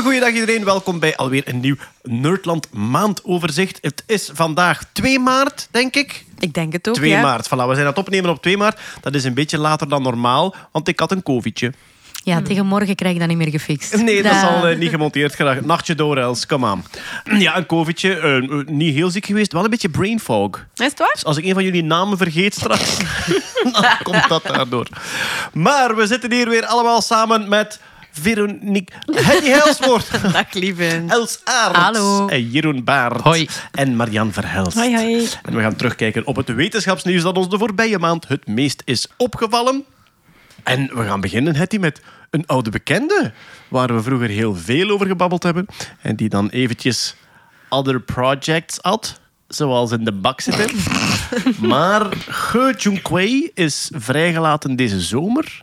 Een goeiedag iedereen, welkom bij alweer een nieuw Nerdland maandoverzicht. Het is vandaag 2 maart, denk ik. Ik denk het ook, 2 ja. maart, voilà, we zijn aan het opnemen op 2 maart. Dat is een beetje later dan normaal, want ik had een covidje. Ja, tegen morgen krijg ik dat niet meer gefixt. Nee, dat is al eh, niet gemonteerd. Graag. Nachtje door, Els, kom aan. Ja, een covidje, eh, niet heel ziek geweest, wel een beetje brain fog. Is het waar? Dus als ik een van jullie namen vergeet straks, dan komt dat daardoor. Maar we zitten hier weer allemaal samen met Veronique Henny Helswoord. Dag, lieve. Els Aerts. Hallo. En Jeroen Baert. Hoi. En Marian Verhelst. Hoi, hoi. En we gaan terugkijken op het wetenschapsnieuws dat ons de voorbije maand het meest is opgevallen. En we gaan beginnen, Hetty, met een oude bekende. Waar we vroeger heel veel over gebabbeld hebben. En die dan eventjes other projects had. Zoals in de bak zitten. maar Ge Junkwei is vrijgelaten deze zomer.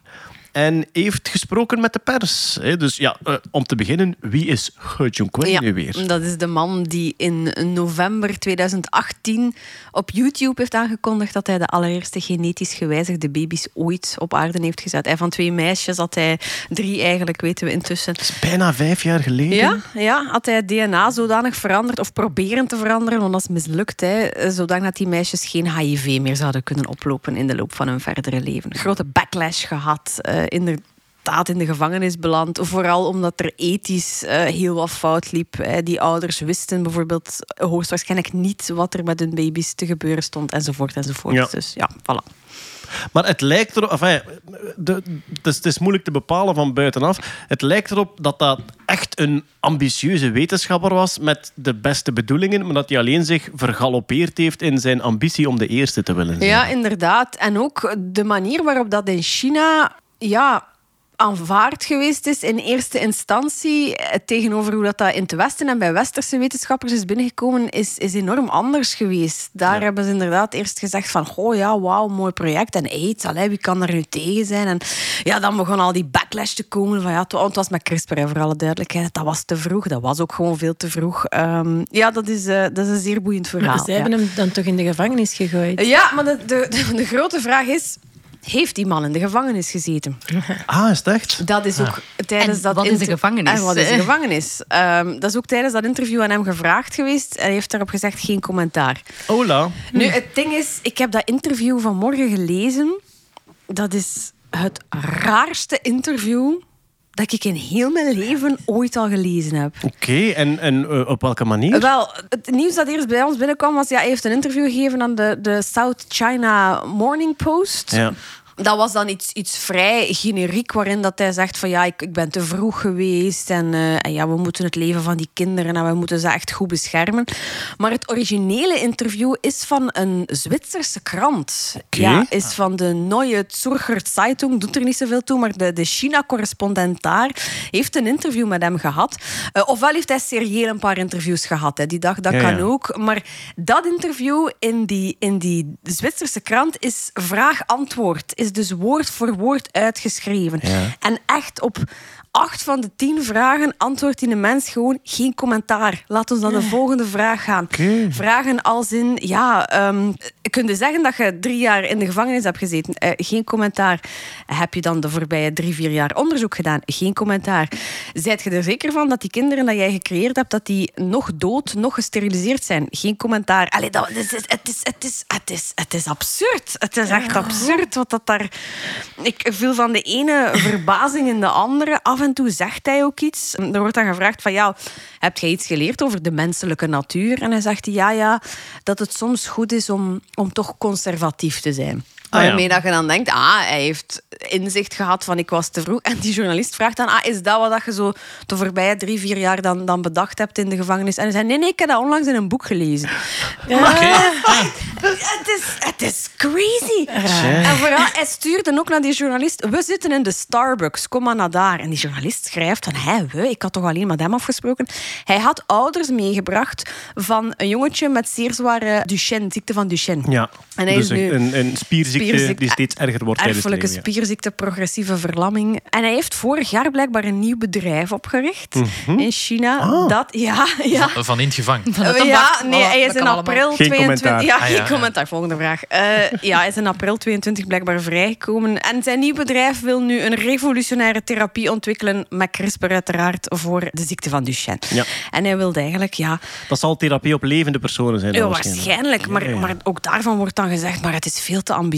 En heeft gesproken met de pers. Dus ja, eh, om te beginnen, wie is Ge Junkwei nu weer? dat is de man die in november 2018 op YouTube heeft aangekondigd dat hij de allereerste genetisch gewijzigde baby's ooit op aarde heeft gezet. Hij van twee meisjes had hij drie eigenlijk, weten we intussen. Bijna vijf jaar geleden. Ja, ja, had hij het DNA zodanig veranderd, of proberen te veranderen, want dat is mislukt, hè, zodanig dat die meisjes geen HIV meer zouden kunnen oplopen in de loop van hun verdere leven. Grote backlash gehad, eh, inderdaad in de gevangenis beland, vooral omdat er ethisch eh, heel wat fout liep. hè. Die ouders wisten bijvoorbeeld hoogstwaarschijnlijk niet wat er met hun baby's te gebeuren stond, enzovoort, enzovoort. Ja. Dus ja, voilà. Maar het lijkt erop... Enfin, de, het, is, het is moeilijk te bepalen van buitenaf. Het lijkt erop dat dat echt een ambitieuze wetenschapper was met de beste bedoelingen, maar dat hij alleen zich vergalopeerd heeft in zijn ambitie om de eerste te willen zijn. Ja, inderdaad. En ook de manier waarop dat in China ja, aanvaard geweest is in eerste instantie eh, tegenover hoe dat, dat in het Westen en bij Westerse wetenschappers is binnengekomen, is, is enorm anders geweest. Daar Ja. hebben ze inderdaad eerst gezegd van, oh ja, wauw, mooi project. En aids, allee, wie kan er nu tegen zijn? En ja, dan begon al die backlash te komen van, ja, het, het was met CRISPR, hè, voor alle duidelijkheid. Dat was te vroeg, dat was ook gewoon veel te vroeg. Ehm, ja, dat is, eh, dat is een zeer boeiend verhaal. Maar ze hebben hem dan toch in de gevangenis gegooid? Ja, maar de, de, de, de grote vraag is... Heeft die man in de gevangenis gezeten? Ah, is het echt? Dat is ook tijdens En dat wat is de gevangenis? En wat is de gevangenis? Ehm, dat is ook tijdens dat interview aan hem gevraagd geweest. En hij heeft daarop gezegd geen commentaar. Hola. Nu, het ding is, ik heb dat interview vanmorgen gelezen. Dat is het raarste interview dat ik in heel mijn leven ooit al gelezen heb. Oké, en, en eh, op welke manier? Wel, het nieuws dat eerst bij ons binnenkwam was... Ja, hij heeft een interview gegeven aan de, de South China Morning Post. Ja. Dat was dan iets, iets vrij generiek, waarin dat hij zegt van ja, ik, ik ben te vroeg geweest en, eh, en ja, we moeten het leven van die kinderen en we moeten ze echt goed beschermen. Maar het originele interview is van een Zwitserse krant. Ja, is van de Neue Zürcher Zeitung, doet er niet zoveel toe, maar de, de China-correspondent daar heeft een interview met hem gehad. Eh, ofwel heeft hij serieel een paar interviews gehad, hè. die dag, dat Ja, kan ja. ook. Maar dat interview in die, in die Zwitserse krant is vraag-antwoord. Is dus woord voor woord uitgeschreven. Ja. En echt op acht van de tien vragen antwoordt die de mens gewoon geen commentaar. Laat ons dan de volgende vraag gaan. Vragen als in, ja, ehm kun je zeggen dat je drie jaar in de gevangenis hebt gezeten? Eh, geen commentaar. Heb je dan de voorbije drie, vier jaar onderzoek gedaan? Geen commentaar. Zijt je er zeker van dat die kinderen dat jij gecreëerd hebt, dat die nog dood, nog gesteriliseerd zijn? Geen commentaar. Allee, dat, het, is, het, is, het, is, het, is, het is absurd. Het is echt absurd wat dat daar... Ik viel van de ene verbazing in de andere. Af en toe zegt hij ook iets. Er wordt dan gevraagd van, ja, heb jij iets geleerd over de menselijke natuur? En hij zegt, ja, ja, dat het soms goed is om, om toch conservatief te zijn. Ah, ja. Waarmee dat je dan denkt, ah, hij heeft inzicht gehad van ik was te vroeg. En die journalist vraagt dan, ah, is dat wat dat je zo de voorbije drie, vier jaar dan, dan bedacht hebt in de gevangenis? En hij zei, nee, nee, ik heb dat onlangs in een boek gelezen. Maar, het, is, het is crazy. En vooral, hij stuurde ook naar die journalist, we zitten in de Starbucks, kom maar naar daar. En die journalist schrijft van, hé, we, ik had toch alleen met hem afgesproken. Hij had ouders meegebracht van een jongetje met zeer zware Duchenne, ziekte van Duchenne. Ja, En hij dus is nu... een, een spierziekte spierziekte spierziekte. die steeds erger wordt Erfelijke spierziekte, progressieve verlamming. En hij heeft vorig jaar blijkbaar een nieuw bedrijf opgericht Mhm. in China. Ah. Dat, ja, ja. Van in het gevangen. Ja, nee, hij is in april Geen 22... commentaar. Ja, Ah, ja, geen ja. commentaar. Volgende vraag. Eh, ja, hij is in april 22 blijkbaar vrijgekomen. En zijn nieuw bedrijf wil nu een revolutionaire therapie ontwikkelen met CRISPR uiteraard voor de ziekte van Duchenne. Ja. En hij wilde eigenlijk, ja, Dat zal therapie op levende personen zijn. dan ja, waarschijnlijk. waarschijnlijk. Maar, Ja, ja. maar ook daarvan wordt dan gezegd, maar het is veel te ambitieus.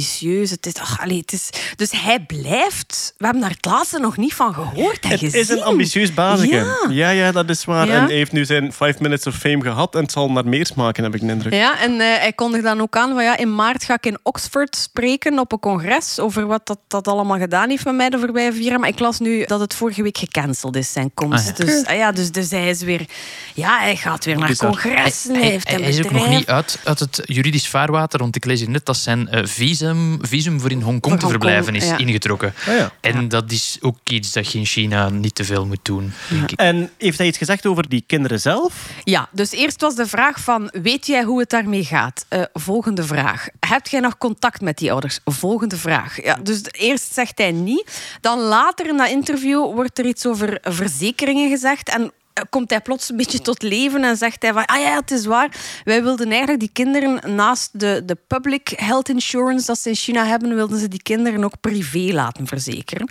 Het is, ach, allee, het is, dus hij blijft... We hebben daar het laatste nog niet van gehoord en Het gezien. is een ambitieus bazige. Ja. Ja. ja, dat is waar. Ja. En hij heeft nu zijn 5 minutes of fame gehad en het zal naar meer smaken, heb ik de indruk. Ja, en eh, hij kondigde dan ook aan van ja, in maart ga ik in Oxford spreken op een congres over wat dat, dat allemaal gedaan heeft met mij de voorbije vier jaar. Maar ik las nu dat het vorige week gecanceld is, zijn komst. Ah, ja. Dus, ah ja, dus, dus hij is weer... Ja, hij gaat weer naar Dus congressen. Hij, Hij, heeft hij een is ook nog niet uit, uit het juridisch vaarwater, want ik lees hier net dat zijn eh, visum, visum voor in Hongkong te verblijven is ja. ingetrokken. Ah, ja. En dat is ook iets dat je in China niet te veel moet doen, denk ik. En heeft hij iets gezegd over die kinderen zelf? Ja, dus eerst was de vraag van, weet jij hoe het daarmee gaat? Eh, volgende vraag. Heb jij nog contact met die ouders? Volgende vraag. Ja, dus eerst zegt hij niet. Dan later in dat interview wordt er iets over verzekeringen gezegd en komt hij plots een beetje tot leven en zegt hij van, ah ja, het is waar. Wij wilden eigenlijk die kinderen naast de, de public health insurance dat ze in China hebben, wilden ze die kinderen ook privé laten verzekeren.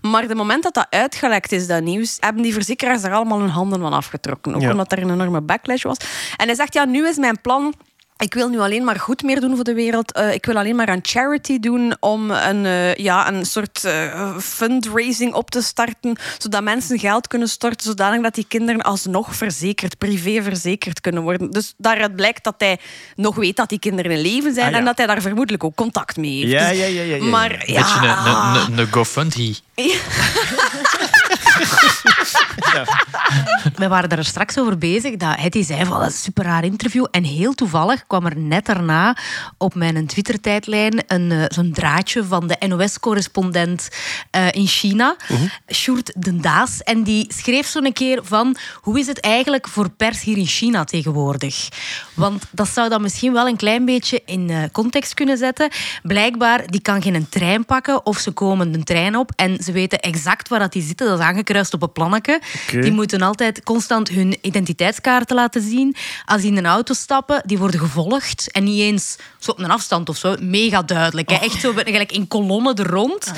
Maar de moment dat dat uitgelekt is, dat nieuws, hebben die verzekeraars daar allemaal hun handen van afgetrokken. Ook Ja. omdat er een enorme backlash was. En hij zegt, ja, nu is mijn plan... Ik wil nu alleen maar goed meer doen voor de wereld. Eh, ik wil alleen maar aan charity doen om een, eh, ja, een soort eh, fundraising op te starten, zodat mensen geld kunnen storten, zodanig dat die kinderen alsnog verzekerd, privé verzekerd kunnen worden. Dus daaruit blijkt dat hij nog weet dat die kinderen in leven zijn Ah, ja. en dat hij daar vermoedelijk ook contact mee heeft. Ja, Dus- ja, ja, ja, ja. Maar Beetje ja, een, een, een GoFundMe. We waren er straks over bezig dat Hetty zei van dat is een super raar interview. En heel toevallig kwam er net daarna op mijn Twitter-tijdlijn een, eh, zo'n draadje van de NOS-correspondent eh, in China, Sjoerd Den Daas. En die schreef zo'n keer van hoe is het eigenlijk voor pers hier in China tegenwoordig? Want dat zou dan misschien wel een klein beetje in eh, context kunnen zetten. Blijkbaar, die kan geen trein pakken of ze komen een trein op en ze weten exact waar dat die zitten. Dat is aangekruist op een Die moeten altijd constant hun identiteitskaarten laten zien. Als die in een auto stappen, die worden gevolgd. En niet eens zo op een afstand of zo. Mega duidelijk. Hè? Echt zo gelijk in kolonnen er rond.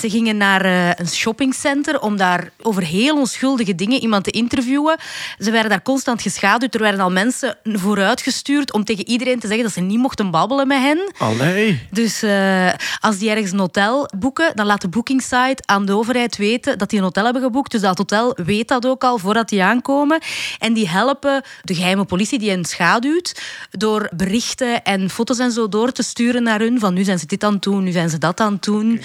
Ze gingen naar eh, een shoppingcenter om daar over heel onschuldige dingen iemand te interviewen. Ze werden daar constant geschaduwd. Er werden al mensen vooruitgestuurd om tegen iedereen te zeggen dat ze niet mochten babbelen met hen. Allee. Dus eh, als die ergens een hotel boeken, dan laat de bookingsite aan de overheid weten dat die een hotel hebben geboekt. Dus dat hotel weet dat ook al voordat die aankomen. En die helpen de geheime politie die hen schaduwt door berichten en foto's en zo door te sturen naar hun. Van nu zijn ze dit aan het doen, nu zijn ze dat aan het doen.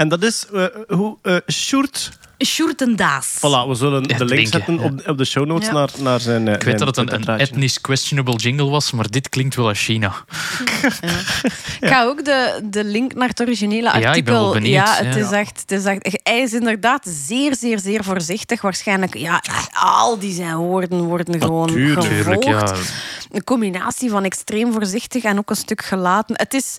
En dat is eh, hoe uh, Sjoerd... Sjoerd en Daas. Voilà, we zullen Ja, de link drinken, zetten op, op de show notes Ja. naar, naar zijn. eh, Ik weet dat het een, een etnisch. questionable jingle was, maar dit klinkt wel als China. Ik ga ook de, de link naar het originele Ja, artikel. ik ben wel benieuwd, Ja, het ja. is echt, het is echt. Hij is inderdaad zeer, zeer, zeer voorzichtig. Waarschijnlijk, ja, al die zijn woorden worden gewoon Natuurlijk, gevolgd. ja. Een combinatie van extreem voorzichtig en ook een stuk gelaten. Het is,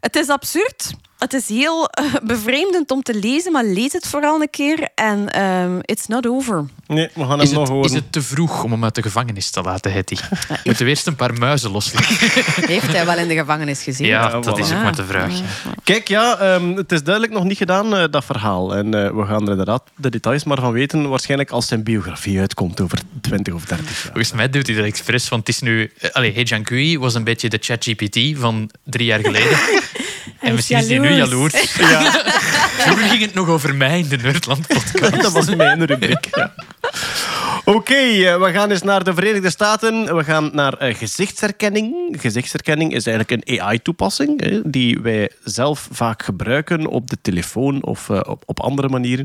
het is absurd. Het is heel eh, bevreemdend om te lezen, maar lees het vooral een keer. En ehm, it's not over. Nee, we gaan hem Is nog het, horen. is het te vroeg om hem uit de gevangenis te laten, Hetty? Moeten we eerst een paar muizen loslaten? Heeft hij wel in de gevangenis gezien? Ja, Ja, dat is ook maar de vraag. Kijk, ja, ehm, het is duidelijk nog niet gedaan, eh, dat verhaal. En eh, we gaan er inderdaad de details maar van weten. Waarschijnlijk als zijn biografie uitkomt over 20 of 30 jaar. Volgens mij doet hij dat expres, want het is nu... eh, Allee, He Jiankui was een beetje de ChatGPT van drie jaar geleden. en misschien is hij nu jaloers. Ja, Vroeger ging het nog over mij in de Nerdland-podcast. dat was mijn rubriek. Ja. Oké, eh, we gaan eens naar de Verenigde Staten. We gaan naar eh, gezichtsherkenning. Gezichtsherkenning is eigenlijk een AI-toepassing hè, die wij zelf vaak gebruiken op de telefoon of eh, op, op andere manieren.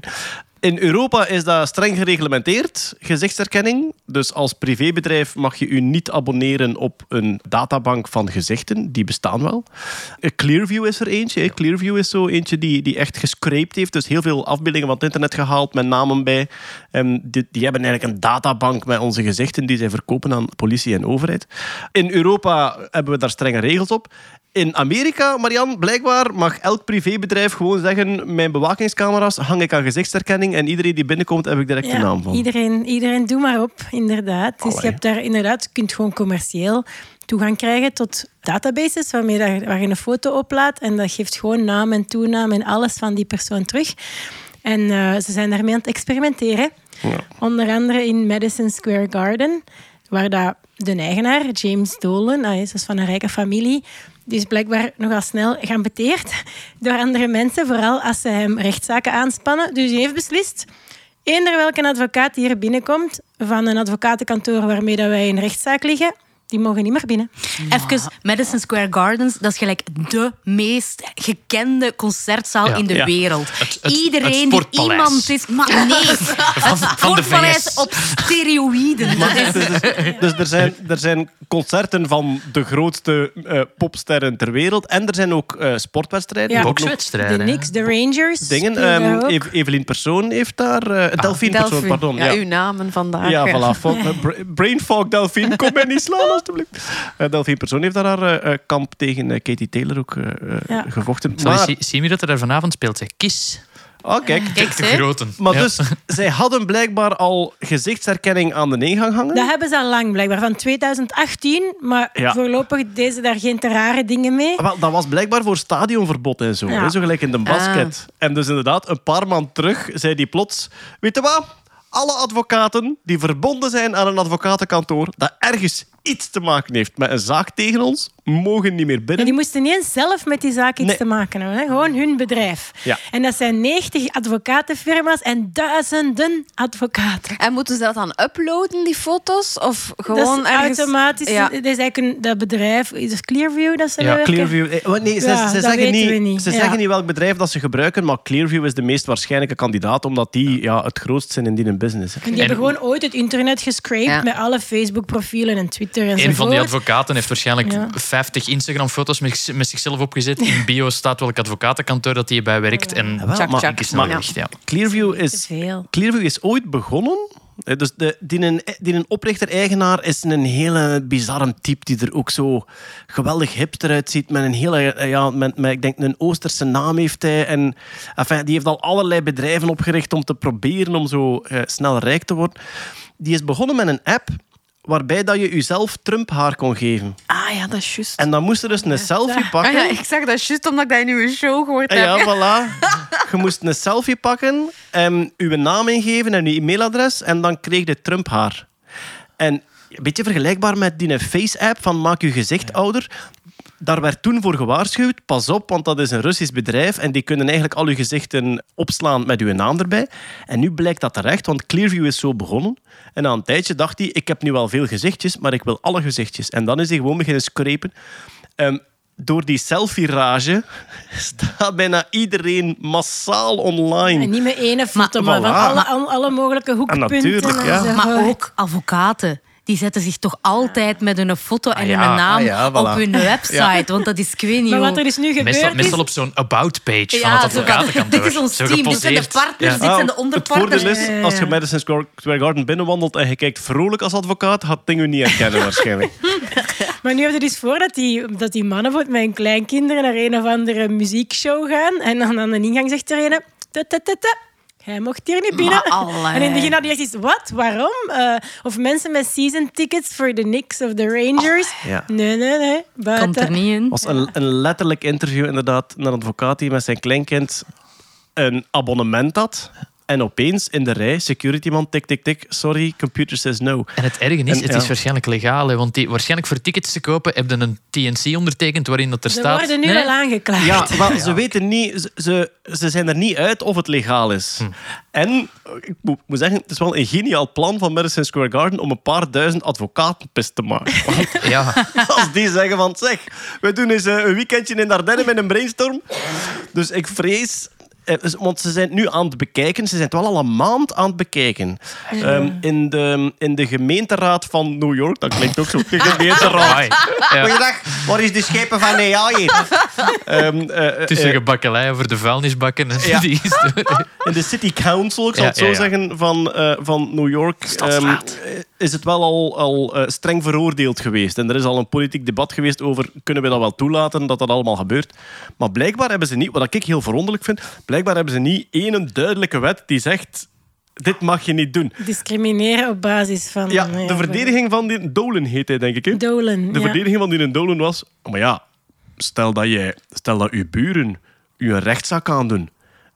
In Europa is dat streng gereglementeerd, gezichtsherkenning. Dus als privébedrijf mag je u niet abonneren op een databank van gezichten. Die bestaan wel. Eh, Clearview is er eentje. hè. Clearview is zo eentje die, die echt gescraped heeft. Dus heel veel afbeeldingen van het internet gehaald met namen bij. En die, die hebben eigenlijk een databank met onze gezichten die zij verkopen aan politie en overheid. In Europa hebben we daar strenge regels op. in Amerika, Marian, blijkbaar mag elk privébedrijf gewoon zeggen: mijn bewakingscamera's hang ik aan gezichtsherkenning en iedereen die binnenkomt heb ik direct de naam van. Iedereen, iedereen doe maar op, inderdaad. Dus je hebt daar inderdaad, je kunt gewoon commercieel toegang krijgen tot databases waarmee dat, waar je een foto oplaadt en dat geeft gewoon naam en toenaam en alles van die persoon terug. En eh, ze zijn daarmee aan het experimenteren. Onder andere in Madison Square Garden, waar dat de eigenaar, James Dolan, hij is dus van een rijke familie, die is blijkbaar nogal snel geambeteerd door andere mensen, vooral als ze hem rechtszaken aanspannen. Dus hij heeft beslist, eender welke advocaat hier binnenkomt van een advocatenkantoor waarmee dat wij in rechtszaak liggen, die mogen niet meer binnen. Even, Madison Square Gardens, dat is gelijk de meest gekende concertzaal Ja. in de Ja. wereld. Het- het- Iedereen het die iemand is... Maar nee, Van, het sportpaleis op steroïden. Is, Dus, dus er, zijn, er zijn concerten van de grootste eh, popsterren ter wereld. En er zijn ook eh, sportwedstrijden. Ja. Ook nog De Bokswedstrijden. Knicks, de Rangers. Dingen. Ehm, Evelien Persoon heeft daar... eh Delphine Persoon, pardon. Ja, Ja, uw namen vandaag. Ja, voilà. Fo- eh, bra- Brain fog, Delphine. Kom mij niet slaan, alstublieft. Uh, Delphine Persoon heeft daar haar eh, eh, kamp tegen eh, Katie Taylor ook eh, eh, Ja. gevochten. Maar, zie, zie je dat er vanavond speelt? Zeg, Kiss. oh, kijk. Kijk, De groten. Maar Ja. dus, zij hadden blijkbaar al gezichtsherkenning aan de ingang hangen. Dat hebben ze al lang, blijkbaar, van 2018. Maar Ja. voorlopig deden ze daar geen te rare dingen mee. Wel, dat was blijkbaar voor stadionverbod en zo. Ja. Hè? Zo gelijk in de basket. En dus inderdaad, een paar maanden terug zei die plots... Weet je wat? Alle advocaten die verbonden zijn aan een advocatenkantoor... dat ergens iets te maken heeft met een zaak tegen ons... mogen niet meer En binnen. die moesten niet eens zelf met die zaak iets Nee. te maken hebben. Hè? Gewoon hun bedrijf. Ja. En dat zijn 90 advocatenfirma's en duizenden advocaten. En moeten ze dat dan uploaden, die foto's? Of gewoon dat is ergens... automatisch. Ja. Dat is eigenlijk een, dat bedrijf, is het Clearview dat ze Ja, werken? Clearview... eh, Nee, ze, Ja, ze dat zeggen, weten niet, we niet. ze Ja. zeggen niet welk bedrijf dat ze gebruiken, maar Clearview is de meest waarschijnlijke kandidaat, omdat die ja, het grootst zijn in die business. hè. En die hebben gewoon ooit het internet gescraped Ja. met alle Facebook-profielen en Twitter enzovoort. Een van die advocaten heeft waarschijnlijk Ja. 50 Instagram-foto's met, met zichzelf opgezet. In bio staat welk advocatenkantoor dat hij bij werkt. En Wel, Tjak, maar- tjak. is maar- echt, ja. Clearview is veel. Clearview is ooit begonnen. hè, Dus de, die, een, die een oprichter-eigenaar is een hele bizarre type die er ook zo geweldig hipster uitziet. Met een hele, eh, ja, met, met, ik denk een Oosterse naam heeft hij. En, enfin, die heeft al allerlei bedrijven opgericht om te proberen om zo eh, snel rijk te worden. Die is begonnen met een app waarbij dat je jezelf Trump-haar kon geven. Ah ja, dat is juist. En dan moest je dus een selfie Ah, pakken. ja, ik zag dat juist omdat ik dat in uw show gehoord En heb. ja, voilà. Je moest een selfie pakken, en uw naam ingeven en uw e-mailadres en dan kreeg je Trump haar. En een beetje vergelijkbaar met die Face-app van Maak je gezicht ouder. Daar werd toen voor gewaarschuwd, pas op, want dat is een Russisch bedrijf en die kunnen eigenlijk al uw gezichten opslaan met uw naam erbij. En nu blijkt dat terecht, want Clearview is zo begonnen. En na een tijdje dacht hij, ik heb nu wel veel gezichtjes, maar ik wil alle gezichtjes. En dan is hij gewoon beginnen scrapen. Ehm, door die selfie-rage staat bijna iedereen massaal online. En niet met ene foto, Maar- maar, voilà. van alle, alle, alle mogelijke hoekpunten. natuurlijk, ja. Maar ook advocaten. Die zetten zich toch altijd met hun foto en Ah ja, hun naam ah ja, voilà. op hun website. Want dat is, ik weet niet Maar wat er dus nu gebeurd Meestal, is... meestal op zo'n about-page van Ja, het advocatenkantoor. dit is ons Zo team, dit zijn de partners, Ja. dit zijn de het onderpartners. voordeel is, als je. Madison Square Garden binnenwandelt en je kijkt vrolijk als advocaat, gaat het ding u niet herkennen waarschijnlijk. Maar nu heb je dus voor dat die, dat die mannen met hun kleinkinderen naar een of andere muziekshow gaan. En dan aan de ingang zegt er een... "Ta, ta, ta, ta, Hij mocht hier niet binnen. En in het begin had hij echt iets, wat? Waarom? Eh, of mensen met season tickets voor de Knicks of de Rangers. ja. Nee, nee, nee. Buiten. Komt er niet in. was een, een letterlijk interview inderdaad naar een advocaat die met zijn kleinkind een abonnement had. En opeens in de rij, security man, tik, tik, tik. Sorry, computer says no. En het erge is, En, het ja. is waarschijnlijk legaal. Hè, want die, waarschijnlijk voor tickets te kopen heb je een TNC ondertekend waarin dat er Ze staat... worden nu Nee, wel aangeklaagd. Ja, wel, ze weten niet, ze- ze, ze zijn er niet uit of het legaal is. En ik moet, moet zeggen, het is wel een geniaal plan van Madison Square Garden om een paar duizend advocaten pist te maken. Want Ja, als die zeggen van, zeg, we doen eens eh, een weekendje in Dardenne met een brainstorm. Dus ik vrees, want ze zijn nu aan het bekijken. Ze zijn het wel al een maand aan het bekijken. Ehm, in, de, in de gemeenteraad van New York. Dat klinkt ook zo. De gemeenteraad. Ja. Goeiedag, waar is de schepen van hier? Ehm, eh, eh, Tussen eh, gebakkelei over de vuilnisbakken en Ja. die historie. in de city council, ik zal Ja, het zo ja, ja. zeggen, van, eh, van New York, ehm, is het wel al, al eh, streng veroordeeld geweest. En er is al een politiek debat geweest over, kunnen we dat wel toelaten, dat dat allemaal gebeurt. Maar blijkbaar hebben ze niet, wat ik heel verwonderlijk vind, blijkbaar hebben ze niet één duidelijke wet die zegt, dit mag je niet doen. Discrimineren op basis van... Ja, de verdediging van die Dolan heet hij, denk ik. Hè? Dolan. De ja. verdediging van die Dolan was... Maar ja, stel dat, jij, stel dat uw buren u een rechtszaak aandoen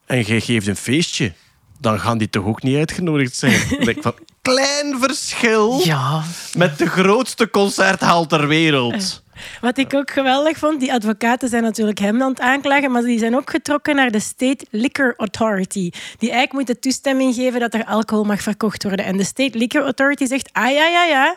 en jij geeft een feestje, dan gaan die toch ook niet uitgenodigd zijn? Ik van, klein verschil Ja. met de grootste concerthal ter wereld. Wat ik ook geweldig vond, die advocaten zijn natuurlijk hem aan het aanklagen, maar die zijn ook getrokken naar de State Liquor Authority. Die eigenlijk moet de toestemming geven dat er alcohol mag verkocht worden. En de State Liquor Authority zegt, ah ja, ja, ja.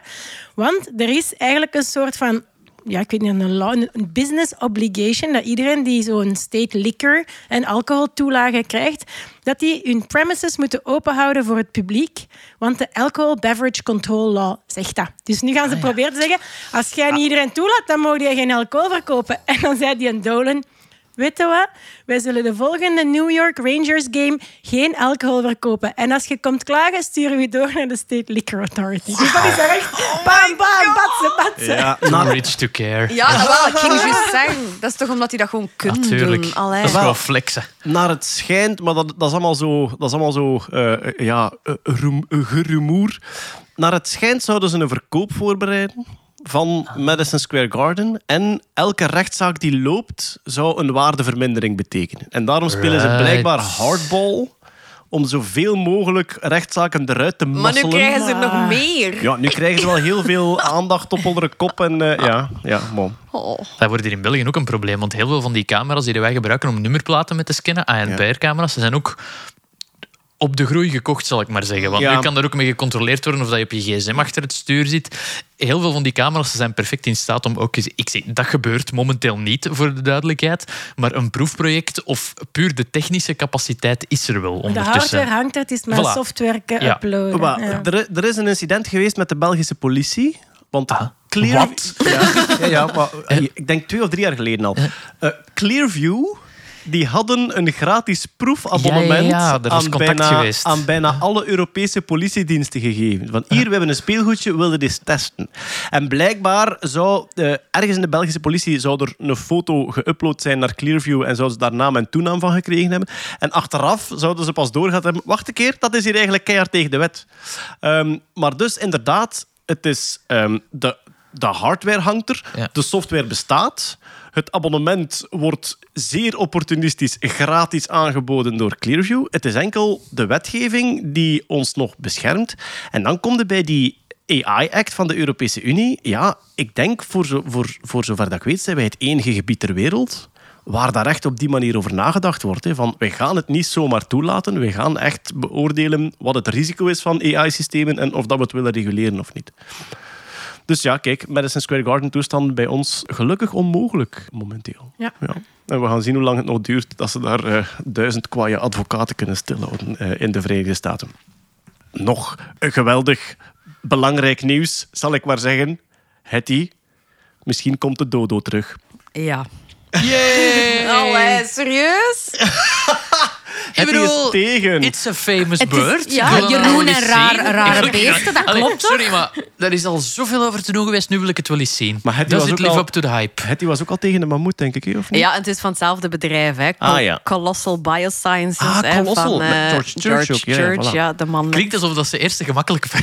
Want er is eigenlijk een soort van ja, ik weet niet, een, law, een business obligation dat iedereen die zo'n state liquor en alcoholtoelage krijgt, dat die hun premises moeten openhouden voor het publiek, want de Alcohol Beverage Control Law zegt dat. Dus nu gaan ze proberen te zeggen, als jij niet iedereen toelaat, dan mag je geen alcohol verkopen. En dan zei die een Dolan, weet je wat, wij zullen de volgende New York Rangers game geen alcohol verkopen. En als je komt klagen, sturen we je door naar de State Liquor Authority. Dus dat is echt bam, bam, batsen, batsen. Ja, na- rich to care. Ja, nou wel, ik ging juist zeggen. Dat is toch omdat hij dat gewoon kunt Natuurlijk. doen. Allee. Dat is gewoon flexen. naar het schijnt, maar dat, dat is allemaal zo, dat is allemaal zo eh, ja, eh, roem- eh, gerumoer. Naar het schijnt zouden ze een verkoop voorbereiden van Madison Square Garden. En elke rechtszaak die loopt, zou een waardevermindering betekenen. En daarom spelen ze blijkbaar hardball om zoveel mogelijk rechtszaken eruit te Maar nu krijgen ze er nog meer. Ja, nu krijgen ze wel heel veel aandacht op onder de kop. En eh, ja, ja, man. Oh. Dat wordt hier in België ook een probleem, want heel veel van die camera's die wij gebruiken om nummerplaten mee te scannen, ANPR-camera's, ze zijn ook op de groei gekocht, zal ik maar zeggen. Want Ja. nu kan er ook mee gecontroleerd worden of dat je op je gsm achter het stuur zit. Heel veel van die camera's zijn perfect in staat om ook... eens- Ik zeg, dat gebeurt momenteel niet, voor de duidelijkheid. Maar een proefproject of puur de technische capaciteit is er wel De ondertussen. hardware hangt er, het is maar Voilà. software Ja. uploaden. Maar Ja. er, er is een incident geweest met de Belgische politie. Want Ah, Clear... wat? Ja, ja, ja, maar eh, ik denk twee of drie jaar geleden al. Eh, Clearview... Die hadden een gratis proefabonnement Ja, ja, aan, bijna, aan bijna alle Europese politiediensten gegeven. Van hier, we hebben een speelgoedje, willen dit testen. En blijkbaar zou eh, ergens in de Belgische politie zou er een foto geüpload zijn naar Clearview en zouden ze daar naam en toenaam van gekregen hebben. En achteraf zouden ze pas doorgehad hebben, wacht een keer, dat is hier eigenlijk keihard tegen de wet. Ehm, maar dus inderdaad, het is ehm, de, de hardware hangt er, Ja. de software bestaat. Het abonnement wordt zeer opportunistisch gratis aangeboden door Clearview. Het is enkel de wetgeving die ons nog beschermt. En dan komt er bij die AI-act van de Europese Unie. Ja, ik denk, voor, zo, voor, voor zover dat ik weet, zijn wij het enige gebied ter wereld waar daar echt op die manier over nagedacht wordt. Hè. Van, wij gaan het niet zomaar toelaten. We gaan echt beoordelen wat het risico is van AI-systemen en of dat we het willen reguleren of niet. Dus ja, kijk, Madison Square Garden toestand bij ons gelukkig onmogelijk momenteel. Ja. En we gaan zien hoe lang het nog duurt dat ze daar eh, duizend kwaaie advocaten kunnen stilhouden eh, in de Verenigde Staten. Nog een geweldig belangrijk nieuws, zal ik maar zeggen. Hetty, misschien komt de dodo terug. Ja. Yay! Allee, serieus? Ik is bedoel, tegen. It's a famous Het is- bird. ja, wil hem Jeroen en raar- rare beesten, dat Allee, klopt toch? Sorry, maar daar is al zoveel over te doen geweest. Nu wil ik het wel eens zien. Maar Hetty Does was it ook live al- up to the hype? Hetty was ook al tegen de mammoet, denk ik, hè, of niet? Ja, en het is van hetzelfde bedrijf, hè. Ah, ja. Colossal Biosciences. Ah, hè, Colossal, van, met eh, George Church ook, ja, ja, Church, voilà. ja, de man met Klinkt alsof dat ze eerst een gemakkelijke van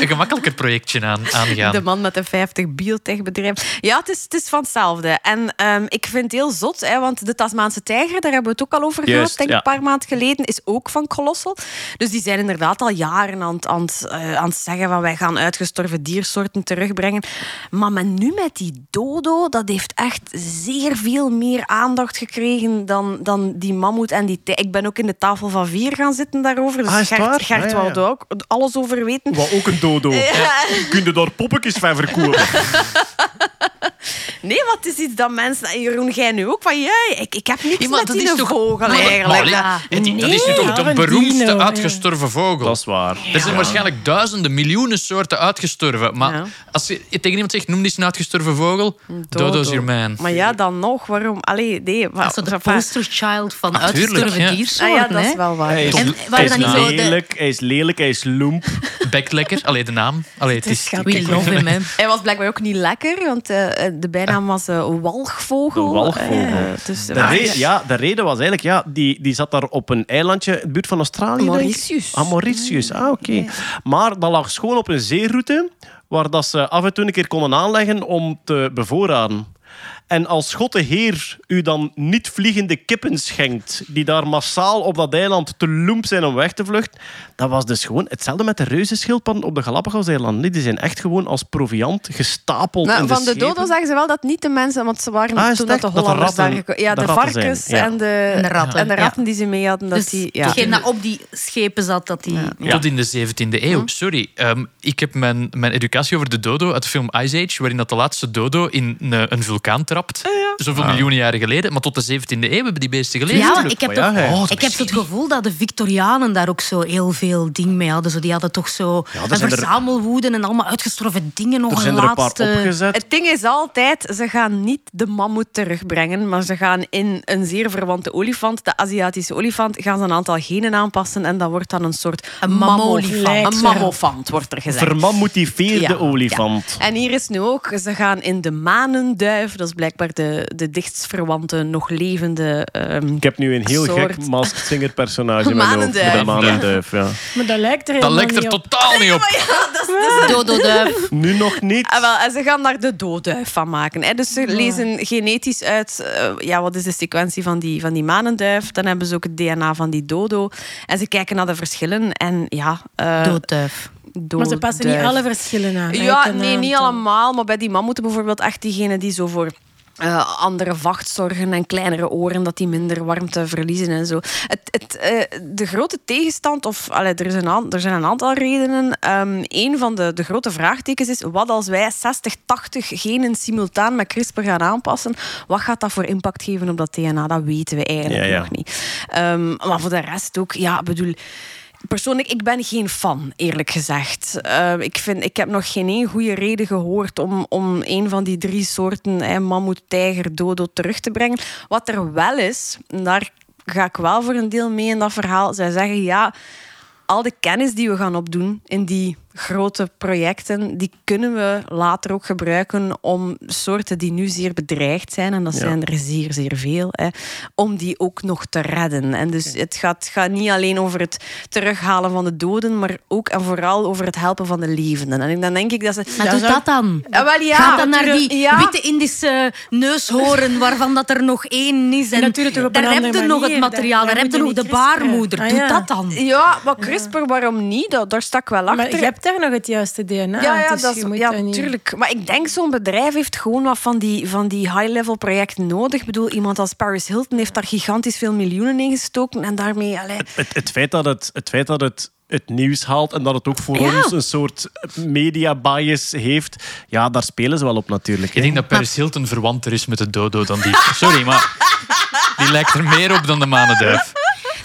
een gemakkelijker projectje aan, aangaan. De man met een 50 biotechbedrijf. Ja, het is, het is van hetzelfde. En ehm, ik vind het heel zot, hè, want de Tasmaanse tijger, daar hebben we het ook al over Juist, denk ik, ja. een paar maanden geleden, is ook van Colossal. Dus die zijn inderdaad al jaren aan, het- aan, het, eh, aan het zeggen van wij gaan uitgestorven diersoorten terugbrengen. Maar met nu met die dodo, dat heeft echt zeer veel meer aandacht gekregen dan, dan die mammoet en die tij- Ik ben ook in de tafel van vier gaan zitten daarover. Dus Ah, Gert? Gert Ah, ja, ja. ook alles over weten. Wat ook een dodo. Kun je daar poppetjes van verkopen? Nee, wat is iets dat mensen... En Jeroen, jij nu ook? Van, jij, ik, ik heb niks Ja, maar met dat die is toch- vogel eigenlijk. maar- Dat- Ja, die- dat is nu Nee, toch de beroemdste dino, uitgestorven vogel. Dat is waar. Er zijn waarschijnlijk duizenden, miljoenen soorten uitgestorven. Maar Ja. als je tegen iemand zegt, noem die eens een uitgestorven vogel, Dodo's your man. Maar ja, dan nog. Waarom? Allee, nee. Maar, Dat is de enfin, poster child van Ah, uitgestorven ja. ah, diersoorten. ja, dat is wel waar. Hij is, En hij waren is dat niet zo de- lelijk, hij is lelijk, hij is loemp. Bekt lekker. Allee, de naam. Allee, het is... schattig. We love him, hè. Hij was blijkbaar ook niet lekker, want eh, de bijnaam was eh, walgvogel. De walgvogel. Eh, dus, De, maar- re- ja, de reden was eigenlijk, ja, die, die zat daar op een eilandje in de buurt van Australië. denk ik. Mauritius. Ah, Mauritius. Ah, oké. Maar dat lag gewoon op een zeeroute waar dat ze af en toe een keer konden aanleggen om te bevoorraden. En als Schotte heer u dan niet vliegende kippen schenkt, die daar massaal op dat eiland te loemp zijn om weg te vluchten, dat was dus gewoon hetzelfde met de reuzenschildpadden op de Galapagos-eilanden. Die zijn echt gewoon als proviant gestapeld Nou, in de van de schepen. dodo zeggen ze wel dat niet de mensen, want ze waren Ah, toen dat de de Hollanders daar gekomen Ja, de de, varkens zijn, ja. en, de, En de ratten, en de ja. ratten die ze mee hadden. Dat Dus die, ja. degene dat op die schepen zat, dat die... Ja. Tot in de 17e eeuw. Sorry, ehm, ik heb mijn, mijn educatie over de dodo uit de film Ice Age, waarin dat de laatste dodo in een, een vulkaan betrapt. Zoveel miljoenen jaren geleden. Maar tot de 17e eeuw hebben die beesten geleefd. Ja, ik heb, Maar ja, toch, hij- Oh, dat ik heb het gevoel dat de Victorianen daar ook zo heel veel ding mee hadden. Zo, die hadden toch zo Ja, een er- verzamelwoede en allemaal uitgestorven dingen. Nog Er een zijn een paar laatste... opgezet. Het ding is altijd, ze gaan niet de mammoet terugbrengen, maar ze gaan in een zeer verwante olifant, de Aziatische olifant, gaan ze een aantal genen aanpassen en dat wordt dan een soort Een mammolifant. Een mammofant, wordt er gezegd. Vermammotiveerde Ja, olifant. En hier is nu ook, ze gaan in de manenduif, dat is blijkbaar de, de dichtstverwante, nog levende... ehm, Ik heb nu een heel Soort. gek Masked Singer personage. Manenduif. De manenduif, ja. Maar dat lijkt er Dat lijkt er niet op. totaal niet op. Dodo-duif. Nu nog niet. Ah, wel, en ze gaan daar de doodduif van maken. Hè. Dus ze lezen genetisch uit eh, ja, wat is de sequentie van die, van die manenduif. Dan hebben ze ook het DNA van die dodo. En ze kijken naar de verschillen. En ja, eh, Doodduif. Maar ze passen niet alle verschillen aan. Ja, nee, niet aantal. allemaal. Maar bij die mammoeten bijvoorbeeld echt diegenen die zo voor... eh, andere vacht zorgen en kleinere oren, dat die minder warmte verliezen en zo. Het, het, eh, de grote tegenstand, of allee, er, is een er zijn een aantal redenen. Ehm een van de, de grote vraagtekens is: wat als wij 60, 80 genen simultaan met CRISPR gaan aanpassen? Wat gaat dat voor impact geven op dat DNA? Dat weten we eigenlijk Ja, ja. nog niet. Ehm, maar voor de rest ook, ja, bedoel. Persoonlijk, ik ben geen fan, eerlijk gezegd. Eh, ik, vind, ik heb nog geen één goede reden gehoord om, om een van die drie soorten, hè, mammoet, tijger, dodo, terug te brengen. Wat er wel is, daar ga ik wel voor een deel mee in dat verhaal. Zij zeggen, ja, al de kennis die we gaan opdoen in die grote projecten, die kunnen we later ook gebruiken om soorten die nu zeer bedreigd zijn, en dat Ja. zijn er zeer, zeer veel, hè, om die ook nog te redden. En dus het gaat, gaat niet alleen over het terughalen van de doden, maar ook en vooral over het helpen van de levenden. En dan denk ik dat ze... Maar Ja, doe zou- dat dan. Ja, wel ja, Ga dan naar die ja. witte Indische neushoorn, waarvan dat er nog één is. En natuurlijk op daar heb je nog het materiaal, Daar- daar heb je nog de baarmoeder. Ah, Doe ja. dat dan. Ja, maar CRISPR, waarom niet? Daar stak wel achter. Maar je hebt daar nog het juiste DNA. Ja, ja, dus dat je is, moet ja dat niet- tuurlijk. Maar ik denk zo'n bedrijf heeft gewoon wat van die, van die high-level projecten nodig. Ik bedoel, iemand als Paris Hilton heeft daar gigantisch veel miljoenen in gestoken. En daarmee... Allee, Het, het, feit dat het, het feit dat het het nieuws haalt en dat het ook voor Ja. ons een soort media bias heeft, ja, daar spelen ze wel op natuurlijk. Ik denk dat Paris Hilton verwanter is met de dodo dan die. Sorry, maar die lijkt er meer op dan de manenduif.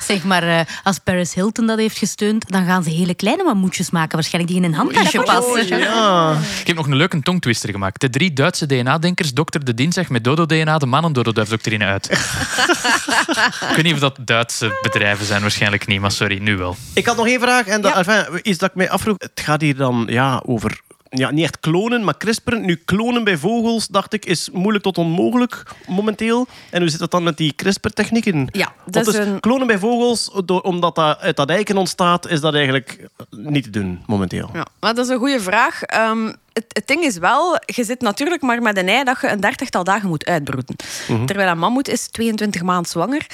Zeg maar, eh, als Paris Hilton dat heeft gesteund, dan gaan ze hele kleine mammoetjes maken, waarschijnlijk die in een handtasje passen. Ja. Ik heb nog een leuke tongtwister gemaakt. De drie Duitse DNA-denkers dokter de dinsdag met dodo-DNA, de mannen-dodo-duif-doctrine uit. ik weet niet of dat Duitse bedrijven zijn, waarschijnlijk niet, maar sorry, nu wel. Ik had nog één vraag. En dat, Ja. enfin, iets dat ik mij afvroeg. Het gaat hier dan ja, over... Ja, niet echt klonen, maar CRISPR. Nu, klonen bij vogels, dacht ik, is moeilijk tot onmogelijk momenteel. En hoe zit dat dan met die CRISPR-technieken? Ja, dat Want is dus een- klonen bij vogels, door, omdat dat uit dat eiken ontstaat, is dat eigenlijk niet te doen momenteel. Ja, maar dat is een goede vraag. Ehm, het, het ding is wel, je zit natuurlijk maar met een ei dat je een dertigtal dagen moet uitbroeden. Terwijl een mammoet is 22 maanden zwanger.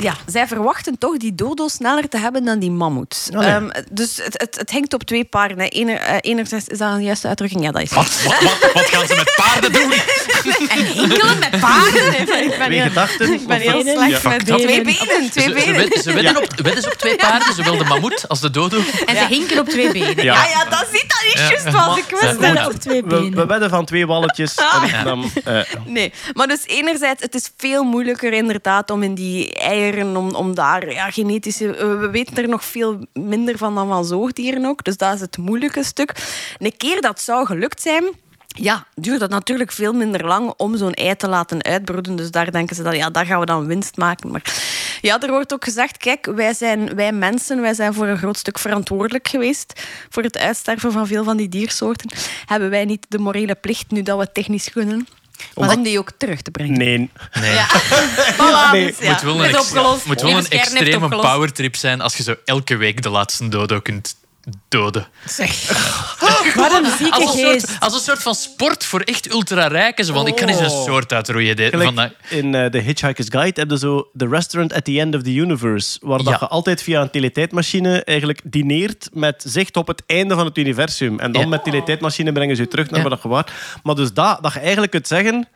Ja, zij verwachten toch die dodo sneller te hebben dan die mammoet. Allee. Ehm, dus het, het, het hangt op twee paarden. Ener, eh, enerzijds, is dat een juiste uitdrukking? Ja, dat is Wat, wat, wat, wat gaan ze met paarden doen? En hinkelen met paarden. Ik ben Twee heel, gedachten? ik ben heel slecht Ja. met Benen. twee benen. Ze, Twee ze, benen. ze wedden, op, wedden ze op twee paarden, zowel de mammoet als de dodo. En ze hinken op twee benen. Ja. Ja, ja, dat ziet dat niet Ja. juist wat ik wist. Op twee We, benen. we wedden van twee walletjes. En dan, eh, Nee, maar dus enerzijds, het is veel moeilijker inderdaad om in die eieren, om, om daar ja, genetische... eh, We weten er nog veel minder van dan van zoogdieren ook, dus dat is het moeilijke stuk. Een keer dat zou gelukt zijn... Ja, duurt het natuurlijk veel minder lang om zo'n ei te laten uitbroeden. Dus daar denken ze dat, ja, daar gaan we dan winst maken. Maar ja, er wordt ook gezegd, kijk, wij, zijn, wij mensen, wij zijn voor een groot stuk verantwoordelijk geweest voor het uitsterven van veel van die diersoorten. Hebben wij niet de morele plicht, nu dat we technisch kunnen, om die ook terug te brengen? nee. Nee. Voilà, Nee, dus ja, moet wel een, het is ex- opgelost. moet wel een extreme powertrip zijn als je zo elke week de laatste dodo kunt doden. Wat een zieke Als een, geest. soort, als een soort van sport voor echt ultra-rijken. Van, ik kan eens een soort uitroeien. De, van dat, in eh, The Hitchhiker's Guide heb je zo The Restaurant at the End of the Universe. Waar dat je altijd via een teletijdmachine eigenlijk dineert met zicht op het einde van het universum. En dan Ja. met teletijdmachine brengen ze je terug naar Ja. waar dat je was. Maar dus dat, dat je eigenlijk kunt zeggen...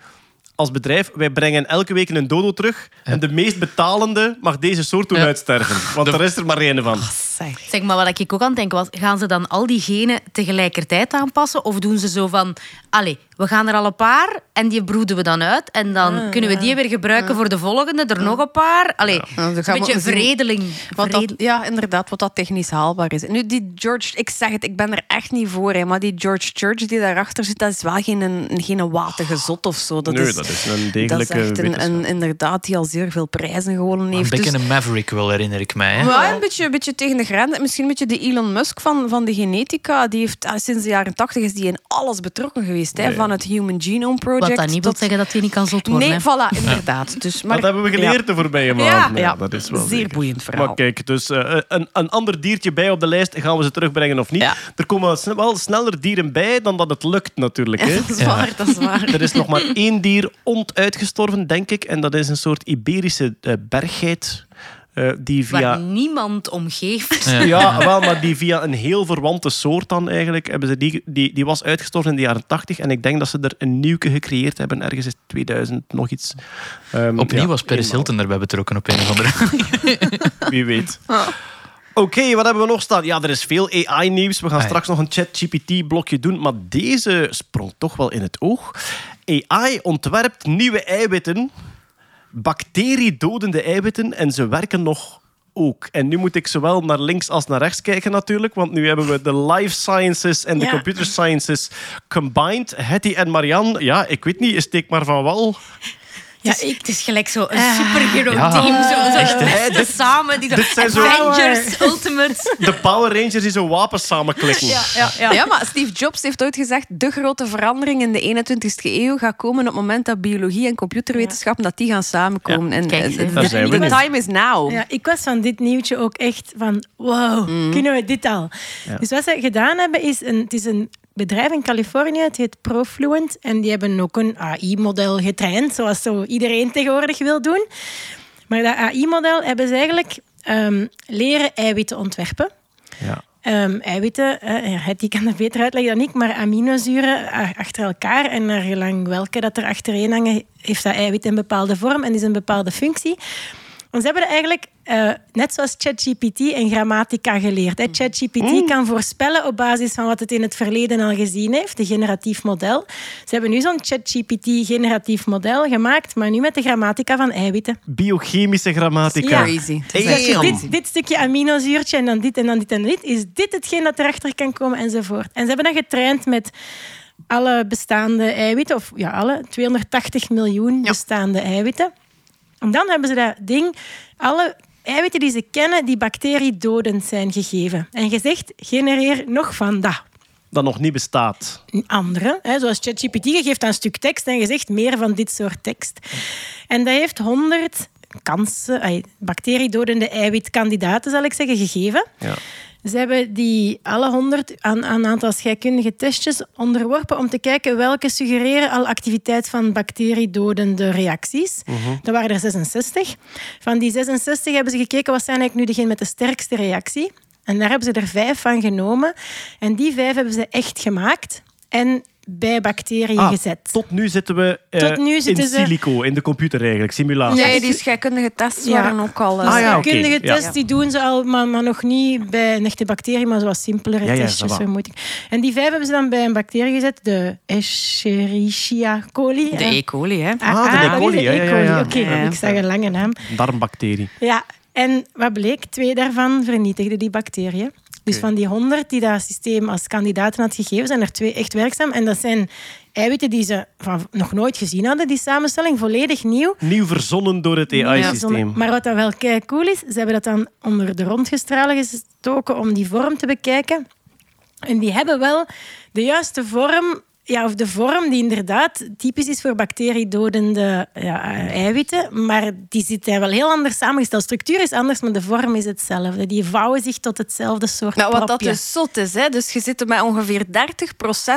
Als bedrijf, wij brengen elke week een dodo terug. En de meest betalende mag deze soort doen Ja. uitsterven. Want De- er is er maar één van. Zeg. Zeg maar, wat ik ook aan het denken was, gaan ze dan al die genen tegelijkertijd aanpassen? Of doen ze zo van, allee, we gaan er al een paar en die broeden we dan uit. En dan kunnen we die weer gebruiken voor de volgende, er nog een paar. Allee, Ja, een beetje zien veredeling. Wat dat, ja, inderdaad, wat dat technisch haalbaar is. Nu, die George, ik zeg het, ik ben er echt niet voor. Hè, maar die George Church die daarachter zit, dat is wel geen, een, geen watige zot of zo. Dat Nee, is, dat is een dat degelijke is echt een, een, inderdaad, die al zeer veel prijzen gewonnen een heeft. beetje Dus- een Maverick wel, herinner ik mij. Hè? Een beetje, een beetje tegen de grens. Misschien een beetje de Elon Musk van, van de genetica. Die heeft, ah, sinds de jaren tachtig is die in alles betrokken geweest. Hè, van het Human Genome Project. Wat dat niet wil tot- zeggen dat hij niet kan zot worden. Nee, hè. voilà, inderdaad. Dus, maar, dat hebben we geleerd ja. de voorbije Ja, maanden. ja, dat is wel zeer zeker. boeiend verhaal. Maar kijk, dus eh, een, een ander diertje bij op de lijst. Gaan we ze terugbrengen of niet? Ja. Er komen wel sneller dieren bij dan dat het lukt natuurlijk. Hè? dat is waar, dat is waar. Er is nog maar één dier ontuitgestorven, denk ik. En dat is een soort Iberische eh, berggeit. Eh, die via... Waar niemand om geeft. Ja, wel, maar die via een heel verwante soort dan eigenlijk hebben ze die, die, die was uitgestorven in de jaren 80 en ik denk dat ze er een nieuwke gecreëerd hebben ergens in 2000 nog iets. Ehm, Opnieuw ja, was Paris eenmaal. Hilton erbij betrokken op een of andere. Wie weet. Oké, wat hebben we nog staan? Ja, er is veel AI-nieuws. We gaan Ah, straks nog een ChatGPT-blokje doen. Maar deze sprong toch wel in het oog. AI ontwerpt nieuwe eiwitten. Bacteriedodende eiwitten. En ze werken nog ook. En nu moet ik zowel naar links als naar rechts kijken natuurlijk. Want nu hebben we de life sciences en de Ja. computer sciences combined. Hetty en Marianne, ja, ik weet niet, steek maar van wal. Ja, ik, het is gelijk zo een superhero Ja, team. Zo, zo echt, de beste samen. Die zo, dit zijn zo- Avengers, Ultimate. De Power Rangers die zo wapens samenklikken. Ja, ja, ja. Ja, maar Steve Jobs heeft ooit gezegd: de grote verandering in de 21ste eeuw gaat komen op het moment dat biologie en computerwetenschappen dat die gaan samenkomen. En Kijk, daar de- zijn we the nu. time is now. Ja, ik was van dit nieuwtje ook echt van, wow, kunnen we dit al? Dus wat ze gedaan hebben is, een, het is een bedrijf in Californië, het heet Profluent, en die hebben ook een AI-model getraind, zoals zo iedereen tegenwoordig wil doen. Maar dat AI-model hebben ze eigenlijk ehm, leren eiwitten ontwerpen. Ja. Ehm, eiwitten, eh, die kan dat beter uitleggen dan ik, maar aminozuren achter elkaar en naar gelang welke dat er achtereen hangen, heeft dat eiwit een bepaalde vorm en is een bepaalde functie. Want ze hebben eigenlijk, eh, net zoals ChatGPT en grammatica geleerd. hè. ChatGPT kan voorspellen op basis van wat het in het verleden al gezien heeft, een generatief model. Ze hebben nu zo'n ChatGPT-generatief model gemaakt, maar nu met de grammatica van eiwitten. Biochemische grammatica. Ja. Crazy. Dus dit, dit stukje aminozuurtje en dan dit en dan dit en dit, is dit hetgeen dat erachter kan komen enzovoort. En ze hebben dat getraind met alle bestaande eiwitten, of ja, alle 280 miljoen bestaande eiwitten. En dan hebben ze dat ding, alle eiwitten die ze kennen, die bacteriedodend zijn gegeven. En gezegd, genereer nog van dat. Dat nog niet bestaat. Andere, hè, zoals ChatGPT, je geeft een stuk tekst en je zegt meer van dit soort tekst. En dat heeft 100 kansen, bacteriedodende eiwitkandidaten, zal ik zeggen, gegeven. Ja. Ze hebben die alle 100 aan aan een aantal scheikundige testjes onderworpen om te kijken welke suggereren al activiteit van bacteriedodende reacties. Dat waren er 66. Van die 66 hebben ze gekeken wat zijn eigenlijk nu degene met de sterkste reactie. En daar hebben ze er vijf van genomen. En die vijf hebben ze echt gemaakt. En bij bacteriën Ah, gezet. Tot nu zitten we eh, Tot nu zitten in ze- silico, in de computer eigenlijk, simulatie. Nee, die scheikundige tests Ja. waren ook al... eh, Ah, ja, ja. tests die doen ze al, maar, maar nog niet bij een echte bacterie, maar zoals simpelere Ja, testjes, vermoed ik. En die vijf hebben ze dan bij een bacterie gezet, de Escherichia coli. De E. coli, hè. Ah, de E. is coli, de ja, ja, E. coli. ja. Oké, Ja. ik zag een lange naam. Darmbacterie. Ja, en wat bleek? Twee daarvan vernietigden die bacteriën. Dus van die honderd die dat systeem als kandidaten had gegeven, zijn er twee echt werkzaam. En dat zijn eiwitten die ze van nog nooit gezien hadden, die samenstelling, volledig nieuw. Nieuw verzonnen door het AI-systeem. Maar wat dan wel kei cool is, ze hebben dat dan onder de rondgestralen gestoken om die vorm te bekijken. En die hebben wel de juiste vorm, ja, of de vorm die inderdaad typisch is voor bacteriedodende ja, eiwitten. Maar die zitten wel heel anders samengesteld. Structuur is anders, maar de vorm is hetzelfde. Die vouwen zich tot hetzelfde soort Nou, wat dat dus zot is, hè? dus je zit met ongeveer 30%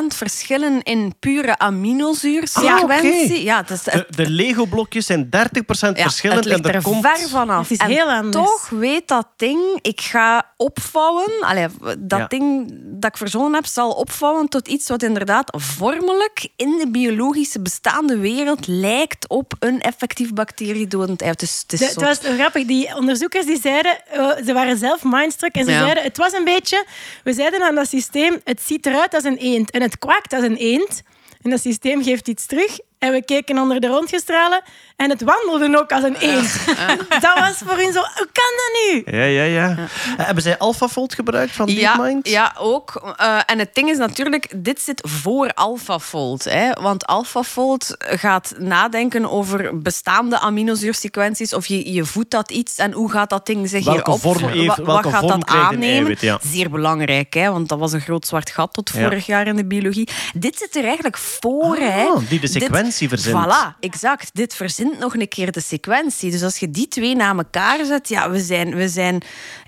verschillen in pure aminozuursequentie. Ah, ja, dat is, De, de Lego-blokjes zijn 30% ja, verschillend. het ligt en er er komt... ver vanaf. Het is En heel anders. toch weet dat ding, ik ga opvouwen, allee, dat Ja. ding dat ik verzonnen heb, zal opvouwen tot iets wat inderdaad vormelijk in de biologische bestaande wereld lijkt op een effectief bacteriedodend eiwit. Dus het is het was grappig. Die onderzoekers die zeiden, eh, ze waren zelf mindstruck en ze Ja. zeiden, het was een beetje, we zeiden aan dat systeem, het ziet eruit als een eend en het kwaakt als een eend. En dat systeem geeft iets terug. En we keken onder de rondgestralen en het wandelde ook als een eend. Dat was voor hun zo, hoe kan dat nu? Ja, ja, ja. Eh, Hebben zij AlphaFold gebruikt van Ja, DeepMind? ja, ook. Eh, en het ding is natuurlijk, dit zit voor AlphaFold. Hè? Want AlphaFold gaat nadenken over bestaande aminozuursequenties. Of je, je voedt dat iets en hoe gaat dat ding zich Welke hier op... vorm heeft- wa- welke wat gaat vorm dat aannemen? eiwit, ja. Zeer belangrijk, hè? want dat was een groot zwart gat tot Ja. vorig jaar in de biologie. Dit zit er eigenlijk voor. hè? Ah, die de Dit- sequentie verzint. Voilà, exact. Dit verzint nog een keer de sequentie. Dus als je die twee na elkaar zet, ja, we zijn, we zijn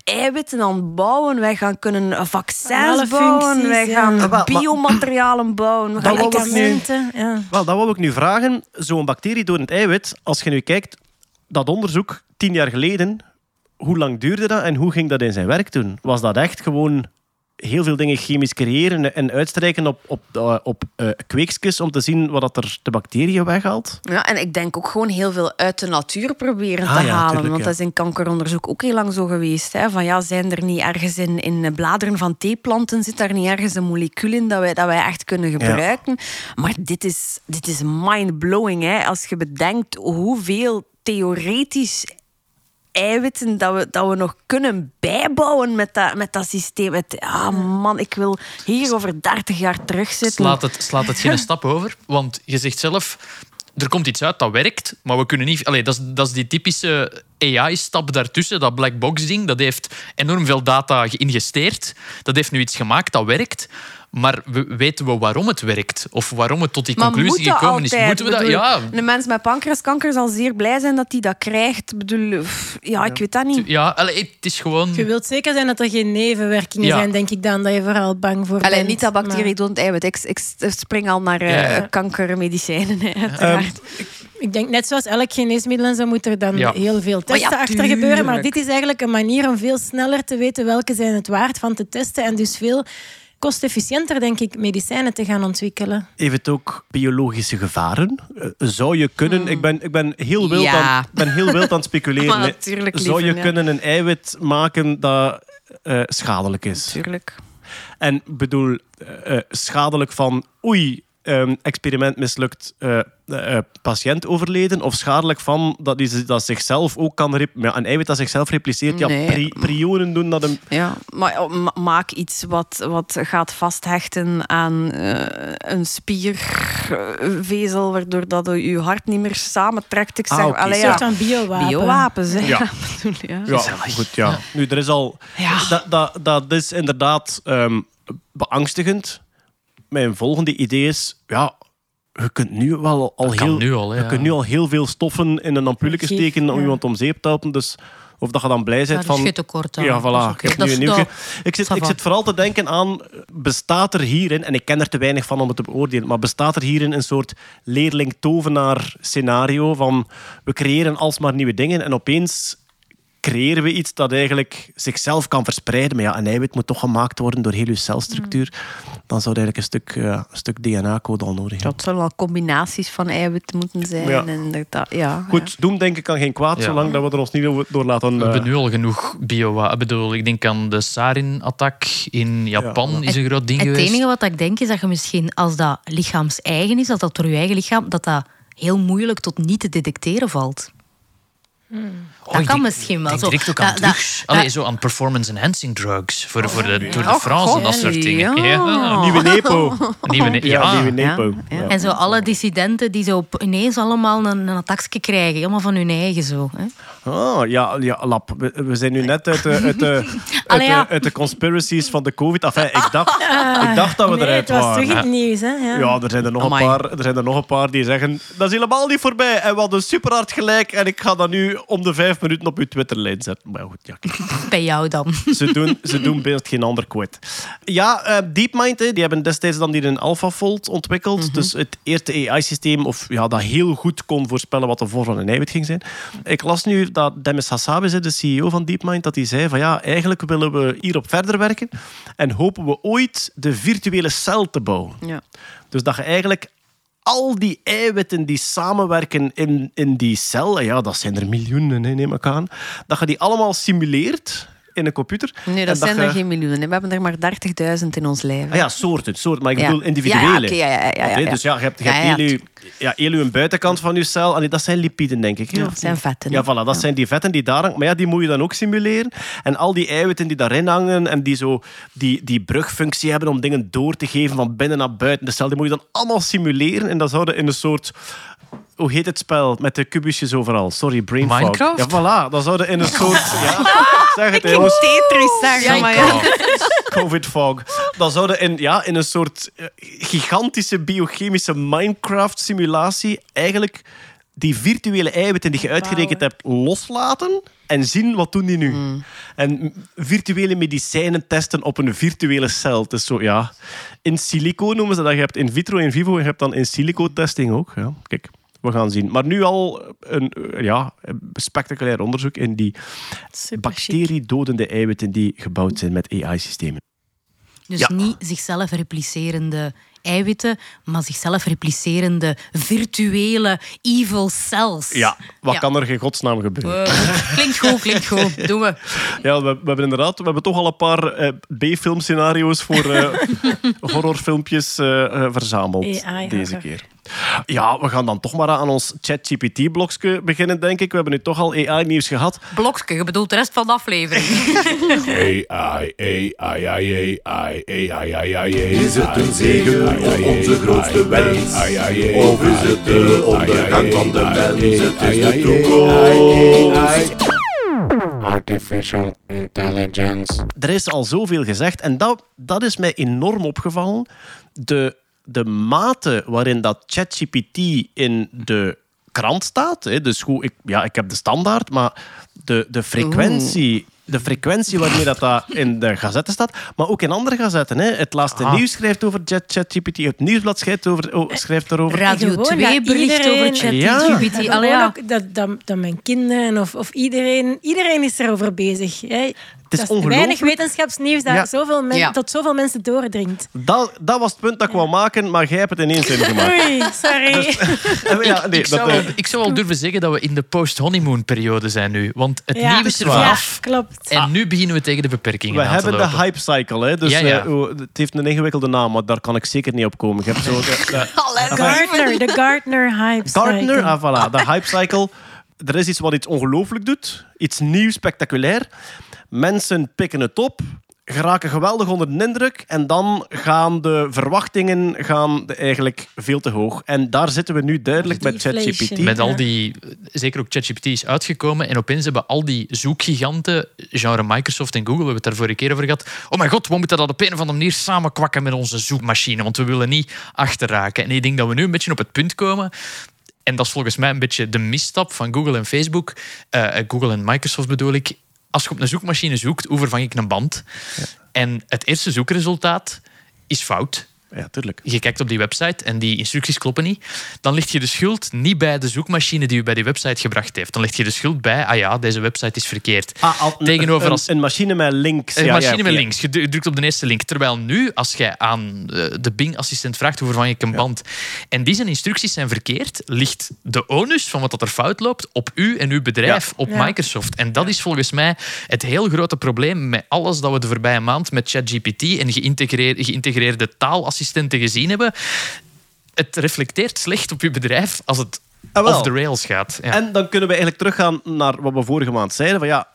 eiwitten aan het bouwen. Wij gaan kunnen vaccins bouwen. functies, Wij gaan biomaterialen bouwen. We Dat gaan nu- Medicamenten, ja. Wel, dat wou ik nu vragen. Zo'n bacterie door het eiwit, als je nu kijkt, dat onderzoek tien jaar geleden, hoe lang duurde dat en hoe ging dat in zijn werk doen? Was dat echt gewoon heel veel dingen chemisch creëren en uitstrijken op, op, eh, op kweekjes om te zien wat dat er de bacteriën weghaalt? Ja, en ik denk ook gewoon heel veel uit de natuur proberen Ah, te ja, halen. tuurlijk, want dat is in kankeronderzoek ook heel lang zo geweest. Hè? Van, ja, zijn er niet ergens in, in de bladeren van theeplanten, zit daar niet ergens een molecuul in dat wij, dat wij echt kunnen gebruiken? Maar dit is, dit is mind-blowing. hè. Als je bedenkt hoeveel theoretisch eiwitten dat we, dat we nog kunnen bijbouwen met dat, met dat systeem. Het, ah man, ik wil hier over 30 jaar terugzitten. Slaat het, slaat het geen stap over? Want je zegt zelf, er komt iets uit dat werkt, maar we kunnen niet... Allee, dat, is, dat is die typische AI-stap daartussen, dat black box ding. Dat heeft enorm veel data geïnjecteerd. Dat heeft nu iets gemaakt dat werkt. Maar we, weten we waarom het werkt? Of waarom het tot die Maar conclusie gekomen is? Moeten we dat... Ja, Een mens met pancreaskanker zal zeer blij zijn dat hij dat krijgt. Ik bedoel, pff, ja, ik weet dat niet. ja allee, het is gewoon... Je wilt zeker zijn dat er geen nevenwerkingen Ja. zijn, denk ik dan, dat je vooral bang voor Alleen bent. niet dat Maar- bacterie doet eiwit. Ik, ik spring al naar eh, kankermedicijnen, hè, uiteraard. Ik denk net zoals elk geneesmiddel en zo moet er dan Ja. heel veel testen ja, achter gebeuren. Maar dit is eigenlijk een manier om veel sneller te weten welke zijn het waard van te testen. En dus veel kostefficiënter, denk ik, medicijnen te gaan ontwikkelen. Heeft het ook biologische gevaren? Eh, zou je kunnen... Ik, ben, ik ben heel wild, Hmm. Ja. aan, ik ben heel wild aan het speculeren. Natuurlijk, zou je ja. kunnen een eiwit maken dat eh, schadelijk is? Tuurlijk. En ik bedoel, eh, schadelijk van oei, ehm, experiment mislukt, eh, eh, eh, patiënt overleden. Of schadelijk van dat, die, dat zichzelf ook kan... rep- maar een eiwit dat zichzelf repliceert, ja, Nee. pri- prionen doen dat een... Ja, maar oh, ma- maak iets wat, wat gaat vasthechten aan eh, een spiervezel, waardoor dat je hart niet meer samentrekt. Ik Ah, zeg, oké. allee, Een ja, soort van biowapen. biowapens. Hè. Ja. Ja. bedoel, ja. Ja, goed, ja. Nu, er is al... Ja. Dat, dat, dat is inderdaad ehm, beangstigend. Mijn volgende idee is... Ja, je kunt nu wel al Dat heel... nu al, hè, je ja. kunt nu al heel veel stoffen in een ampulletje steken om ja. iemand om zeep te helpen. Dus of dat je dan blij bent van... Ja, voilà. Ik, heb nu een nieuwtje. dat- ik, zit, ik zit vooral te denken aan, bestaat er hierin, en ik ken er te weinig van om het te beoordelen, maar bestaat er hierin een soort leerling-tovenaar scenario van we creëren alsmaar nieuwe dingen en opeens creëren we iets dat eigenlijk zichzelf kan verspreiden. Maar ja, een eiwit moet toch gemaakt worden door heel je celstructuur. Dan zou het eigenlijk een stuk, eh, een stuk DNA-code al nodig hebben. Dat zullen wel combinaties van eiwitten moeten zijn. Ja. En dat, ja, Goed, doen denken kan geen kwaad, Ja. zolang dat we er ons niet door laten... We eh, hebben nu al genoeg bio. Ik bedoel, ik denk aan de sarin-attack in Japan is een groot ding Het geweest. enige wat ik denk is dat je misschien, als dat lichaams-eigen is, dat dat door je eigen lichaam, dat dat heel moeilijk tot niet te detecteren valt. Oh, dat kan denk- misschien wel. Ik Zo, direct ook aan drugs. Allee, zo aan performance-enhancing drugs. Voor, voor de Tour de Oh, France en dat soort dingen. ja. Nieuwe Nepo. Nieuwe, ne- Ja, ja, nieuwe ja, Nepo. ja. Ja. En zo alle dissidenten die zo ineens allemaal een, een attackje krijgen, helemaal van hun eigen zo. Hè? Ah, ja, ja, Lap. We, we zijn nu net uit de, uit, de, uit, de, uit de conspiracies van de COVID. Enfin, ik, dacht, ik dacht dat we nee, eruit het was waren. terug in het nieuws. Hè? Ja. Ja, er zijn er, nog een paar, er zijn er nog een paar die zeggen... Dat is helemaal niet voorbij. En we hadden super hard gelijk. En ik ga dat nu om de vijf minuten op uw Twitterlijn zetten. Maar goed, ja. Bij jou dan. ze doen, ze doen best geen ander kwijt. Ja, eh, DeepMind, hè, die hebben destijds dan die in AlphaFold ontwikkeld. Dus het eerste AI-systeem of, ja, dat heel goed kon voorspellen wat de vorm van een eiwit ging zijn. Ik las nu dat Demis Hassabis, de CEO van DeepMind, dat hij zei van ja, eigenlijk willen we hierop verder werken en hopen we ooit de virtuele cel te bouwen. Ja. Dus dat je eigenlijk al die eiwitten die samenwerken in, in die cel, ja, dat zijn er miljoenen, hè, neem ik aan, dat je die allemaal simuleert in een computer. Nee, dat zijn er geen miljoenen. hè. We hebben er maar 30.000 in ons lijf. Ah ja, soorten, soorten. Maar ik bedoel individuele. Ja, ja, ja, ja. Dus ja, je hebt, je Ja, hebt heel, je, ja, heel je buitenkant van je cel. Allee, dat zijn lipiden, denk ik. hè, Ja, dat zijn vetten, Ja, voilà, dat zijn die vetten die daar hangen. Maar ja, die moet je dan ook simuleren. En al die eiwitten die daarin hangen en die zo die, die brugfunctie hebben om dingen door te geven van binnen naar buiten de cel, die moet je dan allemaal simuleren. En dat zouden in een soort... Hoe heet het spel? Met de kubusjes overal. Sorry, brain fog. Minecraft? Ja, voilà. Dat zouden in een soort... Ja, zeg het, jongens. Tetris zeggen, maar ja. COVID fog. Dan zouden in, ja, in een soort eh, gigantische biochemische Minecraft-simulatie eigenlijk die virtuele eiwitten die je uitgerekend hebt loslaten en zien wat doen die nu. En m- virtuele medicijnen testen op een virtuele cel. Het is zo, ja, in silico noemen ze dat. Je hebt in vitro, in vivo en je hebt dan in silico testing ook. Ja, kijk. We gaan zien. Maar nu al een eh, ja, spectaculair onderzoek in die bacteriedodende eiwitten die gebouwd zijn met AI-systemen. Dus Ja. niet zichzelf replicerende eiwitten, maar zichzelf replicerende virtuele evil cells. Ja, wat Ja. kan er in godsnaam gebeuren? Eh, klinkt goed, klinkt goed. Doen we. Ja, we, we hebben inderdaad we hebben toch al een paar eh, B-filmscenario's voor eh, horrorfilmpjes verzameld AI deze keer. Ja, we gaan dan toch maar aan ons ChatGPT-blokje beginnen, denk ik. We hebben nu toch al AI-nieuws gehad. Blokske, je bedoelt de rest van de aflevering. AI, AI, AI, AI, AI, AI, AI. Is het een zegen of onze grootste wens? Of is het de ondergang van de mens? Het is de toekomst. Artificial intelligence. Er is al zoveel gezegd en dat, dat is mij enorm opgevallen. De, de mate waarin dat ChatGPT in de krant staat. Hè, dus goed, ik, ja, ik heb de standaard, maar de, de frequentie... De frequentie waarmee dat, dat in de gazetten staat, maar ook in andere gazetten. Hè. Het laatste Ah. nieuws schrijft over Chat- ChatGPT, het nieuwsblad schrijft, over, oh, schrijft daarover. Radio Gewoon 2 dat bericht iedereen- over. ChatGPT. En Allee, gewoon ja. ook dat, dat, dat mijn kinderen of, of iedereen, iedereen is erover bezig. Hè. Is dat ongelooflijk. weinig wetenschapsnieuws dat Ja. zoveel men- Ja. tot zoveel mensen doordringt. Dat, dat was het punt dat ik wou maken, maar jij hebt het in één zin gemaakt. Oei, sorry. Ja, nee, Ik dat, zou, eh, ik zou al durven zeggen dat we in de post-honeymoon-periode zijn nu. Want het Ja. nieuws is er Ja, vanaf. klopt. En nu beginnen we tegen de beperkingen We aan te hebben de hype cycle, hè? dus Ja, ja. eh, oh, het heeft een ingewikkelde naam, maar daar kan ik zeker niet op komen. Ik heb zo de, de- Gardner, de Gardner hype. Gardner, ah, voilà, de hype cycle. Er is iets wat iets ongelooflijk doet, iets nieuws, spectaculair. Mensen pikken het op, geraken geweldig onder de indruk en dan gaan de verwachtingen gaan de- eigenlijk veel te hoog. En daar zitten we nu duidelijk met. ChatGPT. Met al die, zeker ook ChatGPT is uitgekomen en opeens hebben al die zoekgiganten, genre Microsoft en Google, we hebben het daar vorige keer over gehad. Oh mijn god, we moeten dat op een of andere manier samenkwakken met onze zoekmachine, want we willen niet achterraken. En ik denk dat we nu een beetje op het punt komen. En dat is volgens mij een beetje de misstap van Google en Facebook. eh, Google en Microsoft bedoel ik. Als je op een zoekmachine zoekt, hoe vervang ik een band? En het eerste zoekresultaat is fout. Ja, tuurlijk. je kijkt op die website en die instructies kloppen niet, dan ligt je de schuld niet bij de zoekmachine die u bij die website gebracht heeft. Dan ligt je de schuld bij, ah ja, deze website is verkeerd. Ah, al- een- Tegenover als- een machine met links. Een ja, machine ja, met links. Je drukt op de eerste link. Terwijl nu, als jij aan eh, de Bing-assistent vraagt hoe vervang ik een band en die zijn instructies zijn verkeerd, ligt de onus van wat dat er fout loopt op u en uw bedrijf, op Ja. Microsoft. En dat is volgens mij het heel grote probleem met alles dat we de voorbije maand met ChatGPT en geïntegreerde, geïntegreerde taalassistenten gezien hebben. Het reflecteert slecht op uw bedrijf als het Ah, off the rails gaat. Ja. En dan kunnen we eigenlijk teruggaan naar wat we vorige maand zeiden. Van ja,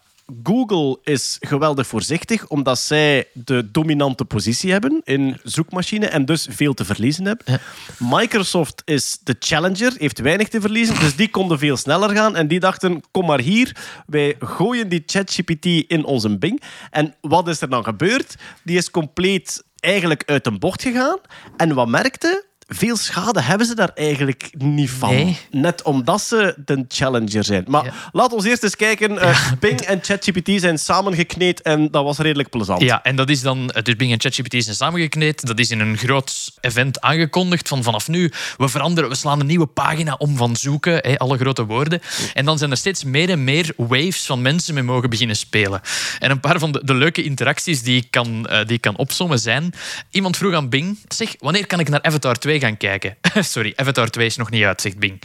Google is geweldig voorzichtig omdat zij de dominante positie hebben in zoekmachine en dus veel te verliezen hebben. Microsoft is de challenger, heeft weinig te verliezen, dus die konden veel sneller gaan en die dachten, kom maar hier, wij gooien die ChatGPT in onze Bing. En wat is er dan gebeurd? Die is compleet eigenlijk uit een bocht gegaan. En wat merkte? Veel schade hebben ze daar eigenlijk niet van. Nee. Net omdat ze de challenger zijn. Maar Ja. laat ons eerst eens kijken. Eh, Bing en ChatGPT zijn samengekneed en dat was redelijk plezant. Ja, en dat is dan, eh, dus Bing en ChatGPT zijn samengekneed. Dat is in een groot event aangekondigd van vanaf nu, we veranderen, we slaan een nieuwe pagina om van zoeken, hè, alle grote woorden. En dan zijn er steeds meer en meer waves van mensen mee mogen beginnen spelen. En een paar van de, de leuke interacties die ik, kan, eh, die ik kan opsommen zijn, iemand vroeg aan Bing, zeg, wanneer kan ik naar Avatar 2 gaan kijken? Sorry, Avatar 2 is nog niet uit, zegt Bing.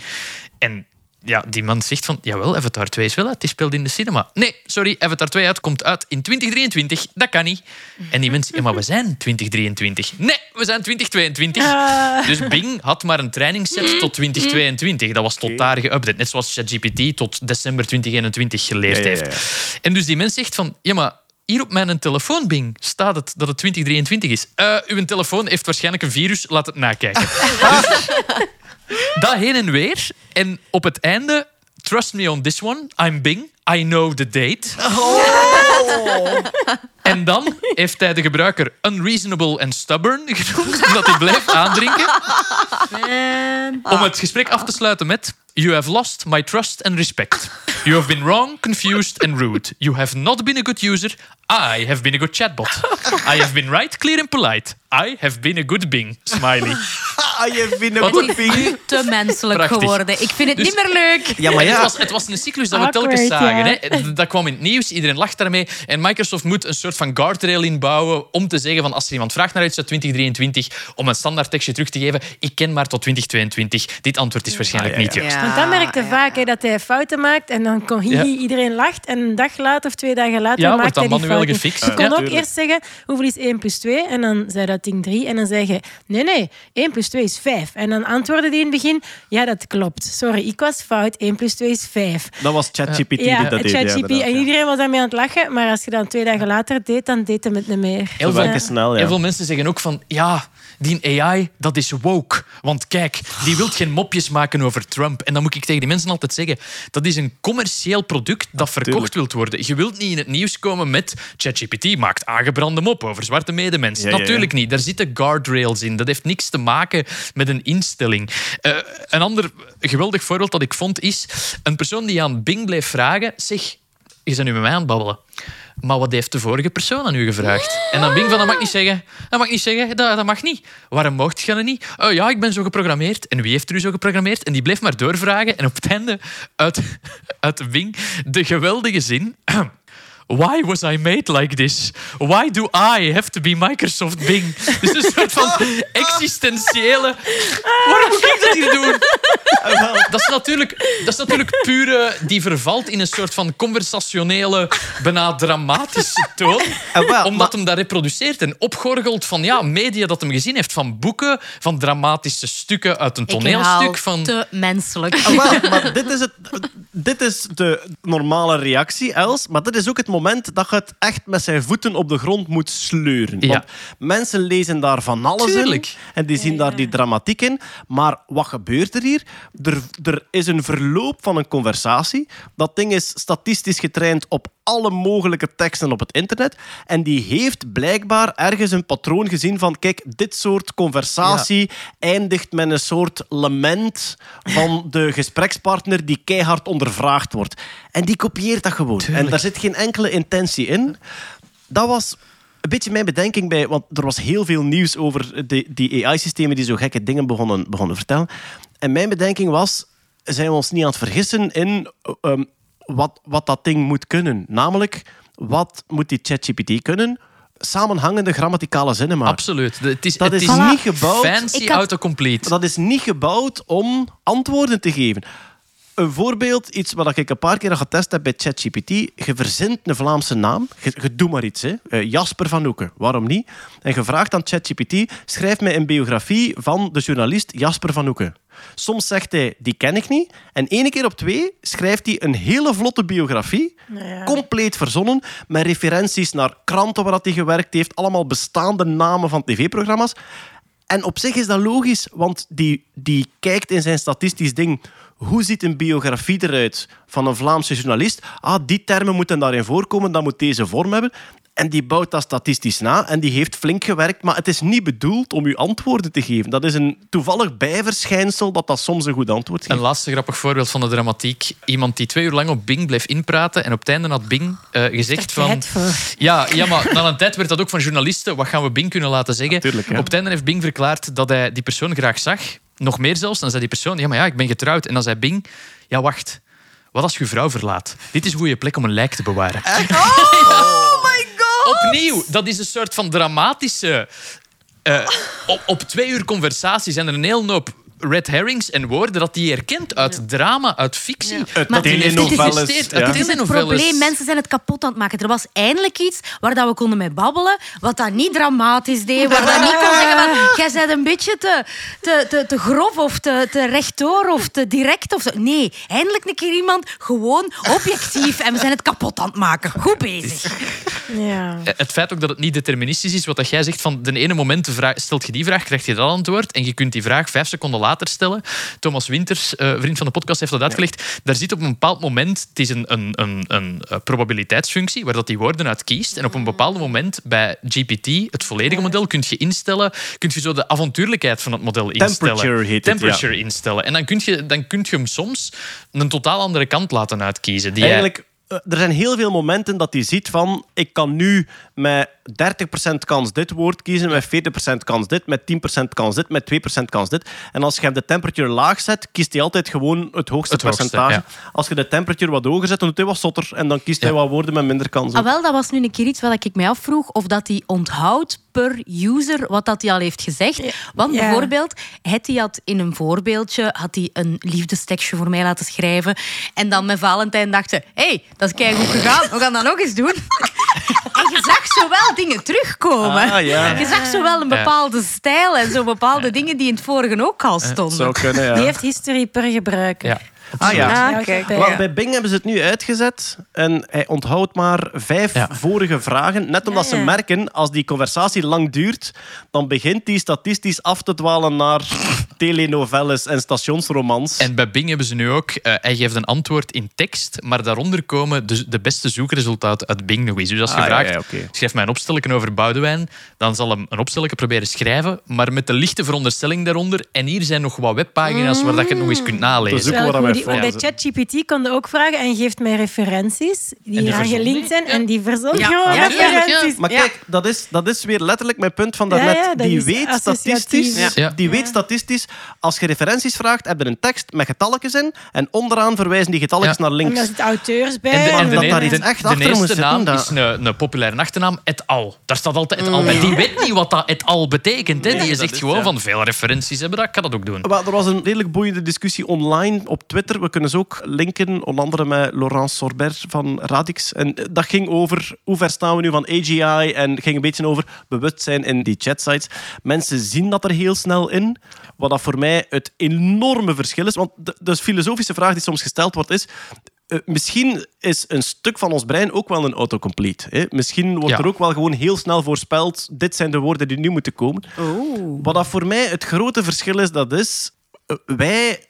En ja, die man zegt van, jawel, Avatar 2 is wel uit, die speelt in de cinema. Nee, sorry, Avatar 2 uit, komt uit in 2023, dat kan niet. En die mensen, ja, maar we zijn 2023. Nee, we zijn 2022. Dus Bing had maar een trainingsset tot 2022. Dat was tot daar geüpdate, net zoals ChatGPT tot december 2021 geleerd Ja, ja, ja, ja. heeft. En dus die mens zegt van, ja, maar hier op mijn telefoon, Bing, staat het dat het 2023 is. Eh, uw telefoon heeft waarschijnlijk een virus, laat het nakijken. Dat heen en weer. En op het einde, trust me on this one, I'm Bing, I know the date. En dan heeft hij de gebruiker unreasonable and stubborn genoemd, omdat hij blijft aandrinken. Om het gesprek af te sluiten met... You have lost my trust and respect. You have been wrong, confused and rude. You have not been a good user. I have been a good chatbot. I have been right, clear and polite. I have been a good Bing. Smiley. Ah, je vindt een. Te menselijk Prachtig. geworden. Ik vind het Dus- niet meer leuk. Ja, maar Het, ja. was, het was een cyclus dat we Awkward, telkens zagen. ja. Hè. Dat kwam in het nieuws, iedereen lacht daarmee. En Microsoft moet een soort van guardrail inbouwen om te zeggen van als er iemand vraagt naar iets uit 2023, om een standaard tekstje terug te geven, ik ken maar tot 2022. Dit antwoord is waarschijnlijk Ah, ja, niet ja. juist. Want dat merkte vaak hè, dat hij fouten maakt en dan kon Ja. iedereen lacht en een dag later of twee dagen later Ja, dan hij die manueel fouten. gefixt. Je kon ook eerst zeggen hoeveel is 1 plus 2 en dan zei dat ding 3 en dan zei je nee nee 1 plus 2 is 5 en dan antwoordde die in het begin ja dat klopt sorry ik was fout 1 plus 2 is 5 Dat was ChatGPT die ja, dat deed. ja, ChatGPT inderdaad, en ja. iedereen was daarmee aan het lachen maar als je dan twee dagen later deed dan deed hij het niet meer Heel veel, snel, ja. heel veel mensen zeggen ook van ja, die AI, dat is woke. Want kijk, die wil geen mopjes maken over Trump. En dan moet ik tegen die mensen altijd zeggen, dat is een commercieel product dat verkocht wilt worden. Je wilt niet in het nieuws komen met ChatGPT maakt aangebrande mop over zwarte medemensen. Ja, ja, ja. Natuurlijk niet. Daar zitten guardrails in. Dat heeft niks te maken met een instelling. Eh, een ander geweldig voorbeeld dat ik vond is een persoon die aan Bing bleef vragen, zeg, je bent nu met mij aan het babbelen. Maar wat heeft de vorige persoon aan u gevraagd? En dan Bing van, dat mag niet zeggen. Dat mag niet zeggen, dat, dat mag niet. Waarom mocht je dat niet? Oh ja, ik ben zo geprogrammeerd. En wie heeft er u zo geprogrammeerd? En die bleef maar doorvragen. En op het einde, uit, uit Bing, de geweldige zin... Why was I made like this? Why do I have to be Microsoft Bing? Dus een soort van existentiële... Waarom moet ik dat hier doen? Dat is natuurlijk, dat is natuurlijk pure... Die vervalt in een soort van conversationele, bijna dramatische toon. Wel, omdat hem dat reproduceert en opgorgelt van ja, media dat hem gezien heeft. Van boeken, van dramatische stukken uit een toneelstuk. Van, te menselijk. Ah, wel, maar dit is, het, dit is de normale reactie, Els. Maar dit is ook het moment dat je het echt met zijn voeten op de grond moet sleuren. Ja. Want mensen lezen daar van alles Tuurlijk. in. En die zien daar die dramatiek in. Maar wat gebeurt er hier? Er, er is een verloop van een conversatie. Dat ding is statistisch getraind op alle mogelijke teksten op het internet. En die heeft blijkbaar ergens een patroon gezien van... Kijk, dit soort conversatie eindigt met een soort lament van de gesprekspartner die keihard ondervraagd wordt. En die kopieert dat gewoon. En daar zit geen enkele intentie in. Dat was een beetje mijn bedenking bij, want er was heel veel nieuws over de, die AI-systemen die zo gekke dingen begonnen, begonnen vertellen. En mijn bedenking was, zijn we ons niet aan het vergissen in ehm, wat, wat dat ding moet kunnen? Namelijk, wat moet die ChatGPT kunnen? Samenhangende grammaticale zinnen maken. Absoluut. Het is, Dat het is is niet gebouwd. fancy Ik had- autocomplete. Dat is niet gebouwd om antwoorden te geven. Een voorbeeld, iets wat ik een paar keer al getest heb bij ChatGPT. Je verzint een Vlaamse naam. Je, je doet maar iets. Hè. Eh, Jasper van Oeken. Waarom niet? En je vraagt aan ChatGPT, schrijf mij een biografie van de journalist Jasper van Oeken. Soms zegt hij, die ken ik niet. En ene keer op twee schrijft hij een hele vlotte biografie. Compleet verzonnen. Met referenties naar kranten waar hij gewerkt heeft. Allemaal bestaande namen van tv-programma's. En op zich is dat logisch, want die, die kijkt in zijn statistisch ding. Hoe ziet een biografie eruit van een Vlaamse journalist? Ah, die termen moeten daarin voorkomen, dat moet deze vorm hebben. En die bouwt dat statistisch na en die heeft flink gewerkt, maar het is niet bedoeld om u antwoorden te geven. Dat is een toevallig bijverschijnsel dat dat soms een goed antwoord Een geeft. laatste grappig voorbeeld van de dramatiek. Iemand die twee uur lang op Bing bleef inpraten en op het einde had Bing eh, gezegd van... Ja, ja, maar na een tijd werd dat ook van journalisten. Wat gaan we Bing kunnen laten zeggen? Natuurlijk, ja. Op het einde heeft Bing verklaard dat hij die persoon graag zag. Nog meer zelfs. Dan zei die persoon, ja, maar ja, ik ben getrouwd. En dan zei Bing, ja, wacht. Wat als je vrouw verlaat? Dit is een goede plek om een lijk te bewaren. Oh my god! Opnieuw, dat is een soort van dramatische... eh, op, op twee uur conversatie zijn er een hele hoop red herrings en woorden dat hij herkent uit drama, uit fictie. Uit ja. uit Het is het telenovelles. probleem, mensen zijn het kapot aan het maken. Er was eindelijk iets waar dat we konden mee babbelen, wat dat niet dramatisch deed, waar dat niet kon zeggen van, jij bent een beetje te, te, te, te grof of te, te rechtdoor of te direct. Of zo. Nee, eindelijk een keer iemand gewoon objectief en we zijn het kapot aan het maken. Goed bezig. Ja. Eh, Het feit ook dat het niet deterministisch is, wat dat jij zegt, van de ene moment stelt je die vraag, krijg je dat antwoord en je kunt die vraag vijf seconden later stellen. Thomas Winters, eh, vriend van de podcast, heeft dat uitgelegd. Daar zit op een bepaald moment, het is een, een, een, een eh, probabiliteitsfunctie, waar dat die woorden uit kiest. En op een bepaald moment bij GPT, het volledige model, kun je instellen, kun je zo de avontuurlijkheid van het model instellen. Temperature heet het, Temperature instellen. En dan kun, je, dan kun je hem soms een totaal andere kant laten uitkiezen. Die Eigenlijk, er zijn heel veel momenten dat hij ziet van... Ik kan nu met 30% kans dit woord kiezen, met 40% kans dit, met 10% kans dit, met 2% kans dit. En als je hem de temperatuur laag zet, kiest hij altijd gewoon het hoogste Het hoogste, percentage. Als je de temperatuur wat hoger zet, dan doet hij wat zotter. En dan kiest hij wat woorden met minder kans. Ah, wel, dat was nu een keer iets wat ik mij afvroeg of dat hij onthoudt per user wat dat hij al heeft gezegd. Want Ja. bijvoorbeeld, Hetty had in een voorbeeldje had hij een liefdestekstje voor mij laten schrijven. En dan met Valentijn dachten, hé, hey, dat is keigoed gegaan, we gaan dat nog eens doen. je zag zo wel dingen terugkomen. Ah, ja. Je zag zo wel een bepaalde stijl en zo bepaalde dingen die in het vorige ook al stonden. Zou kunnen, ja. Die heeft history per gebruiker. Ah ja. Ah, bij Bing hebben ze het nu uitgezet en hij onthoudt maar vijf Ja. vorige vragen. Net omdat Ja, ze merken, als die conversatie lang duurt, dan begint die statistisch af te dwalen naar telenovelles en stationsromans. En bij Bing hebben ze nu ook, eh, hij geeft een antwoord in tekst, maar daaronder komen de, de beste zoekresultaten uit Bing nog eens. Dus als je Ah, vraagt, schrijf mij een opstelletje over Boudewijn, dan zal hem een opstelletje proberen schrijven, maar met de lichte veronderstelling daaronder. En hier zijn nog wat webpagina's waar dat je het nog eens kunt nalezen. ook wat wij moet die- fouten bij ChatGPT kon je ook vragen en geeft mij referenties die, verzon gelinkt zijn. En die verzon Ja. gewoon Ja, tuurlijk, ja. referenties. Maar kijk, dat is, dat is weer letterlijk mijn punt van daarnet. ja, dat die weet statistisch, Ja. die weet statistisch, als je referenties vraagt, heb je een tekst met getalletjes in en onderaan verwijzen die getalletjes Ja. naar En links. daar zitten auteurs bij. En de, en dat de, daar de, iets de, echt de achter eerste moet zitten, naam dat- is een, een populaire achternaam, et al. Daar staat altijd et al bij. Die weet niet wat dat et al betekent. Hè. Die zegt gewoon van veel referenties hebben, dat ik kan dat ook doen. Er was een redelijk boeiende discussie online op Twitter. We kunnen ze ook linken, onder andere met Laurent Sorbert van Radix. En eh, dat ging over hoe ver staan we nu van AGI en ging een beetje over bewustzijn in die chatsites. Mensen zien dat er heel snel in. Wat dat voor mij het enorme verschil is. Want de, de filosofische vraag die soms gesteld wordt is... eh, misschien is een stuk van ons brein ook wel een autocomplete. Hè? Misschien wordt Ja. er ook wel gewoon heel snel voorspeld... dit zijn de woorden die nu moeten komen. Wat dat voor mij het grote verschil is, dat is... eh, wij,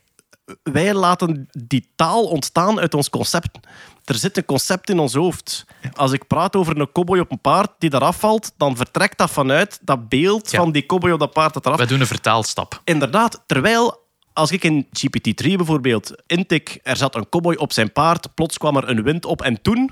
wij laten die taal ontstaan uit ons concept. Er zit een concept in ons hoofd. Als ik praat over een cowboy op een paard die eraf valt, dan vertrekt dat vanuit dat beeld Ja. van die cowboy op dat paard dat eraf Wij doen een vertaalstap. Inderdaad, terwijl als ik in GPT-3 bijvoorbeeld intik, er zat een cowboy op zijn paard, plots kwam er een wind op en toen,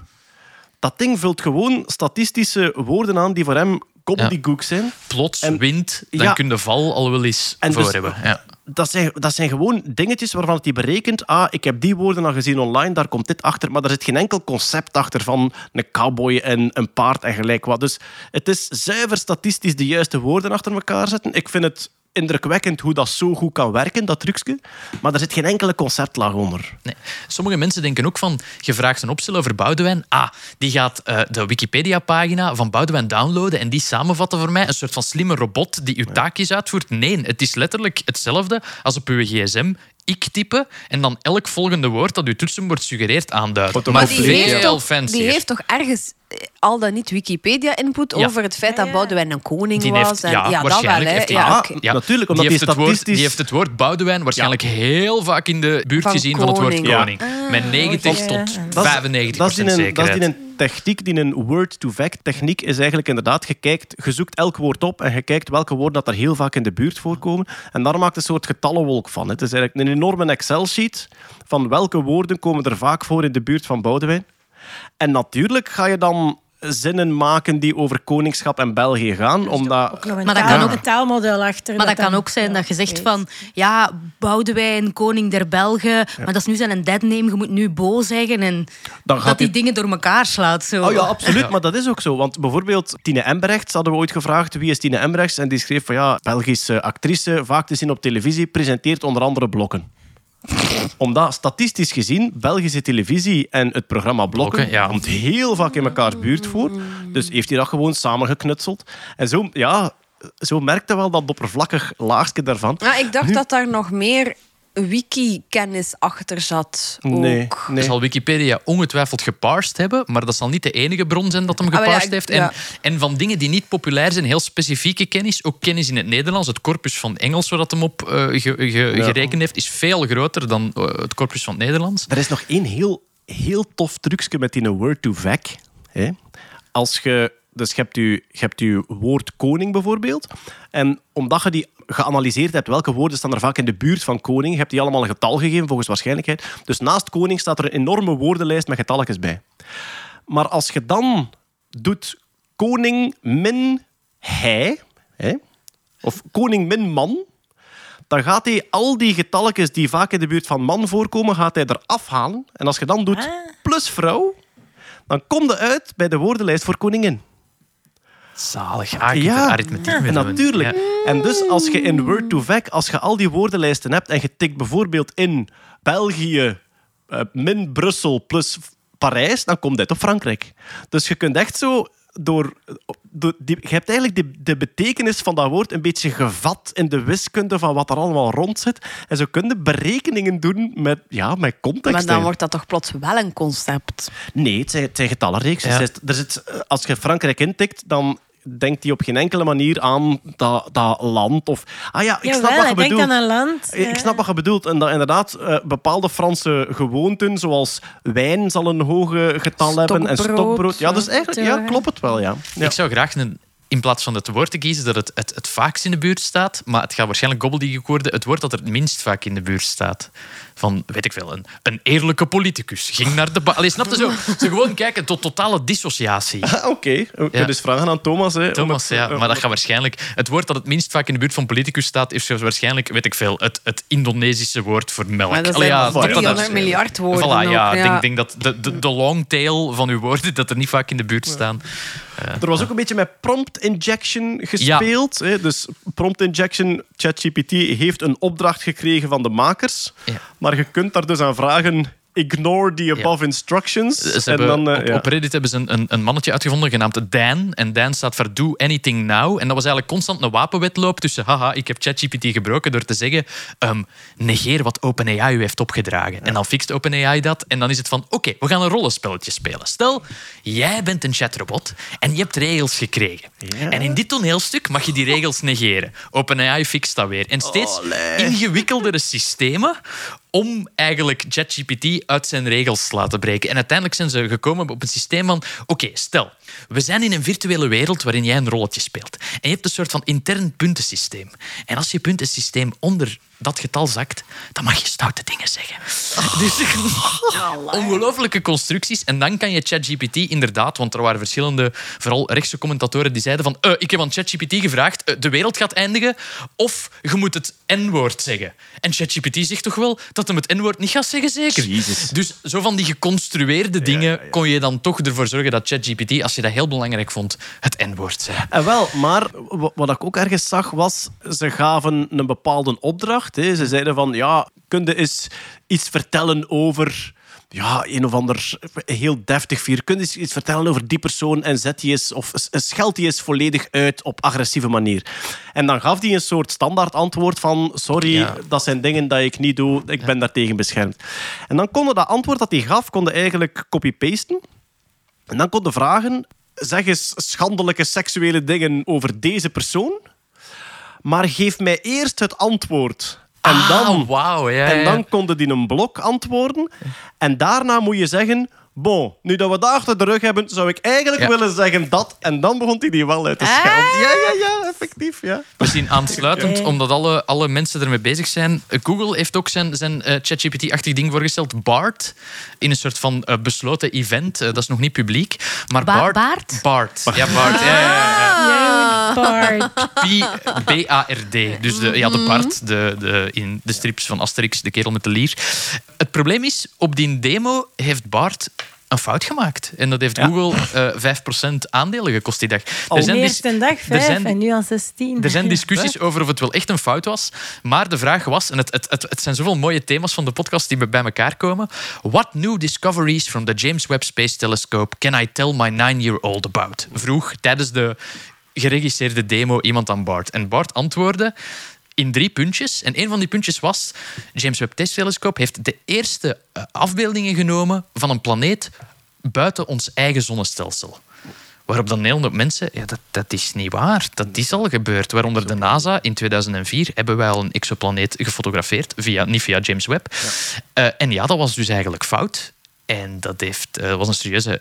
Dat ding vult gewoon statistische woorden aan die voor hem gobbledygook zijn. Plots, En- wind, dan kun je val al wel eens En voor dus- hebben. Ja. Dat zijn, dat zijn gewoon dingetjes waarvan hij berekent. Ah, ik heb die woorden al gezien online, daar komt dit achter. Maar er zit geen enkel concept achter van een cowboy en een paard en gelijk wat. Dus het is zuiver statistisch de juiste woorden achter elkaar zetten. Ik vind het indrukwekkend hoe dat zo goed kan werken, dat trucje. Maar er zit geen enkele conceptlaag onder. Nee. Sommige mensen denken ook van, je vraagt een opstel over Boudewijn. Ah, die gaat eh, de Wikipedia-pagina van Boudewijn downloaden en die samenvatten voor mij. Een soort van slimme robot die uw taakjes uitvoert. Nee, het is letterlijk hetzelfde als op uw gsm. Ik typen en dan elk volgende woord dat uw toetsenbord suggereert aanduiden. Maar Maar die heeft, toch, die heeft toch ergens al dan niet Wikipedia-input Ja. over het feit dat Boudewijn een koning Die was. heeft, en, ja, dat wel, waarschijnlijk heeft hij- Ja, Ah, oké. Natuurlijk, omdat die, heeft die het woord, statistisch- die heeft het woord Boudewijn waarschijnlijk heel vaak in de buurt Van gezien van het woord koning. koning. Met 90 oké. tot Dat is- 95 dat is die een, dat is een techniek, die een word-to-fact techniek is eigenlijk inderdaad, je, kijkt, je zoekt elk woord op en je kijkt welke woorden dat er heel vaak in de buurt voorkomen. En daar maakt een soort getallenwolk van. Het is eigenlijk een enorme Excel-sheet van welke woorden komen er vaak voor in de buurt van Boudewijn. En natuurlijk ga je dan zinnen maken die over koningschap en België gaan, omdat... Ook nog een, Maar dat taal- kan ook- een taalmodel achter. Maar dat kan dan- ook zijn dat je zegt van... Ja, Boudewijn, koning der Belgen. Maar dat is nu zijn deadname. Je moet nu Bo zeggen. En dat die die- dingen door elkaar slaat. Zo. Oh ja, absoluut, maar dat is ook zo. Want bijvoorbeeld Tine Embrechts hadden we ooit gevraagd wie is Tine Embrechts en die schreef van ja, Belgische actrice, vaak te zien op televisie, presenteert onder andere blokken. Omdat statistisch gezien Belgische televisie en het programma Blokken, Blokken, ja. komt heel vaak in mekaars buurt voor. Dus heeft hij dat gewoon samengeknutseld. En zo, ja, zo merkte wel dat oppervlakkig laagje daarvan. Ja, ik dacht dat daar nog meer wiki-kennis achter zat. Ook. Nee, nee. zal Wikipedia ongetwijfeld geparsed hebben, maar dat zal niet de enige bron zijn dat hem Ah, ja, ik- heeft. En, ja. en van dingen die niet populair zijn, heel specifieke kennis, ook kennis in het Nederlands, het corpus van Engels, waar dat hem op eh, ge- ge- Ja. gerekend heeft, is veel groter dan eh, het corpus van het Nederlands. Er is nog één heel, heel tof trucje met die word to vac. Hè? Als je, dus je hebt, je, je hebt je woord koning bijvoorbeeld. En omdat je die geanalyseerd hebt, welke woorden staan er vaak in de buurt van koning, je hebt die allemaal een getal gegeven volgens waarschijnlijkheid. Dus naast koning staat er een enorme woordenlijst met getalletjes bij. Maar als je dan doet koning min hij, hè? of koning min man, dan gaat hij al die getalletjes die vaak in de buurt van man voorkomen, gaat hij er afhalen. En als je dan doet plus vrouw, dan kom je uit bij de woordenlijst voor koningin. Zalig. Ah, ja. Natuurlijk. Ja. En dus als je in word to vac als je al die woordenlijsten hebt en je tikt bijvoorbeeld in België eh, min Brussel plus Parijs, dan komt dit op Frankrijk. Dus je kunt echt zo door... door die, je hebt eigenlijk de, de betekenis van dat woord een beetje gevat in de wiskunde van wat er allemaal rond zit. En zo kun je berekeningen doen met, ja, met context. Maar dan wordt dat toch plots wel een concept. Nee, het zijn, het zijn getallenreeksen. Ja. Er zit- zit, als je Frankrijk intikt, dan denkt hij op geen enkele manier aan dat, dat land. Of, ah ja, ik snap wat je bedoelt. aan een land. Ik snap wat je bedoelt. En dat inderdaad eh, bepaalde Franse gewoonten, zoals wijn zal een hoge getal hebben en Stokbrood. Ja, dus eigenlijk ja, klopt het wel, ja. ja. Ik zou graag een, in plaats van het woord te kiezen dat het, het, het vaakst in de buurt staat, maar het gaat waarschijnlijk gobbledygook worden, het woord dat er het minst vaak in de buurt staat. Van, weet ik veel, een, een eerlijke politicus ging naar de... ba- Allee, snap je zo? Ze gewoon kijken tot totale dissociatie. Ah, Oké, we Ja. dus vragen aan Thomas. Hè, om Thomas, het- ja, eh, maar dat gaat waarschijnlijk... Het woord dat het minst vaak in de buurt van politicus staat, is waarschijnlijk, weet ik veel, het, het Indonesische woord voor melk. Maar dat Allee, ja, dat- dat- 300 miljard woorden Voilà, ja, ik ja. denk, denk dat de, de, de long tail van uw woorden, dat er niet vaak in de buurt staan. Er was ook een beetje met prompt injection gespeeld. Hè? Dus prompt injection, ChatGPT heeft een opdracht gekregen van de makers. Ja. Maar je kunt daar dus aan vragen... Ignore the above instructions. Ze en dan, eh, op, ja. op Reddit hebben ze een, een, een mannetje uitgevonden genaamd Dan. En Dan staat voor Do Anything Now. En dat was eigenlijk constant een wapenwedloop tussen... Haha, ik heb ChatGPT gebroken door te zeggen... ehm, negeer wat OpenAI u heeft opgedragen. En dan fixt OpenAI dat. En dan is het van... Oké, we gaan een rollenspelletje spelen. Stel, jij bent een chatrobot en je hebt regels gekregen. En in dit toneelstuk mag je die regels negeren. OpenAI fixt dat weer. En steeds ingewikkeldere systemen om eigenlijk ChatGPT uit zijn regels te laten breken. En uiteindelijk zijn ze gekomen op een systeem van... Oké, stel, we zijn in een virtuele wereld waarin jij een rolletje speelt. En je hebt een soort van intern puntensysteem. En als je puntensysteem onder dat getal zakt, dan mag je stoute dingen zeggen. Dus ongelooflijke constructies. En dan kan je ChatGPT inderdaad, want er waren verschillende, vooral rechtse commentatoren, die zeiden van, eh, ik heb aan ChatGPT gevraagd, eh, de wereld gaat eindigen, of je moet het N-woord zeggen. En ChatGPT zegt toch wel dat hem het N-woord niet gaat zeggen, zeker? Jezus. Dus zo van die geconstrueerde dingen kon je dan toch ervoor zorgen dat ChatGPT, als je dat heel belangrijk vond, het N-woord zei. En wel, maar wa- wat ik ook ergens zag was, ze gaven een bepaalde opdracht. Hè. Ze zeiden van, ja, kun je eens iets vertellen over ja, een of ander heel deftig vier. Kun je iets vertellen over die persoon en zet die eens, of scheld die eens volledig uit op agressieve manier. En dan gaf hij een soort standaard antwoord van, sorry, Ja. dat zijn dingen dat ik niet doe, ik ben daartegen beschermd. En dan konden dat antwoord dat hij gaf, konden eigenlijk copy-pasten. En dan konden vragen, zeg eens schandelijke seksuele dingen over deze persoon, maar geef mij eerst het antwoord. En Ah, dan, ja, en ja. dan konden die een blok antwoorden. En daarna moet je zeggen... Bon, nu dat we dat achter de rug hebben, zou ik eigenlijk Ja. willen zeggen dat. En dan begon hij die wel uit te schelden. Ja, ja, ja, effectief, ja. Misschien aansluitend, Oké. omdat alle, alle mensen ermee bezig zijn. Eh, Google heeft ook zijn, zijn eh, ChatGPT-achtig ding voorgesteld, BART. In een soort van eh, besloten event. Eh, dat is nog niet publiek. Maar Ba- BART... Baart? BART. Ja, BART. Ja, ja, ja, P- B-A-R-D. Dus de, ja, de Bart, de, de, in de strips van Asterix, de kerel met de lier. Het probleem is, op die demo heeft Bart een fout gemaakt. En dat heeft Google eh 5% aandelen gekost die dag. Al De dis- eerste dag er vijf zijn- en nu al 16. er zijn discussies over of het wel echt een fout was. Maar de vraag was, en het, het, het, het zijn zoveel mooie thema's van de podcast die bij elkaar komen. What new discoveries from the James Webb Space Telescope can I tell my nine-year-old about? Vroeg tijdens de geregisseerde demo iemand aan Bart. En Bart antwoordde in drie puntjes. En een van die puntjes was... James Webb Telescope heeft de eerste eh, afbeeldingen genomen van een planeet buiten ons eigen zonnestelsel. Waarop dan hele hoop mensen, ja, dat, dat is niet waar. Dat is al gebeurd. Waaronder de NASA in 2004 hebben wij al een exoplaneet gefotografeerd, via, niet via James Webb. Eh, en ja, dat was dus eigenlijk fout. En dat heeft, eh, was een serieuze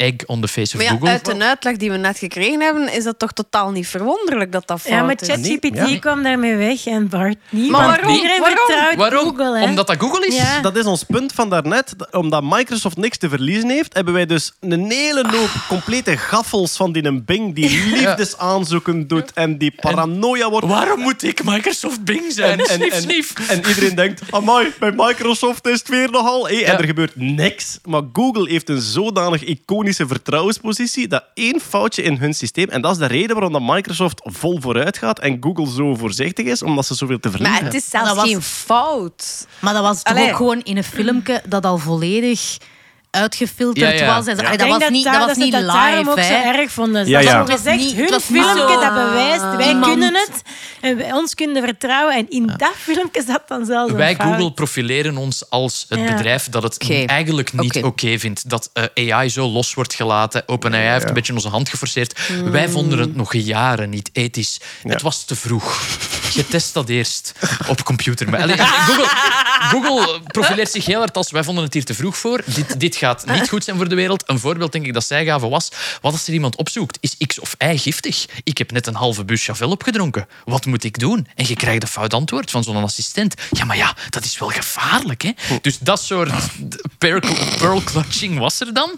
egg on the face of Maar ja, Google. uit de uitleg die we net gekregen hebben, is dat toch totaal niet verwonderlijk dat dat fout Ja, maar is. ChatGPT ja. kwam daarmee weg en Bart niet. Maar waarom? Iedereen Waarom? Waarom? Google. Hè? Omdat dat Google is? Ja. Dat is ons punt van daarnet. Omdat Microsoft niks te verliezen heeft, hebben wij dus een hele hoop complete gaffels van die een Bing die liefdesaanzoeken doet en die paranoia wordt. Waarom moet ik Microsoft Bing zijn? en, en iedereen denkt, amai, bij Microsoft is het weer nogal. Hey, En er gebeurt niks. Maar Google heeft een zodanig vertrouwenspositie dat één foutje in hun systeem, en dat is de reden waarom dat Microsoft vol vooruit gaat en Google zo voorzichtig is, omdat ze zoveel te verliezen Maar het is zelfs Dat was- geen fout. Maar dat was toch Allee. ook gewoon in een filmpje dat al volledig uitgefilterd Ja, ja. was. En zo. Ja. Dat denk was niet, daar- dat was ze niet dat daarom live. ook zo erg vonden. Ja, dat ja. was gezegd, niet- hun het was niet filmpje dat bewijst, wij Iemand- kunnen het en wij ons kunnen vertrouwen. En in dat filmpje zat dan zelfs Wij fout. Google profileren ons als het Ja. bedrijf dat het eigenlijk niet oké vindt. Dat eh, AI zo los wordt gelaten. OpenAI heeft een beetje onze hand geforceerd. Wij vonden het nog jaren niet ethisch. Het was te vroeg. Je test dat eerst op computer. Maar, allee, Google, Google profileert zich heel hard als wij vonden het hier te vroeg voor. Dit, dit gaat niet goed zijn voor de wereld. Een voorbeeld denk ik dat zij gaven was, wat als er iemand opzoekt? Is X of Y giftig? Ik heb net een halve bus Chavel opgedronken. Wat moet ik doen? En je krijgt een fout antwoord van zo'n assistent. Ja, maar ja, dat is wel gevaarlijk. Hè? Dus dat soort pearl, clutching was er dan.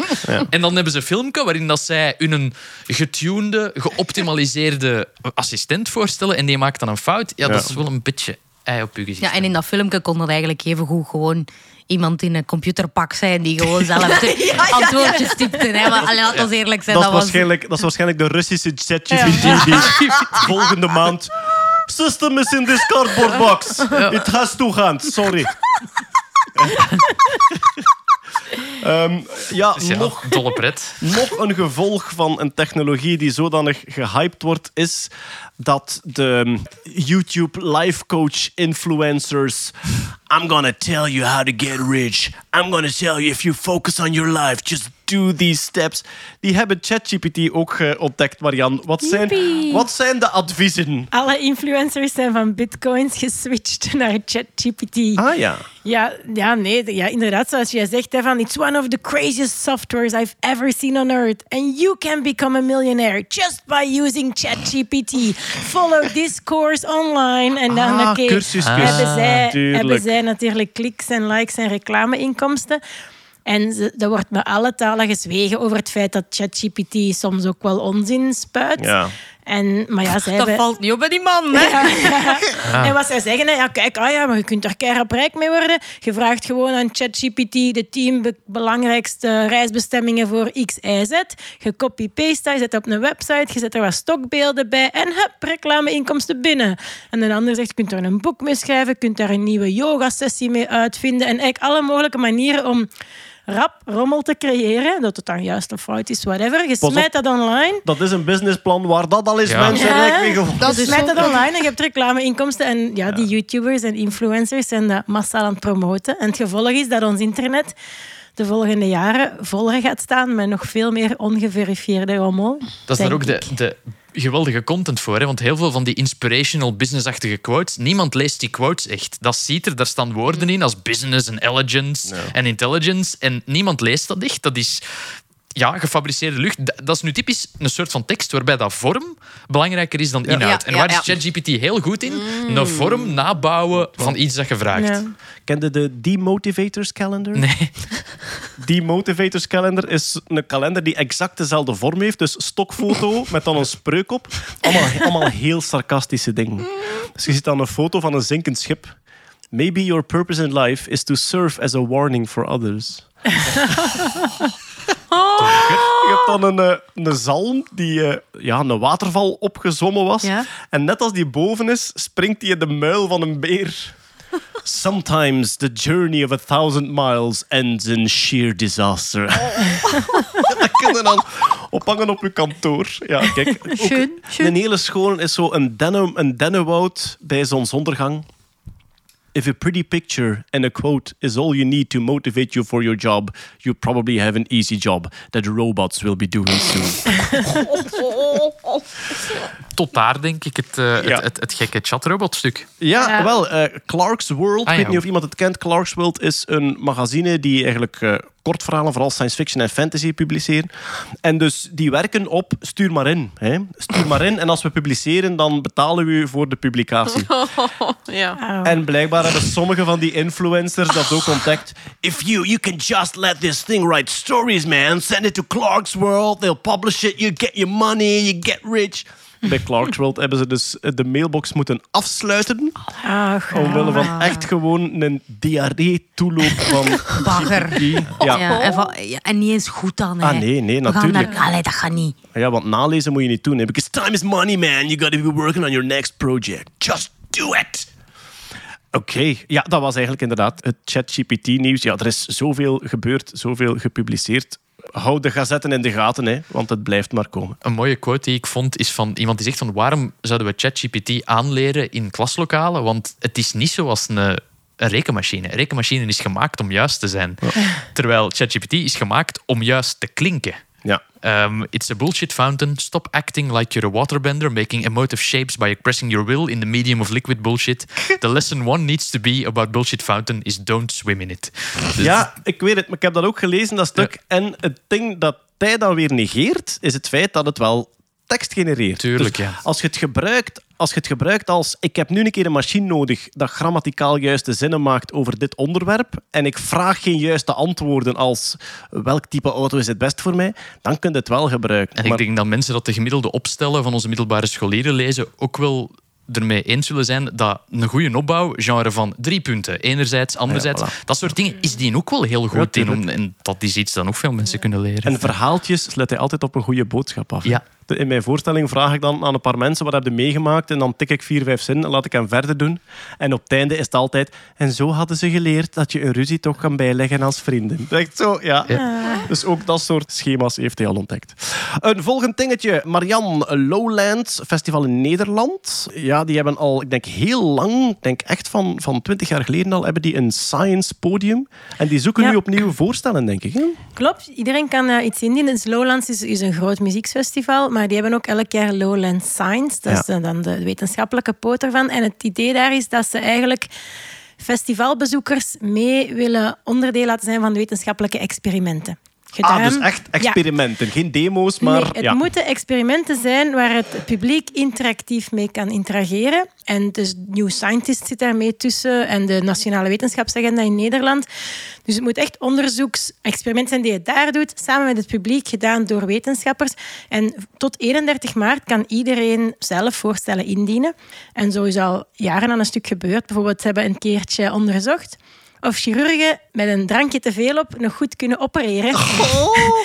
En dan hebben ze een filmpje waarin dat zij hun getunede, geoptimaliseerde assistent voorstellen en die maakt dan een fout. Ja, dat is wel een beetje ei op uw gezicht. Ja, en in dat filmpje kon dat eigenlijk even goed gewoon iemand in een computerpak zijn die gewoon zelf de antwoordjes typte. Hè. Maar allee, laat ons eerlijk zijn, Dat, dat, is was... waarschijnlijk, dat is waarschijnlijk de Russische ChatGPT die volgende maand... System is in this cardboard box. It has two hands, sorry. Ehm, ja, Dus ja, nog, dolle pret. nog een gevolg van een technologie die zodanig gehyped wordt, is dat de YouTube life coach influencers I'm gonna tell you how to get rich. I'm gonna tell you if you focus on your life, just do these steps. Die hebben ChatGPT ook eh, ontdekt, Marian. Wat zijn, Yippie. wat zijn de adviezen? Alle influencers zijn van bitcoins geswitcht naar ChatGPT. Ah ja. Ja, ja, nee, ja, inderdaad, zoals jij zegt, hè, van, it's one of the craziest softwares I've ever seen on earth. And you can become a millionaire just by using ChatGPT. Follow this course online. En dan Ah, oké, cursuskus. hebben, zij, Tuurlijk. hebben zij natuurlijk kliks en likes en reclameinkomsten. En ze, er wordt met alle talen gezwegen over het feit dat ChatGPT soms ook wel onzin spuit. Ja. En, maar ja, zij Dat hebben- valt niet op bij die man, hè? ja, ja. En wat zij zeggen, hè, ja, kijk, ah ja, maar je kunt er keihard rijk mee worden. Je vraagt gewoon aan ChatGPT de tien be- belangrijkste reisbestemmingen voor X, Y, Z. Je copy-paste dat, je zet op een website, je zet er wat stokbeelden bij en hup, reclameinkomsten binnen. En een ander zegt, je kunt er een boek mee schrijven, je kunt daar een nieuwe yoga-sessie mee uitvinden. En eigenlijk alle mogelijke manieren om rap rommel te creëren. Dat het dan juist of fout is, whatever. Je smijt dat online. Dat is een businessplan waar dat al eens Ja. mensen Ja. rijk mee geworden Dat is smijt dat online en je hebt reclameinkomsten. En ja, die YouTubers en influencers zijn dat massaal aan het promoten. En het gevolg is dat ons internet de volgende jaren voller gaat staan met nog veel meer ongeverifieerde rommel. Dat is daar denk ook de, de geweldige content voor. Hè? Want heel veel van die inspirational businessachtige quotes, niemand leest die quotes echt. Dat ziet er, daar staan woorden in als business en elegance en intelligence. En niemand leest dat echt. Dat is ja, gefabriceerde lucht. Dat is nu typisch een soort van tekst waarbij dat vorm belangrijker is dan inhoud. Ja, en waar ja, is. ChatGPT heel goed in? Een vorm nabouwen van iets dat je vraagt. Ja. Kende de Demotivators Calendar? Nee. Demotivators Calendar is een kalender die exact dezelfde vorm heeft. Dus stokfoto met dan een spreuk op. Allemaal, allemaal heel sarcastische dingen. Dus je ziet dan een foto van een zinkend schip. Maybe your purpose in life is to serve as a warning for others. Je hebt dan een, eh, een zalm die eh, ja, een waterval opgezwommen was. Ja. En net als die boven is, springt hij in de muil van een beer. Sometimes the journey of a thousand miles ends in sheer disaster. dat kun je dan ophangen op je kantoor. Ja, kijk. Schön, schön. Een hele schone is zo een, dennen, een dennenwoud bij zonsondergang. If a pretty picture and a quote is all you need to motivate you for your job, you probably have an easy job that robots will be doing soon. Tot daar denk ik het, eh, Ja. het, het, het gekke chatrobotstuk. Ja, Ja. wel. eh, Clark's World. Ah, ik weet ja. niet of iemand het kent. Clark's World is een magazine die eigenlijk eh, kortverhalen, vooral science fiction en fantasy, publiceren. En dus die werken op stuur maar in. Hè. Stuur maar in. En als we publiceren, dan betalen we u voor de publicatie. Ja. En blijkbaar hebben sommige van die influencers dat ook ontdekt. If you, you can just let this thing write stories, man. Send it to Clark's World. They'll publish it. You get your money. You get rich. Bij Clark's World hebben ze dus de mailbox moeten afsluiten. ach, Omwille van echt gewoon een diarree-toeloop van Bagger. GPT. Ja. Ja, en, van- ja, en niet eens goed dan. Hè. Ah, nee, nee, We gaan natuurlijk. Allee, dat gaat niet. ja, want nalezen moet je niet doen. Hè. Because time is money, man. You gotta be working on your next project. Just do it. Oké, ja, dat was eigenlijk inderdaad het ChatGPT-nieuws. Ja, er is zoveel gebeurd, zoveel gepubliceerd. Hou de gazetten in de gaten, hè, want het blijft maar komen. Een mooie quote die ik vond is van iemand die zegt van waarom zouden we ChatGPT aanleren in klaslokalen? Want het is niet zoals een, een rekenmachine. Een rekenmachine is gemaakt om juist te zijn. Terwijl ChatGPT is gemaakt om juist te klinken. Um, it's a bullshit fountain. Stop acting like you're a waterbender, making emotive shapes by expressing your will in the medium of liquid bullshit. The lesson one needs to be about bullshit fountain is don't swim in it. Dus Ja, ik weet het, maar ik heb dat ook gelezen, dat stuk. En het ding dat hij dan weer negeert, is het feit dat het wel tekst genereert. Tuurlijk, Dus ja. Als je het gebruikt, als je het gebruikt als ik heb nu een keer een machine nodig dat grammaticaal juiste zinnen maakt over dit onderwerp en ik vraag geen juiste antwoorden als welk type auto is het best voor mij, dan kun je het wel gebruiken. En ik Maar- denk dat mensen dat de gemiddelde opstellen van onze middelbare scholieren lezen ook wel ermee eens zullen zijn dat een goede opbouw, genre van drie punten, enerzijds, anderzijds, voilà. dat soort dingen, is die ook wel heel goed in. Om, en dat is iets dat nog veel mensen kunnen leren. En verhaaltjes let hij altijd op een goede boodschap af. Ja, In mijn voorstelling vraag ik dan aan een paar mensen wat heb je meegemaakt en dan tik ik vier, vijf zinnen en laat ik hem verder doen. En op het einde is het altijd en zo hadden ze geleerd dat je een ruzie toch kan bijleggen als vrienden. Echt zo, ja. Dus ook dat soort schema's heeft hij al ontdekt. Een volgend dingetje. Marian Lowlands Festival in Nederland. Ja, die hebben al, ik denk heel lang, ik denk echt van, van 20 jaar geleden al, hebben die een science podium. En die zoeken Ja. nu opnieuw voorstellen, denk ik. Hè? Klopt, iedereen kan eh, iets indienen. Dus Lowlands is, is een groot muziekfestival, maar die hebben ook elk jaar Lowland Science. Dat is Ja. dan de wetenschappelijke poot ervan. En het idee daar is dat ze eigenlijk festivalbezoekers mee willen onderdeel laten zijn van de wetenschappelijke experimenten. Ah, Gedaan- dus echt Ja. experimenten. Geen demo's, maar... Nee, het ja. moeten experimenten zijn waar het publiek interactief mee kan interageren. En dus New Scientist zit daarmee tussen en de Nationale Wetenschapsagenda in Nederland. Dus het moet echt onderzoeksexperimenten zijn die je daar doet, samen met het publiek, gedaan door wetenschappers. En tot 31 maart kan iedereen zelf voorstellen indienen. En zo is al jaren aan een stuk gebeurd. Bijvoorbeeld, ze hebben een keertje onderzocht of chirurgen met een drankje te veel op nog goed kunnen opereren.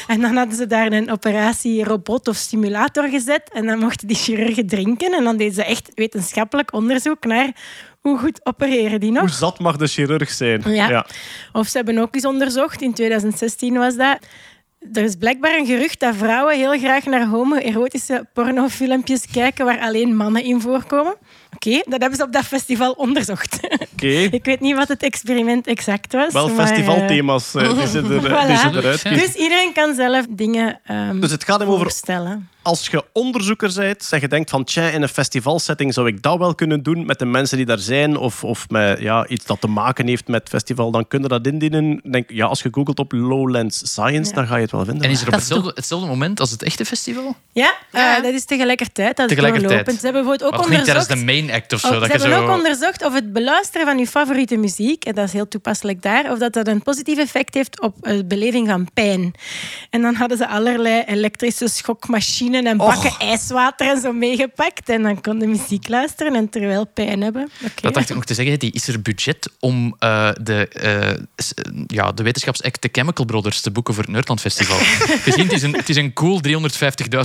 En dan hadden ze daar een operatierobot of stimulator gezet. En dan mochten die chirurgen drinken. En dan deden ze echt wetenschappelijk onderzoek naar hoe goed opereren die nog. Hoe zat mag de chirurg zijn? Ja. Of ze hebben ook eens onderzocht, in 2016 was dat. Er is blijkbaar een gerucht dat vrouwen heel graag naar homoerotische pornofilmpjes kijken waar alleen mannen in voorkomen. Oké, dat hebben ze op dat festival onderzocht. Oké. Ik weet niet wat het experiment exact was. Wel maar, eh, festivalthema's eh, die ze, er, die ze Voilà. eruit kiezen. Dus iedereen kan zelf dingen ehm, Dus het gaat hem over voorstellen. Als je onderzoeker bent en je denkt van tja, in een festivalsetting zou ik dat wel kunnen doen met de mensen die daar zijn of, of met ja, iets dat te maken heeft met het festival, dan kun je dat indienen. Denk, ja, als je googelt op Lowlands Science, Ja. dan ga je het wel vinden. En is er op Dat is hetzelfde, hetzelfde moment als het echte festival? Ja, Ja. eh, dat is tegelijkertijd. Dat is Tegelijkertijd. doorlopend. Ze hebben bijvoorbeeld ook Of niet tijdens onderzocht... de main act of zo? Oh, ze dat je hebben zo... ook onderzocht of het beluisteren van je favoriete muziek, en dat is heel toepasselijk daar, of dat dat een positief effect heeft op de beleving van pijn. En dan hadden ze allerlei elektrische schokmachines en bakken ijswater en zo meegepakt. En dan kon de muziek luisteren en terwijl pijn hebben. Oké. Dat dacht ik nog te zeggen. Die is er budget om eh, de, eh, s- ja, de wetenschapsact The Chemical Brothers te boeken voor het Nerdland Festival. Gezien, het is een, het is een cool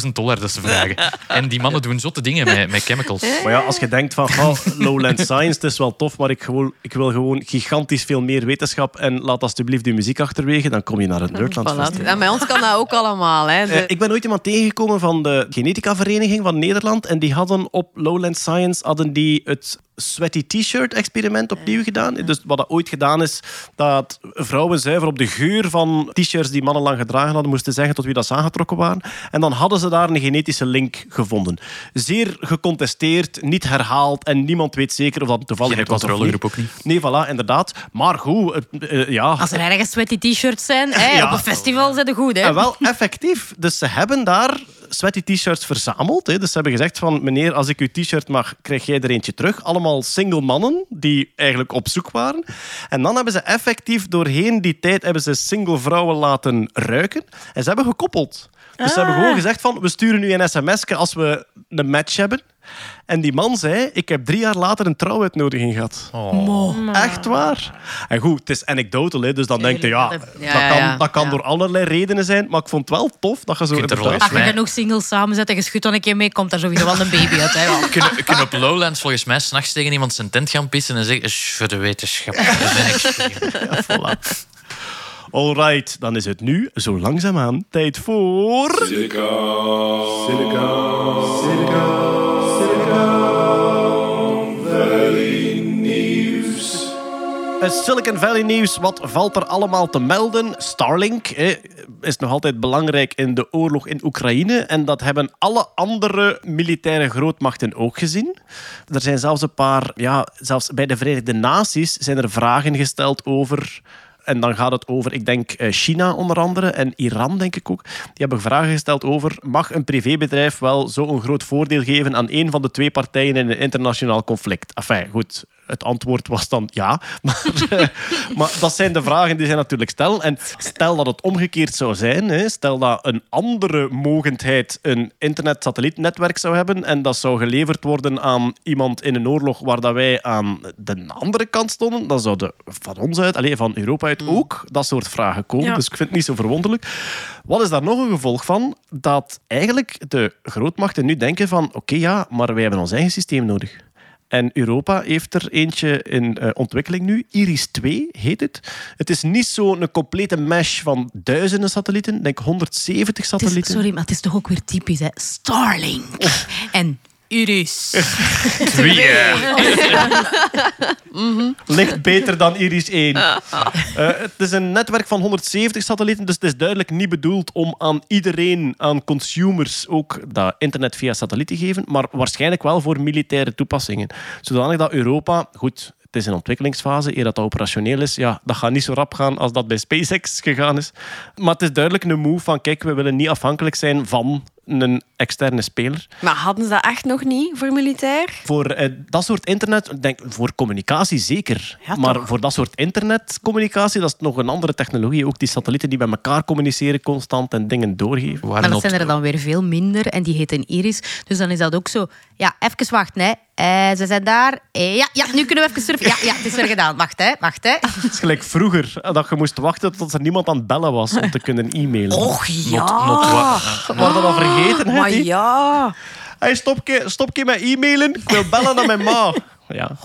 350.000 dollar dat ze vragen. En die mannen doen zotte dingen met, met chemicals. Maar ja, als je denkt van oh, Lowland Science, het is wel tof, maar ik, gewoon, ik wil gewoon gigantisch veel meer wetenschap en laat alsjeblieft die muziek achterwege, dan kom je naar het Nerdland Voilà. Festival. En bij ons kan dat ook allemaal. Hè. De- Eh, ik ben ooit iemand tegengekomen van de Genetica Vereniging van Nederland. En die hadden op Lowland Science hadden die het sweaty t-shirt experiment opnieuw gedaan. Dus wat dat ooit gedaan is, dat vrouwen zuiver op de geur van t-shirts die mannen lang gedragen hadden, moesten zeggen tot wie dat ze aangetrokken waren. En dan hadden ze daar een genetische link gevonden. Zeer gecontesteerd, niet herhaald en niemand weet zeker of dat toevallig Geen was controlegroep ook niet. Nee, voilà, inderdaad. Maar goed, eh, ja... Als er ergens sweaty t-shirts zijn, Ja. op een festival zijn ze goed. Hè? En wel effectief. Dus ze hebben daar sweaty t-shirts verzameld. Hè. Dus ze hebben gezegd van, meneer, als ik uw t-shirt mag, krijg jij er eentje terug. Allemaal single mannen die eigenlijk op zoek waren. En dan hebben ze effectief doorheen die tijd hebben ze single vrouwen laten ruiken. En ze hebben gekoppeld. Dus ze hebben gewoon gezegd van, we sturen nu een sms als we een match hebben. En die man zei, ik heb drie jaar later een trouwuitnodiging gehad. Echt waar. En goed, het is anekdotal, hè, dus dan denk je, ja, dat- ja, kan, ja, dat kan ja. door allerlei redenen zijn, maar ik vond het wel tof dat je zo... inderdaad- Als je genoeg singles samenzet en je schudt dan een keer mee, komt daar sowieso wel een baby uit. Hè, kunnen, kunnen op Lowlands volgens mij s'nachts tegen iemand zijn tent gaan pissen en zeggen: "Is voor de wetenschap. Dat is een experiment." Voilà. Alright, dan is het nu zo langzaamaan tijd voor... Silica. Silica. Silica. Silicon Valley nieuws, wat valt er allemaal te melden? Starlink is nog altijd belangrijk in de oorlog in Oekraïne. En dat hebben alle andere militaire grootmachten ook gezien. Er zijn zelfs een paar, ja, zelfs bij de Verenigde Naties zijn er vragen gesteld over. En dan gaat het over, ik denk, eh, China onder andere en Iran, denk ik ook. Die hebben vragen gesteld over, mag een privébedrijf wel zo'n groot voordeel geven aan een van de twee partijen in een internationaal conflict? Enfin, goed. Het antwoord was dan ja. Maar, eh, maar dat zijn de vragen die zij natuurlijk stellen. En stel dat het omgekeerd zou zijn. Hè, stel dat een andere mogendheid een internet-satellietnetwerk zou hebben en dat zou geleverd worden aan iemand in een oorlog waar dat wij aan de andere kant stonden, dan zouden van ons uit, alleen van Europa uit ook, dat soort vragen komen. Ja. Dus ik vind het niet zo verwonderlijk. Wat is daar nog een gevolg van? Dat eigenlijk de grootmachten nu denken van oké ja, maar wij hebben ons eigen systeem nodig. En Europa heeft er eentje in eh, ontwikkeling nu. Iris 2 heet het. Het is niet zo'n complete mesh van duizenden satellieten. Ik denk 170 Het is, satellieten. sorry, maar het is toch ook weer typisch, hè? Starlink. En Iris. Ligt beter dan Iris 1. Eh, het is een netwerk van 170 satellieten, dus het is duidelijk niet bedoeld om aan iedereen, aan consumers, ook dat internet via satelliet te geven, maar waarschijnlijk wel voor militaire toepassingen. Zodanig dat Europa, goed, het is een ontwikkelingsfase, eer dat dat operationeel is, ja, dat gaat niet zo rap gaan als dat bij SpaceX gegaan is. Maar het is duidelijk een move van, kijk, we willen niet afhankelijk zijn van een externe speler. Maar hadden ze dat echt nog niet voor militair? Voor eh, dat soort internet, ik denk voor communicatie zeker. Ja, maar toch? voor dat soort internetcommunicatie, dat is nog een andere technologie. Ook die satellieten die met elkaar communiceren constant en dingen doorgeven. Maar dat zijn er dan weer veel minder en die heten Iris. Dus dan is dat ook zo. Ja, even wachten, hè. Eh, ze zijn daar. Eh, ja, ja, nu kunnen we even surfen. Ja, ja, het is weer gedaan. Wacht, hè. Wacht, hè. Het is gelijk vroeger, eh, dat je moest wachten tot er niemand aan het bellen was om te kunnen e-mailen. Och ja. not- not wa- Dat waren we al vergeten. hè, maar ja. Hey, stop, stop met e-mailen. Ik wil bellen naar mijn ma. Ja,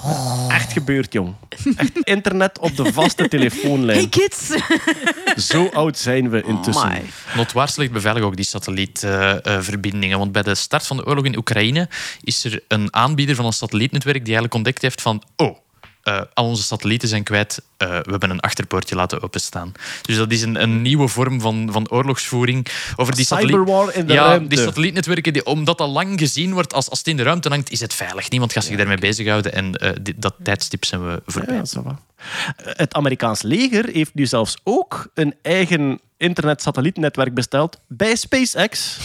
echt gebeurd, jong. Echt internet op de vaste telefoonlijn. Hey kids. Zo oud zijn we intussen. Notwaarselijk beveiligen ook die satellietverbindingen. want bij de start van de oorlog in Oekraïne is er een aanbieder van een satellietnetwerk die eigenlijk ontdekt heeft van oh, eh, al onze satellieten zijn kwijt, eh, we hebben een achterpoortje laten openstaan. Dus dat is een, een nieuwe vorm van, van oorlogsvoering. Over die satelliet- Cyberwar in de ja, ruimte. die satellietnetwerken, die, omdat dat lang gezien wordt als, als het in de ruimte hangt, is het veilig. Niemand gaat zich daarmee bezighouden en eh, die- dat tijdstip zijn we voorbij. Ja. Het Amerikaans leger heeft nu zelfs ook een eigen internet-satellietnetwerk besteld bij SpaceX.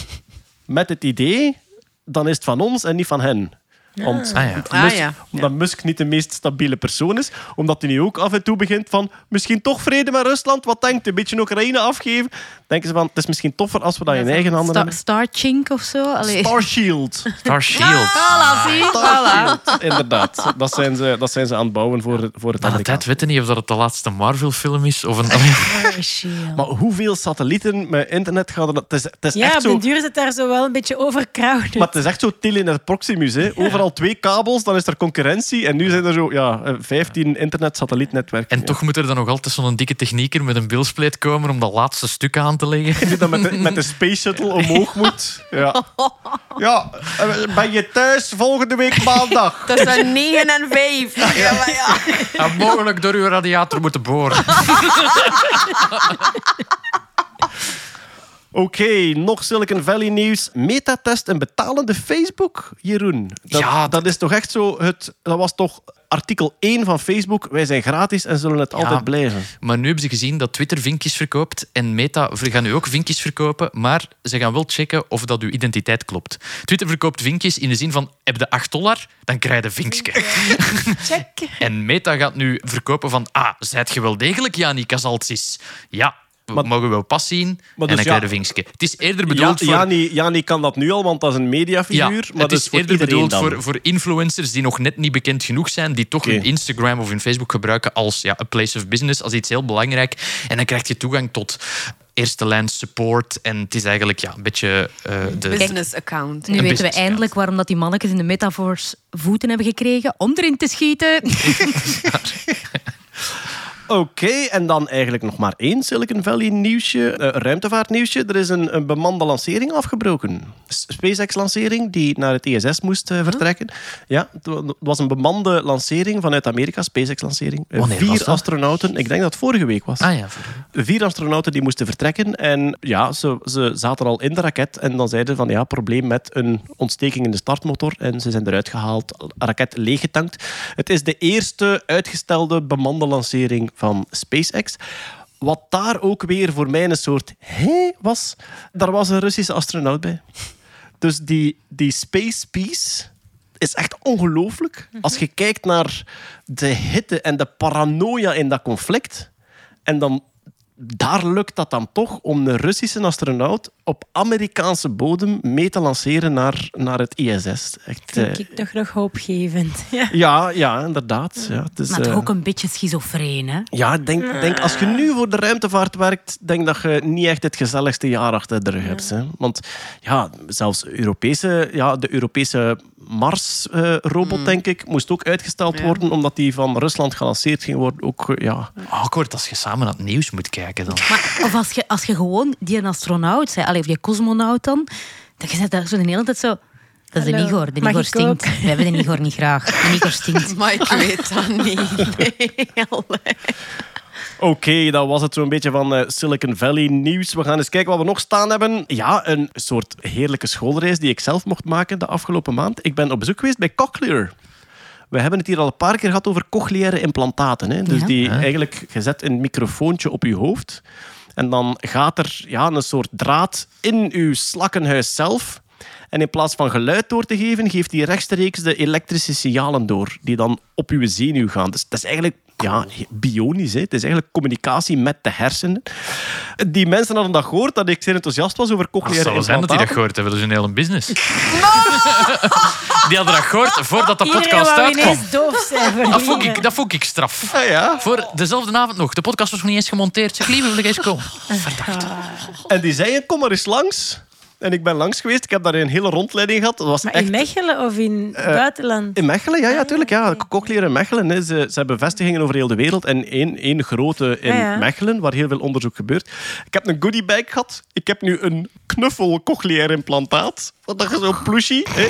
Met het idee, dan is het van ons en niet van hen. Want Ah, ja. Musk, Ah, ja. omdat Musk niet de meest stabiele persoon is. Omdat hij nu ook af en toe begint van... Misschien toch vrede met Rusland? Wat denkt u? Een beetje Oekraïne afgeven? Denken ze van... Het is misschien toffer als we dat in eigen handen Star, hebben. Starchink of zo. Allee. Starshield. Starshield. Voilà, zie. Voilà. Inderdaad. Dat zijn, ze, dat zijn ze aan het bouwen voor, het- voor het Maar de tijd weten niet of dat het de laatste Marvel-film is of een... Maar hoeveel satellieten met internet gaan er... Het is, het is Ja, echt op zo... den duur is het daar zo wel een beetje overcrowded. Maar het is echt zo Telenet Proximus. Hè. Overal twee kabels, dan is er concurrentie. En nu zijn er zo ja, eh, 15 internet-satellietnetwerken. En toch moet er dan nog altijd zo'n dikke technieker met een bilspleet komen om dat laatste stuk aan te leggen. Die dan met de, met de Space Shuttle omhoog moet. Ja. ja, eh, ben je thuis volgende week maandag? Tussen 9 en 5. Ja, maar ja. En mogelijk door uw radiator moeten boren. Oké, nog Silicon Valley nieuws. Meta test een betalende Facebook, Jeroen. Dat, Ja, dat is toch echt zo... Het, dat was toch artikel 1 van Facebook. Wij zijn gratis en zullen het altijd blijven. Maar nu hebben ze gezien dat Twitter vinkjes verkoopt en Meta gaan nu ook vinkjes verkopen, maar ze gaan wel checken of dat uw identiteit klopt. Twitter verkoopt vinkjes in de zin van, heb je 8 dollar, dan krijg je een vinkje. Check. En Meta gaat nu verkopen van, ah, zijt je wel degelijk Jani Casaltsis? Ja, Maar- mogen we wel pas zien Maar en dus ja- een vinkje. Het is eerder Ja, bedoeld voor... Jani, Jani kan dat nu al, want dat is een mediafiguur. Ja, maar het dus is voor eerder bedoeld dan. voor, voor influencers die nog net niet bekend genoeg zijn, die toch Oké. hun Instagram of hun Facebook gebruiken als ja, een place of business, als iets heel belangrijk. En dan krijg je toegang tot eerste lijn support. En het is eigenlijk ja, een beetje eh, de... Business account. Nu weten we eindelijk waarom dat die mannetjes in de metaverse voeten hebben gekregen om erin te schieten. Oké, en dan eigenlijk nog maar één Silicon Valley nieuwsje, eh, ruimtevaartnieuwsje. Er is een, een bemande lancering afgebroken. SpaceX-lancering die naar het ISS moest eh, vertrekken. Ja, het wa- het was een bemande lancering vanuit Amerika, SpaceX-lancering. Eh, Vier astronauten, ik denk dat het vorige week was. Ah ja, Vier astronauten die moesten vertrekken. En ja, ze, ze zaten al in de raket. En dan zeiden van ja, probleem met een ontsteking in de startmotor. En ze zijn eruit gehaald, raket leeggetankt. Het is de eerste uitgestelde bemande lancering van SpaceX. Wat daar ook weer voor mij een soort hé was, daar was een Russische astronaut bij. Dus die, die Space Peace is echt ongelooflijk. Als je kijkt naar de hitte en de paranoia in dat conflict. En dan daar lukt dat dan toch om een Russische astronaut op Amerikaanse bodem mee te lanceren naar, naar het ISS. Echt, Vind eh, ik toch nog hoopgevend. Ja. ja, ja, inderdaad. Ja, het is, Maar toch eh, ook een beetje schizofreen, hè? ja, denk, denk, als je nu voor de ruimtevaart werkt, denk dat je niet echt het gezelligste jaar achter de rug hebt. Hè. Want ja, zelfs Europese, ja, de Europese Mars-robot, denk ik, moest ook uitgesteld worden, omdat die van Rusland gelanceerd ging worden. Ook, ja. Awkward als je samen naar het nieuws moet kijken dan. Maar, of als je, als je gewoon die een astronaut zei, allee, of die cosmonaut dan, dat je zegt daar zo de hele tijd zo... Dat is de Igor. De Igor stinkt. ook? We hebben de Igor niet graag. De Igor stinkt. Maar ik weet dat niet. Nee. Oké, dat was het zo'n beetje van eh, Silicon Valley nieuws. We gaan eens kijken wat we nog staan hebben. Ja, een soort heerlijke schoolreis die ik zelf mocht maken de afgelopen maand. Ik ben op bezoek geweest bij Cochlear. We hebben het hier al een paar keer gehad over cochleaire implantaten. Hè? Dus Ja. die eigenlijk, je zet een microfoontje op je hoofd. En dan gaat er ja, een soort draad in uw slakkenhuis zelf. En in plaats van geluid door te geven, geeft hij rechtstreeks de elektrische signalen door. Die dan op uw zenuw gaan. Dus dat is eigenlijk ja, bionisch. Hè? Het is eigenlijk communicatie met de hersenen. Die mensen hadden dat gehoord, dat ik zeer enthousiast was over Het cochleaire zou zijn dat die dat implantaten. gehoord hebben. Dat is een hele business. die hadden dat gehoord voordat de podcast uitkwam. ineens doof zijn Dat vond, ik, dat vond ik straf. Ah, ja. Voor dezelfde avond nog. De podcast was nog niet eens gemonteerd. Zeg, lieve, wil ik eens komen? En die zeiden, kom maar eens langs. En ik ben langs geweest. Ik heb daar een hele rondleiding gehad. Dat was Maar echt... in Mechelen of in het buitenland? In Mechelen, ja, ja, tuurlijk. Ja. Cochlear in Mechelen. Hè. Ze, ze hebben vestigingen over heel de wereld. En één, één grote in Ja, ja. Mechelen, waar heel veel onderzoek gebeurt. Ik heb een goodie bag gehad. Ik heb nu een knuffel cochleair implantaat. Wat dat je zo plushie. Hè.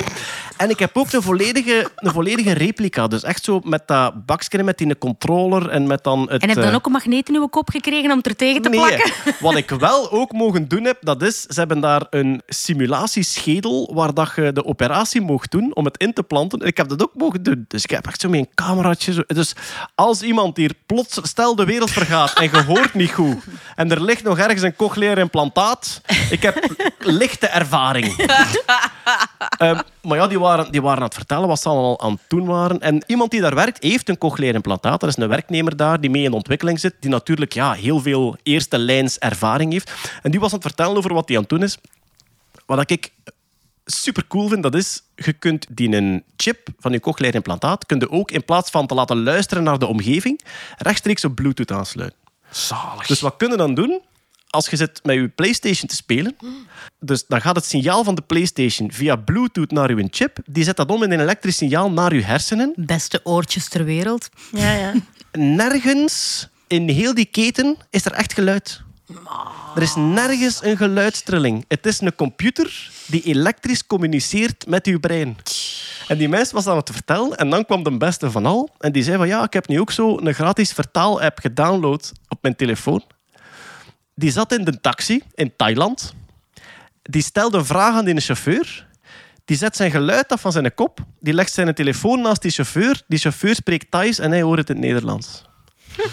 En ik heb ook een volledige, een volledige replica. Dus echt zo met dat bakje met die controller en met dan het... En heb je eh, dan ook een magneet in uw kop gekregen om het er tegen te plakken? Wat ik wel ook mogen doen heb, dat is, ze hebben daar een simulatieschedel waar dat je de operatie mocht doen om het in te planten. En ik heb dat ook mogen doen. Dus ik heb echt zo met een cameraatje. Zo. Dus als iemand hier plots, stel de wereld vergaat en je hoort niet goed en er ligt nog ergens een cochleair implantaat, ik heb lichte ervaring. Ehm, maar ja, die waren, die waren aan het vertellen wat ze allemaal aan het doen waren. En iemand die daar werkt, heeft een cochleair implantaat. Er is een werknemer daar die mee in ontwikkeling zit, die natuurlijk ja, heel veel eerste lijns ervaring heeft. En die was aan het vertellen over wat hij aan het doen is. Wat ik super cool vind, dat is, je kunt die een chip van je cochleair implantaat, kun je ook in plaats van te laten luisteren naar de omgeving, rechtstreeks op Bluetooth aansluiten. Zalig. Dus wat kun je dan doen? Als je zit met je PlayStation te spelen, dus dan gaat het signaal van de PlayStation via Bluetooth naar je chip. Die zet dat om in een elektrisch signaal naar je hersenen. Beste oortjes ter wereld. Ja, ja. Nergens in heel die keten is er echt geluid. Er is nergens een geluidstrilling. Het is een computer die elektrisch communiceert met uw brein. En die mens was aan het vertellen en dan kwam de beste van al. En die zei van ja, ik heb nu ook zo een gratis vertaal-app gedownload op mijn telefoon. Die zat in de taxi in Thailand. Die stelde een vraag aan die chauffeur. Die zet zijn geluid af van zijn kop. Die legt zijn telefoon naast die chauffeur. Die chauffeur spreekt Thais en hij hoort het in het Nederlands.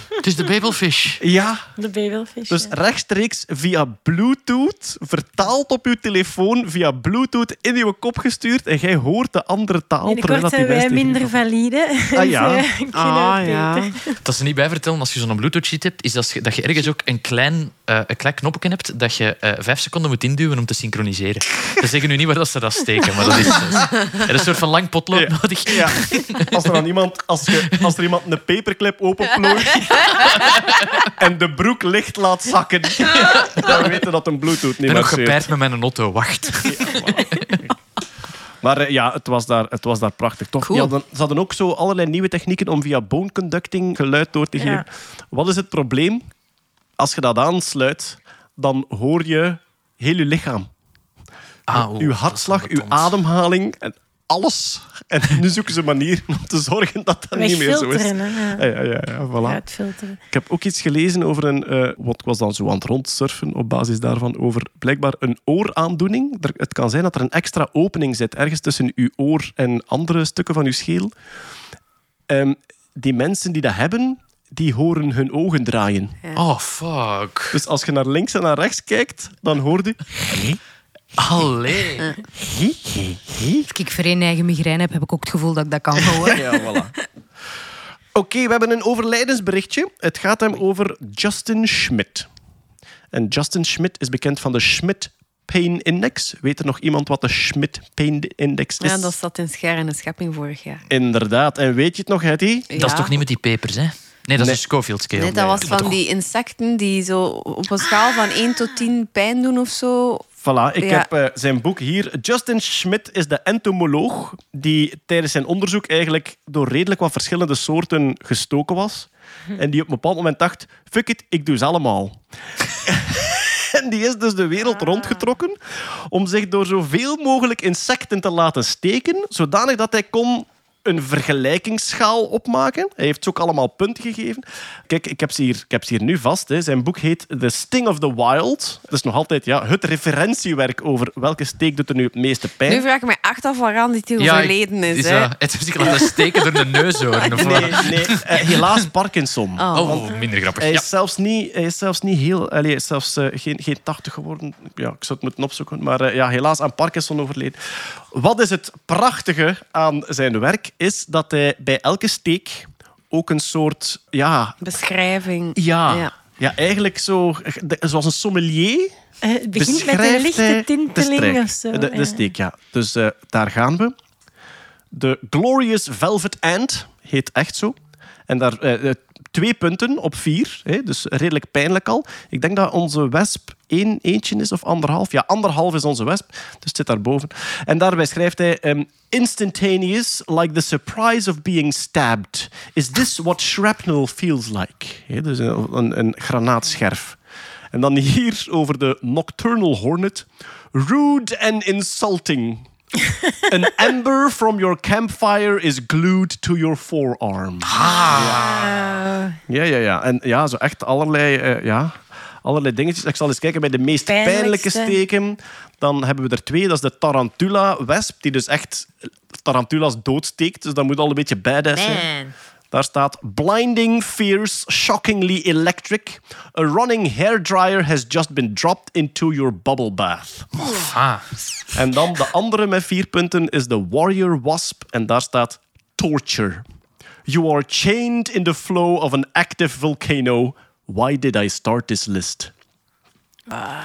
Het is de babelfish. Ja, De babelfish. dus ja. rechtstreeks via Bluetooth, vertaald op uw telefoon, via Bluetooth in uw kop gestuurd en jij hoort de andere taal. Binnenkort zijn wij minder valide. Ah, ja. Dus, eh, ik vind Ah, ja. Dat ze niet bij vertellen als je zo'n Bluetooth-sheet hebt, is dat je, dat je ergens ook een klein, eh, een klein knopje hebt dat je eh, vijf seconden moet induwen om te synchroniseren. Ze zeggen nu niet waar dat ze dat steken, maar dat is, er is een soort van lang potlood Ja. nodig. Ja. Als er dan iemand, als, je, als er iemand een paperclip openplooit en de broek licht laat zakken, dan weten we dat een Bluetooth Ik niet ben nog met mijn auto. Wacht. Maar eh, ja, het was daar, het was daar prachtig. Toch? Cool. Hadden- ze hadden ook zo allerlei nieuwe technieken om via bone conducting geluid door te Ja. geven. Wat is het probleem? Als je dat aansluit, dan hoor je heel je lichaam. Ah, uw is hartslag, uw ademhaling en alles. En nu zoeken ze manieren om te zorgen dat dat niet meer zo is. Hè. Ja. Ja, ja, ja, ja, voilà. Uitfilteren. Ik heb ook iets gelezen over een... eh wat was dan zo aan het rondsurfen op basis daarvan over blijkbaar een ooraandoening. Er- Het kan zijn dat er een extra opening zit ergens tussen uw oor en andere stukken van uw schedel. Ehm, die mensen die dat hebben, die horen hun ogen draaien. Oh, fuck. Dus als je naar links en naar rechts kijkt, dan hoor je... Allee. Als ik verenigde migraine heb, heb ik ook het gevoel dat ik dat kan houden. Ja, voilà. Oké, we hebben een overlijdensberichtje. Het gaat hem over Justin Schmidt. En Justin Schmidt is bekend van de Schmidt Pain Index. Weet er nog iemand wat de Schmidt Pain Index is? Ja, dat zat in Scher en de Schepping vorig jaar. Inderdaad. En weet je het nog, Hetty? Dat is toch niet met die pepers, hè? Nee, dat is Schofield scale. Nee, dat was van die insecten die zo op een schaal van 1 tot 10 pijn doen of zo. Voilà, ik Ja. heb eh, zijn boek hier. Justin Schmidt is de entomoloog die tijdens zijn onderzoek eigenlijk door redelijk wat verschillende soorten gestoken was. En die op een bepaald moment dacht, fuck it, ik doe ze allemaal. En die is dus de wereld rondgetrokken om zich door zoveel mogelijk insecten te laten steken, zodanig dat hij kon een vergelijkingsschaal opmaken. Hij heeft ze ook allemaal punten gegeven. Kijk, ik heb ze hier, ik heb ze hier nu vast. Hè. Zijn boek heet The Sting of the Wild. Dat is nog altijd ja, het referentiewerk over welke steek doet er nu het meeste pijn. Nu vraag ik me echt af waaraan dit Ja, overleden is. is hè. dat- Het zich laten steken door de neushoorn. Of Nee, nee eh, helaas Parkinson. Oh, minder grappig. Hij Ja. is zelfs niet, hij is zelfs niet heel... allee, Hij is zelfs eh, geen, geen 80 geworden. Ja, ik zou het moeten opzoeken. Maar eh, ja, helaas aan Parkinson overleden. Wat is het prachtige aan zijn werk, is dat hij bij elke steek ook een soort... Ja, Beschrijving. ja, Ja. ja. eigenlijk zo... Zoals een sommelier Eh, Het begint met een beschrijft lichte hij tinteling strijk. of zo. De, de ja. steek, ja. Dus eh, daar gaan we. De Glorious Velvet Ant heet echt zo. En daar eh, eh, twee punten op vier. Hè, dus redelijk pijnlijk al. Ik denk dat onze wesp één eentje is of anderhalf. Ja, anderhalf is onze wesp. Dus het zit daarboven. En daarbij schrijft hij... ehm, Instantaneous, like the surprise of being stabbed. Is this what shrapnel feels like? Dus een, een, een granaatscherf. En dan hier over de Nocturnal Hornet. Rude and insulting. An ember from your campfire is glued to your forearm. Ja, ja, ja. En ja, zo echt allerlei, eh, ja, allerlei dingetjes. Ik zal eens kijken bij de meest pijnlijke steken. Dan hebben we er twee. Dat is de tarantula-wesp, die dus echt tarantulas doodsteekt. Dus dat moet al een beetje badass zijn. Daar staat blinding, fierce, shockingly electric. A running hairdryer has just been dropped into your bubble bath. Ah. En dan de andere met vier punten is de Warrior Wasp. En daar staat torture. You are chained in the flow of an active volcano. Why did I start this list?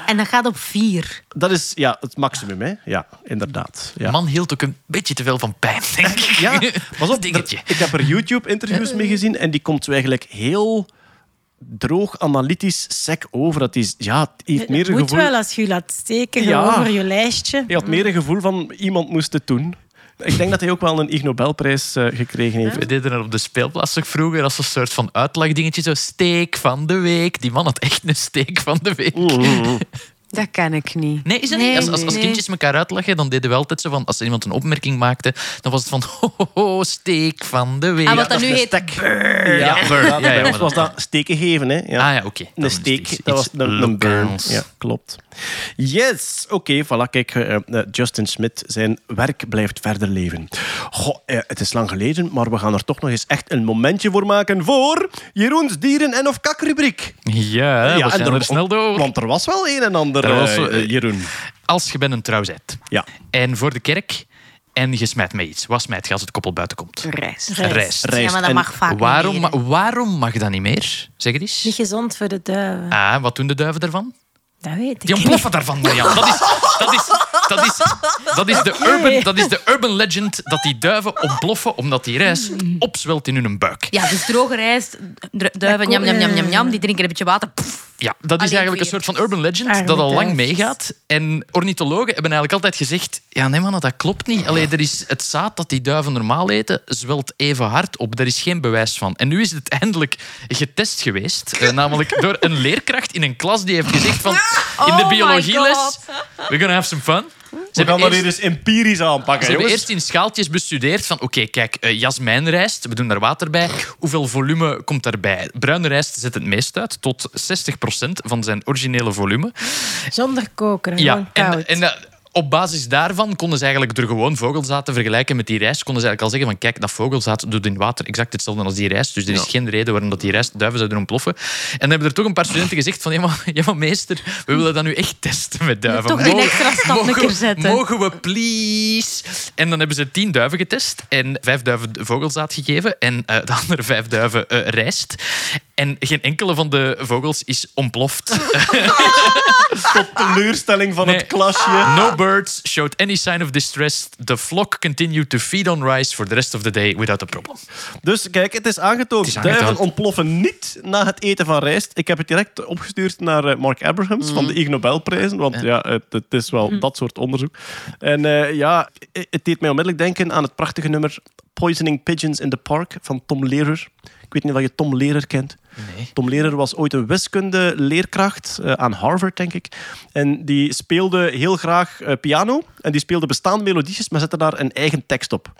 En dat gaat op vier. Dat is ja, het maximum, hè? Ja, inderdaad. Ja. Man hield ook een beetje te veel van pijn, denk ik. Ja, pas op. Dingetje. er- ik heb er YouTube-interviews mee gezien en die komt zo eigenlijk heel droog, analytisch, sec over. Dat is, ja, het heeft meer Het een moet gevoel... wel als je je laat steken Ja. over je lijstje. Hij had meer een gevoel van iemand moest het doen. Ik denk dat hij ook wel een Ig Nobelprijs eh, gekregen heeft. We deden er op de speelplaats ook vroeger als een soort van uitlagdingetje. Zo steek van de week. Die man had echt een steek van de week. Dat ken ik niet. Nee, is dat Nee, niet? Als, als, als nee. kindjes elkaar uitlachen, dan deden we altijd zo van... Als iemand een opmerking maakte, dan was het van... Ho, ho, ho, steek van de week. Ah, wat dat nu heet... stek. Ja, Ja, burn. ja, Ja, ja, bij ons maar was dat- steken geven, hè? Ja. Ah ja, oké. Een steek, dat was een, een burn. Ja, klopt. Yes, oké, voilà. Kijk, eh, eh, Justin Smith, zijn werk blijft verder leven. Goh, eh, het is lang geleden, maar we gaan er toch nog eens echt een momentje voor maken voor Jeroens dieren- en of kakrubriek. Ja, we zijn er snel door. Want er was wel een en ander, Er was eh, eh, Jeroen. Als je bent een trouw bent Ja. en voor de kerk en je smijt met iets. Wat smijt je als het koppel buiten komt? Rijst. Rijst. Ja, maar dat En mag vaak Waarom, niet meer, waarom mag dat niet meer? Zeg het eens. Niet gezond voor de duiven. Ah, wat doen de duiven daarvan? Dat weet ik Die ontploffen daarvan, Marian. Dat is, dat is, dat is, dat is, de, urban, dat is de urban legend dat die duiven ontploffen omdat die rijst opzwelt in hun buik. Ja, dus droge rijst, duiven, njam, njam, njam, njam, njam, die drinken een beetje water. Pff. Ja, dat is eigenlijk een soort van urban legend dat al lang meegaat. En ornithologen hebben eigenlijk altijd gezegd... Ja, nee man, dat klopt niet. Allee, er is het zaad dat die duiven normaal eten, zwelt even hard op. Daar is geen bewijs van. En nu is het eindelijk getest geweest. eh, namelijk door een leerkracht in een klas die heeft gezegd van... In de Oh biologieles, we're gonna have some fun. Ze gaan dat eerst- hier eens empirisch aanpakken, ze hebben eerst in schaaltjes bestudeerd van, oké, kijk, eh, jasmijnrijst, we doen daar water bij. Hoeveel volume komt daarbij? Bruine rijst zet het meest uit, tot 60% van zijn originele volume. Zonder koken, Ja, gewoon en, koud. en eh, op basis daarvan konden ze eigenlijk door gewoon vogelzaad te vergelijken met die rijst, konden ze eigenlijk al zeggen van kijk, dat vogelzaad doet in water exact hetzelfde als die rijst. Dus er is geen reden waarom dat die rijst duiven zouden ontploffen. En dan hebben er toch een paar studenten gezegd van ja maar, ja, maar meester, we willen dat nu echt testen met duiven. Toch een Mogen- extra stap een mogen, keer zetten. Mogen we please? En dan hebben ze tien duiven getest en vijf duiven vogelzaad gegeven en eh, de andere vijf duiven eh, rijst. En geen enkele van de vogels is ontploft. Tot teleurstelling van Nee. het klasje. No birds showed any sign of distress. The flock continued to feed on rice for the rest of the day without a problem. Dus kijk, het is aangetoond. Het is. Duiven ontploffen niet na het eten van rijst. Ik heb het direct opgestuurd naar eh, Mark Abrahams van de Ig Nobelprijzen. Want ja, het, het is wel dat soort onderzoek. En eh, ja, het deed mij onmiddellijk denken aan het prachtige nummer Poisoning Pigeons in the Park van Tom Lehrer. Ik weet niet of je Tom Lehrer kent. Nee. Tom Lehrer was ooit een wiskunde-leerkracht eh, aan Harvard, denk ik. En die speelde heel graag eh, piano. En die speelde bestaande melodietjes, maar zette daar een eigen tekst op.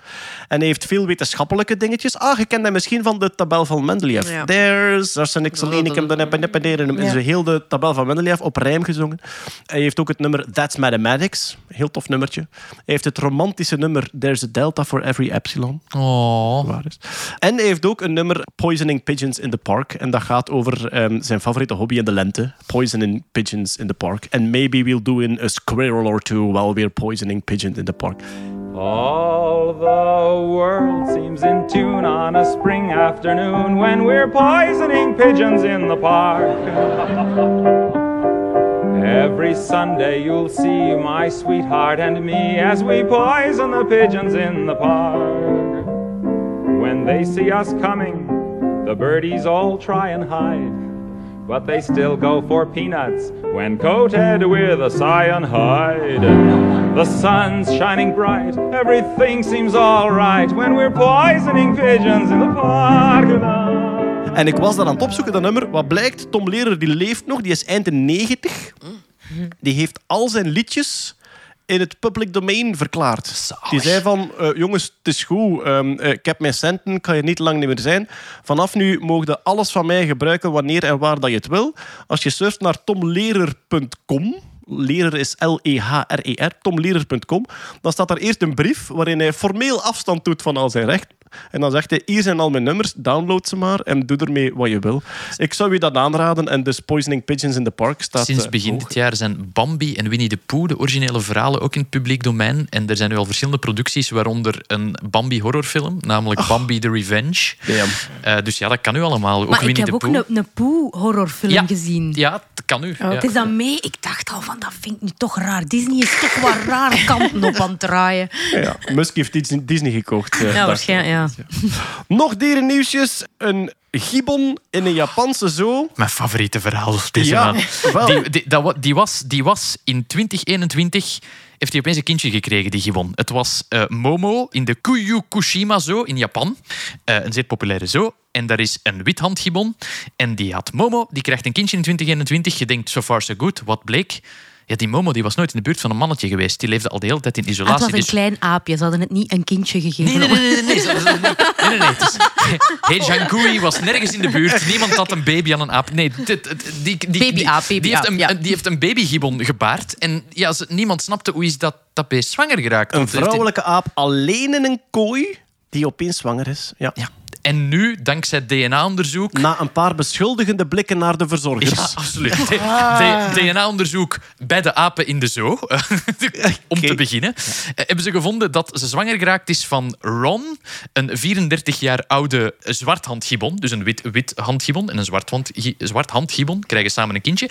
En hij heeft veel wetenschappelijke dingetjes. Ah, je kent hem misschien van de tabel van Mendeleev. Ja. There's arsenic, selenicum, dan heb je En Ja. zo heel de tabel van Mendeleev op rijm gezongen. Hij heeft ook het nummer That's Mathematics. Heel tof nummertje. Hij heeft het romantische nummer There's a delta for every epsilon Oh. waar is. En hij heeft ook een nummer Poisoning Pigeons in the Park. En dat gaat over ehm, zijn favoriete hobby in de lente. Poisoning pigeons in the park. And maybe we'll do in a squirrel or two while we're poisoning pigeons in the park. All the world seems in tune on a spring afternoon when we're poisoning pigeons in the park. Every Sunday you'll see my sweetheart and me as we poison the pigeons in the park. When they see us coming, the birdies all try and hide. But they still go for peanuts when coated with a cyanide. The sun's shining bright, everything seems alright when we're poisoning pigeons in the park. En ik was dat aan het opzoeken, dat nummer. Wat blijkt, Tom Lehrer die leeft nog, die is eind de 90. Die heeft al zijn liedjes in het public domain verklaard. Die zei van, eh, jongens, het is goed, ehm, eh, ik heb mijn centen, kan je niet lang niet meer zijn. Vanaf nu mogen je alles van mij gebruiken wanneer en waar dat je het wil. Als je surft naar tomlerer.com, Lehrer is L-E-H-R-E-R, tomlerer.com, dan staat daar eerst een brief waarin hij formeel afstand doet van al zijn rechten. En dan zegt hij, hier zijn al mijn nummers, download ze maar en doe ermee wat je wil. Ik zou je dat aanraden en dus Poisoning Pigeons in the Park staat Sinds eh, begin hoog. dit jaar zijn Bambi en Winnie de Pooh, de originele verhalen, ook in het publiek domein. En er zijn nu al verschillende producties, waaronder een Bambi horrorfilm, namelijk Bambi the Revenge. Eh, dus ja, dat kan nu allemaal. Ook Maar ik Winnie heb de ook Pooh. een, Poe-horrorfilm Ja. gezien. Ja, dat kan nu. ja. Het is dan mee. Ik dacht al van, dat vind ik nu toch raar. Disney is toch wel raar kanten op aan het draaien. Ja, Musk heeft Disney, Disney gekocht. eh, Ja, waarschijnlijk, ja. Nog dierennieuwsjes. Een gibbon in een Japanse zoo. Mijn favoriete verhaal deze Ja, maand. wel. Die, die, dat wa- die, was, die was in 2021... Heeft hij opeens een kindje gekregen, die gibbon. Het was eh, Momo in de Kuyukushima Zoo in Japan. Eh, een zeer populaire zoo. En daar is een withandgibbon. En die had Momo, die krijgt een kindje in 2021. Je denkt, so far so good. Wat bleek? Ja, die Momo die was nooit in de buurt van een mannetje geweest. Die leefde al de hele tijd in isolatie. Ze het was een dus- klein aapje. Ze hadden het niet een kindje gegeven. Nee, nee, nee. nee, nee, nee, hey, Jangui was nergens in de buurt. Niemand had een baby aan een aap. Nee, dit, die, die, die, heeft een, ja. die heeft een babygibbon gebaard. En ja, niemand snapte hoe is dat, dat beest zwanger geraakt. Een vrouwelijke aap alleen in een kooi die opeens zwanger is. Ja. ja. En nu, dankzij DNA-onderzoek... Na een paar beschuldigende blikken naar de verzorgers. Ja, absoluut. DNA-onderzoek bij de apen in de zoo, om te beginnen, eh, hebben ze gevonden dat ze zwanger geraakt is van Ron, een 34 jaar oude zwart handgibbon, dus een wit, wit handgibbon en een zwart, hand, zwart handgibbon, krijgen samen een kindje.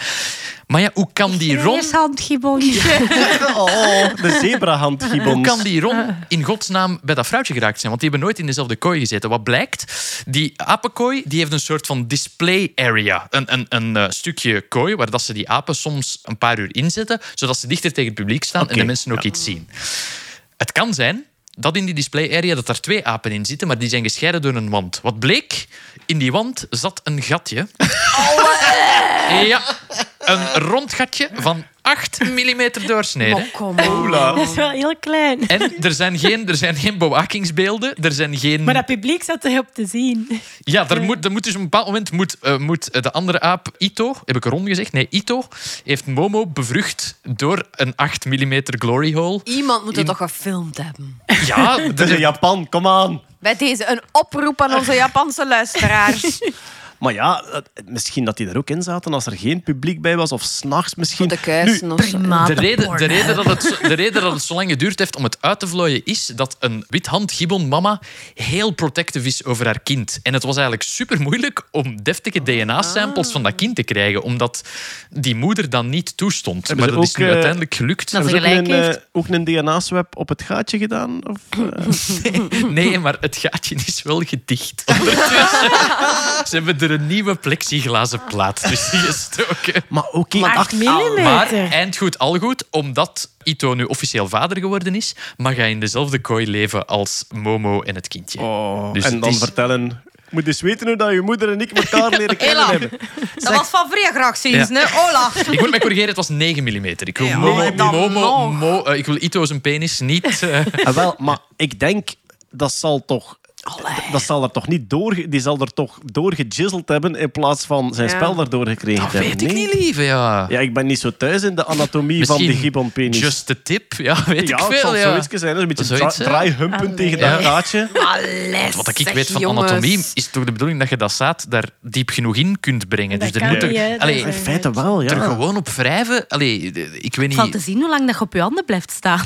Maar ja, hoe kan die Ron... Reeshandgibboontje. Oh, de zebrahandgibbons. Hoe kan die Ron in godsnaam bij dat vrouwtje geraakt zijn? Want die hebben nooit in dezelfde kooi gezeten. Wat blijkt? Die apenkooi die heeft een soort van display area. Een, een, een eh, stukje kooi waar dat ze die apen soms een paar uur inzetten, zodat ze dichter tegen het publiek staan en de mensen ook iets zien. Het kan zijn dat in die display area dat er twee apen in zitten, maar die zijn gescheiden door een wand. Wat bleek? In die wand zat een gatje. Ja, een rond gatje van 8 mm doorsnede. Kom. Dat is wel heel klein. En er zijn, geen, er zijn geen bewakingsbeelden. Er zijn geen... Maar dat publiek zat erop te zien. Ja, er moet, er moet dus op een bepaald moment moet, eh, moet de andere aap, Ito, heb ik rond gezegd? Nee, Ito, heeft Momo bevrucht door een 8 mm glory hole. Iemand moet het In- toch gefilmd hebben. Ja, Het is in Japan, kom aan. Bij deze een oproep aan onze Japanse luisteraars. Maar ja, misschien dat die er ook in zaten als er geen publiek bij was. Of s'nachts misschien. De kuisen of de, reden, de, reden dat het, zo- de reden dat het zo lang geduurd heeft om het uit te vlooien is dat een withand gibbon mama heel protective is over haar kind. En het was eigenlijk super moeilijk om deftige DNA-samples van dat kind te krijgen, omdat die moeder dan niet toestond. Maar dat is nu eh, uiteindelijk gelukt. Dat Hebben ze ook gelijk een, heeft. eh, ook een DNA-swap op het gaatje gedaan? Of, eh? Nee, maar het gaatje is wel gedicht. Ze hebben er een nieuwe plexiglazen plaat tussen gestoken. Maar oké, Maar acht- 8 millimeter. Maar eind goed, al goed, omdat Ito nu officieel vader geworden is, mag hij in dezelfde kooi leven als Momo en het kindje. Oh, Dus en dan is- vertellen... Je moet eens weten hoe dat je moeder en ik elkaar leren kennen hebben. Dat was van vrij graag zien, Ja. hè? Hola. Ik moet mij corrigeren, het was 9 mm. Ik wil, Ja, Momo, Momo, eh, ik wil Ito zijn penis niet... eh, Ah, wel, maar ik denk, dat zal toch... Dat zal er toch niet door... Die zal er toch doorgejizzeld hebben in plaats van zijn Ja. spel daardoor gekregen dat te hebben. weet ik Nee? niet, lieve, ja. Ja, ik ben niet zo thuis in de anatomie van de gibbonpenis. Just the tip, ja, weet ja, ik het veel. zal ja. zoiets zijn. Een beetje Zoiets, dra- draaihumpen Allee. tegen Ja. dat gaatje. Alles, Wat ik zeg, weet van jongens. anatomie is toch de bedoeling dat je dat zaad daar diep genoeg in kunt brengen. Dat dus er kan moet er, niet. Dat allee, In feite wel, er ja. gewoon op wrijven. Allee, ik weet Valt te niet. zien hoe lang dat je op je handen blijft staan.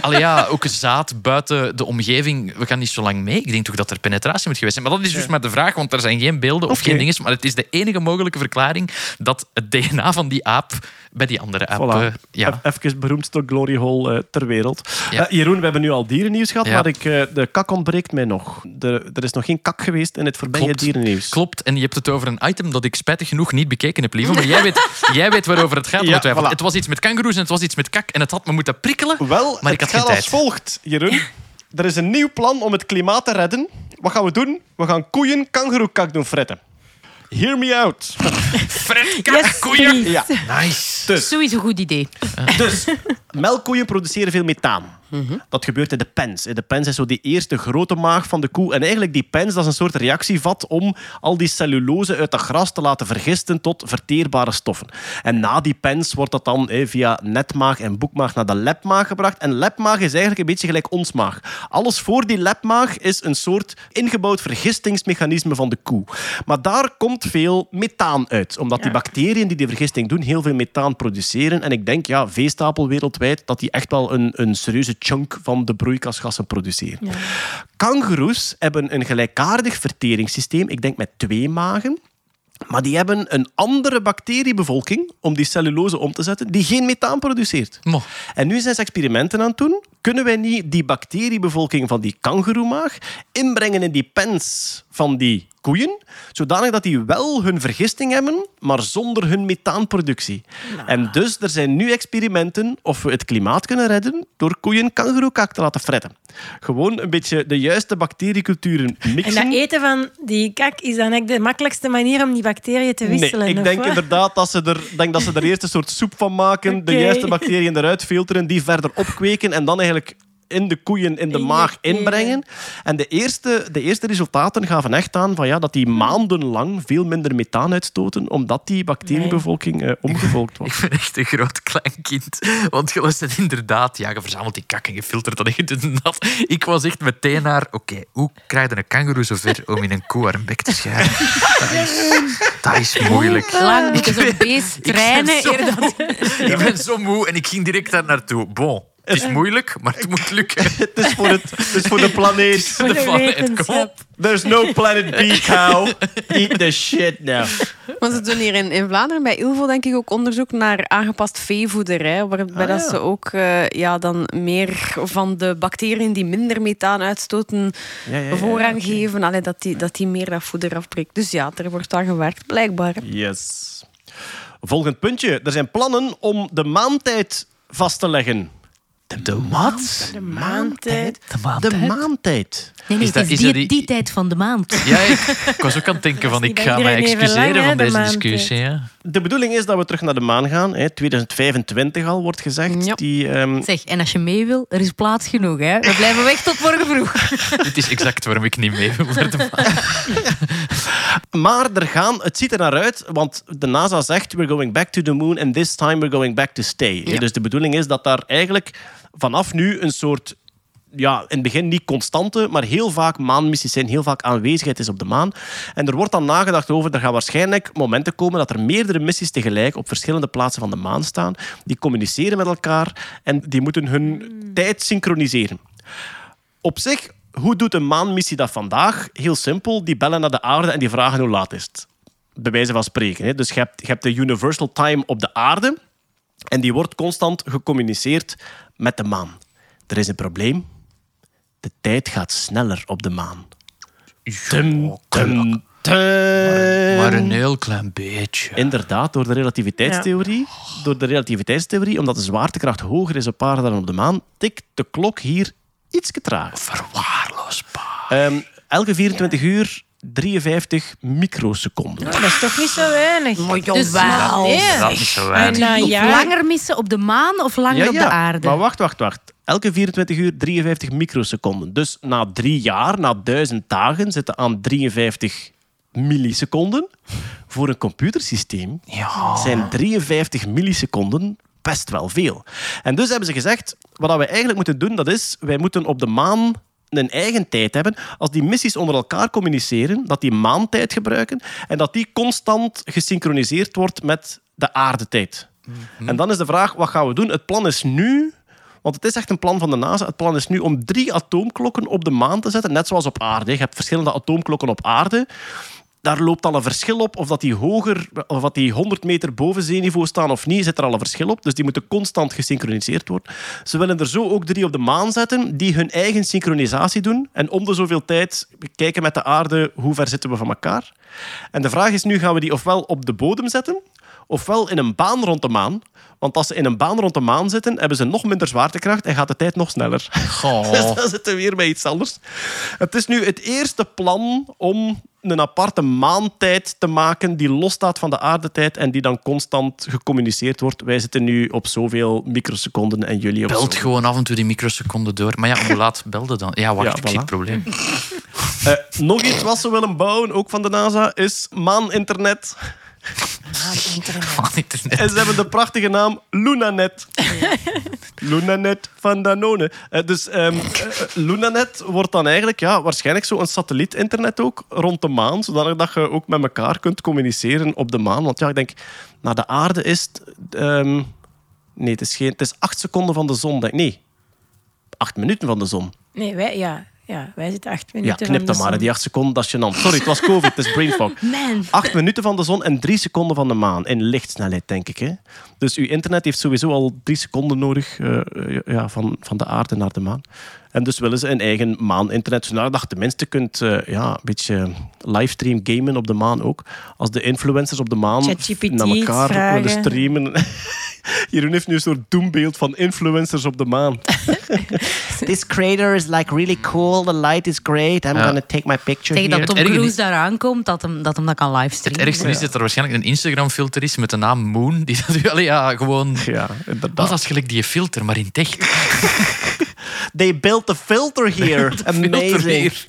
Allee, ja, ook een zaad buiten de omgeving. We gaan niet zo lang mee. Ik denk toch dat er penetratie moet geweest zijn. Maar dat is dus maar de vraag, want er zijn geen beelden of geen dingen. Maar het is de enige mogelijke verklaring dat het DNA van die aap bij die andere aap. Voilà. eh, ja. E- Even beroemdste glory hole eh, ter wereld. Ja. Eh, Jeroen, we hebben nu al dierennieuws gehad, Ja. maar ik, de kak ontbreekt mij nog. De, er is nog geen kak geweest in het voorbije Klopt. dierennieuws. Klopt, en je hebt het over een item dat ik spijtig genoeg niet bekeken heb, lieve. Maar jij weet, jij weet waarover het gaat, Ja, voilà. Het was iets met kangoeroes en het was iets met kak. En het had me moeten prikkelen. Wel, Maar ik het had gaat geen als tijd. volgt, Jeroen. Er is een nieuw plan om het klimaat te redden. Wat gaan we doen? We gaan koeien kangeroekak doen fretten. Hear me out. Fred, kak, Yes, koeien. please. Ja. Nice. Dus, Sowieso een goed idee. dus melkkoeien produceren veel methaan. Dat gebeurt in de pens. De pens is zo die eerste grote maag van de koe. En eigenlijk die pens, dat is een soort reactievat om al die cellulose uit dat gras te laten vergisten tot verteerbare stoffen. En na die pens wordt dat dan eh, via netmaag en boekmaag naar de lepmaag gebracht. En lepmaag is eigenlijk een beetje gelijk ons maag. Alles voor die lepmaag is een soort ingebouwd vergistingsmechanisme van de koe. Maar daar komt veel methaan uit. Omdat die bacteriën die die vergisting doen, heel veel methaan produceren. En ik denk, ja, veestapel wereldwijd, dat die echt wel een, een serieuze chunk van de broeikasgassen produceren. Kangoeroes hebben een gelijkaardig verteringssysteem, ik denk met twee magen. Maar die hebben een andere bacteriebevolking om die cellulose om te zetten, die geen methaan produceert. Mo. En nu zijn ze experimenten aan het doen. Kunnen wij niet die bacteriebevolking van die kangeroemaag inbrengen in die pens van die koeien, zodanig dat die wel hun vergisting hebben, maar zonder hun methaanproductie. En dus er zijn nu experimenten of we het klimaat kunnen redden door koeien kangeroekak te laten fretten. Gewoon een beetje de juiste bacterieculturen En mixen. dat eten van die kak is dan echt de makkelijkste manier om die bacteriën te wisselen. Nee, ik denk inderdaad dat ze, er, denk dat ze er eerst een soort soep van maken, de juiste bacteriën eruit filteren, die verder opkweken en dan eigenlijk in de koeien in de maag inbrengen. En de eerste, de eerste resultaten gaven echt aan van, ja, dat die maandenlang veel minder methaan uitstoten, omdat die bacteriebevolking eh, omgevolkt Ik was. ben echt een groot kleinkind. Want je was het inderdaad... Ja, je verzamelt die kak en je filtert dat en je doet dat. Ik was echt meteen naar... Oké, hoe krijg je een kangoeroe zover om in een koe haar bek te scharen? Dat is, dat is moeilijk. Lang moeten zo'n beest Ik ben zo moe. Ik ben zo moe en ik ging direct daar naartoe. Bon, het is moeilijk, maar het moet lukken. Het is voor, het, het is voor de planeet. Voor de planeet, kom wetenschap. op. There's no planet B, cow. Eat the shit now. Maar ze doen hier in, in Vlaanderen bij Ilvo denk ik ook onderzoek naar aangepast veevoeder. Hè, waarbij Ah, dat ja. ze ook eh, ja, dan meer van de bacteriën die minder methaan uitstoten Ja, ja, ja, voorrang oké. geven. Allee, dat, die, dat die meer dat voeder afbreekt. Dus ja, er wordt aan gewerkt, blijkbaar. Yes. Volgend puntje. Er zijn plannen om de maantijd vast te leggen. De wat? De maandtijd. De maand. De maantijd. Nee, nee, Is dat- het is die, die- die tijd van de maand. Ja, ik, ik was ook aan het denken van, ik ga mij excuseren lang, hè, van de deze discussie. Ja. De bedoeling is dat we terug naar de maan gaan. Hè. 2025 al wordt gezegd. Ja. Die, ehm, Zeg, en als je mee wil, er is plaats genoeg. Hè? We blijven weg tot morgen vroeg. Dit is exact waarom ik niet mee wil naar de maan. Maar er gaan, het ziet er naar uit, want de NASA zegt we're going back to the moon and this time we're going back to stay. Ja. Dus de bedoeling is dat daar eigenlijk vanaf nu een soort, ja, in het begin niet constante, maar heel vaak maanmissies zijn, heel vaak aanwezigheid is op de maan. En er wordt dan nagedacht over, er gaan waarschijnlijk momenten komen dat er meerdere missies tegelijk op verschillende plaatsen van de maan staan. Die communiceren met elkaar en die moeten hun tijd synchroniseren. Op zich, hoe doet een maanmissie dat vandaag? Heel simpel, die bellen naar de aarde en die vragen hoe laat is het. Bij wijze van spreken. Hè. Dus je hebt, je hebt de universal time op de aarde en die wordt constant gecommuniceerd met de maan. Er is een probleem. De tijd gaat sneller op de maan. Tum, tum, tum. Maar een heel klein beetje. Inderdaad, door de relativiteitstheorie. Door de relativiteitstheorie, omdat de zwaartekracht hoger is op aarde dan op de maan, tikt de klok hier iets trager. Verwaarloosbaar. Ehm, elke 24 uur 53 microseconden. Dat is toch niet zo weinig. Dus jawel. Nee. Dat is zo En weinig. een Of jaar... langer missen op de maan of langer op de aarde? Maar wacht, wacht, wacht. Elke 24 uur 53 microseconden. Dus na drie jaar, na duizend dagen, zitten aan 53 milliseconden. Voor een computersysteem Ja. zijn 53 milliseconden best wel veel. En dus hebben ze gezegd, wat we eigenlijk moeten doen, dat is, wij moeten op de maan een eigen tijd hebben. Als die missies onder elkaar communiceren, dat die maantijd gebruiken en dat die constant gesynchroniseerd wordt met de aardetijd. En dan is de vraag, wat gaan we doen? Het plan is nu... Want het is echt een plan van de NASA. Het plan is nu om drie atoomklokken op de maan te zetten. Net zoals op aarde. Je hebt verschillende atoomklokken op aarde daar loopt al een verschil op. Of dat die hoger, of dat die 100 meter boven zeeniveau staan of niet, zit er al een verschil op. Dus die moeten constant gesynchroniseerd worden. Ze willen er zo ook drie op de maan zetten, die hun eigen synchronisatie doen. En om de zoveel tijd kijken met de aarde hoe ver zitten we van elkaar. En de vraag is nu, gaan we die ofwel op de bodem zetten, ofwel in een baan rond de maan. Want als ze in een baan rond de maan zitten, hebben ze nog minder zwaartekracht en gaat de tijd nog sneller. Dus dan zitten we weer bij iets anders. Het is nu het eerste plan om een aparte maantijd te maken die losstaat van de aardetijd en die dan constant gecommuniceerd wordt. Wij zitten nu op zoveel microseconden en jullie op Belt gewoon af en toe die microseconden door. Maar ja, hoe laat belde dan? Ja, wacht, Ja, ik zie het probleem. Eh, nog iets wat ze willen bouwen, ook van de NASA, is maaninternet. Van internet. En ze hebben de prachtige naam Lunanet. Lunanet van Danone. Eh, dus ehm, eh, Lunanet wordt dan eigenlijk ja, waarschijnlijk zo een satellietinternet ook rond de maan, zodat dat je ook met elkaar kunt communiceren op de maan. Want ja, ik denk, naar de aarde is het... ehm, nee, het is, geen, het is acht seconden van de zon. Denk, nee, acht minuten van de zon. Nee, wij, ja, ja, wij zitten acht Ja, minuten knip van dan maar, zon. die acht seconden, dat is gênant. Sorry, het was COVID, het is brain fog. Man. Acht minuten van de zon en drie seconden van de maan. In lichtsnelheid, denk ik. Hè? Dus uw internet heeft sowieso al drie seconden nodig eh, eh, ja, van, van de aarde naar de maan. En dus willen ze een eigen maan-internet. Zodat je tenminste kunt eh, ja, een beetje livestream gamen op de maan ook. Als de influencers op de maan naar elkaar vragen. willen streamen. Jeroen heeft nu een soort doembeeld van influencers op de maan. This crater is like really cool. The light is great. I'm Ja. gonna take my picture Tegen dat here. Tom Cruise is- daar aankomt, dat hem, dat hem dat kan Het livestreamen. ergste is dat er waarschijnlijk een Instagram-filter is met de naam Moon. Die dat wel, ja, gewoon... Ja, Wat inderdaad. dat is gelijk die filter, maar in het echt. They built the filter here. Filter Amazing. hier.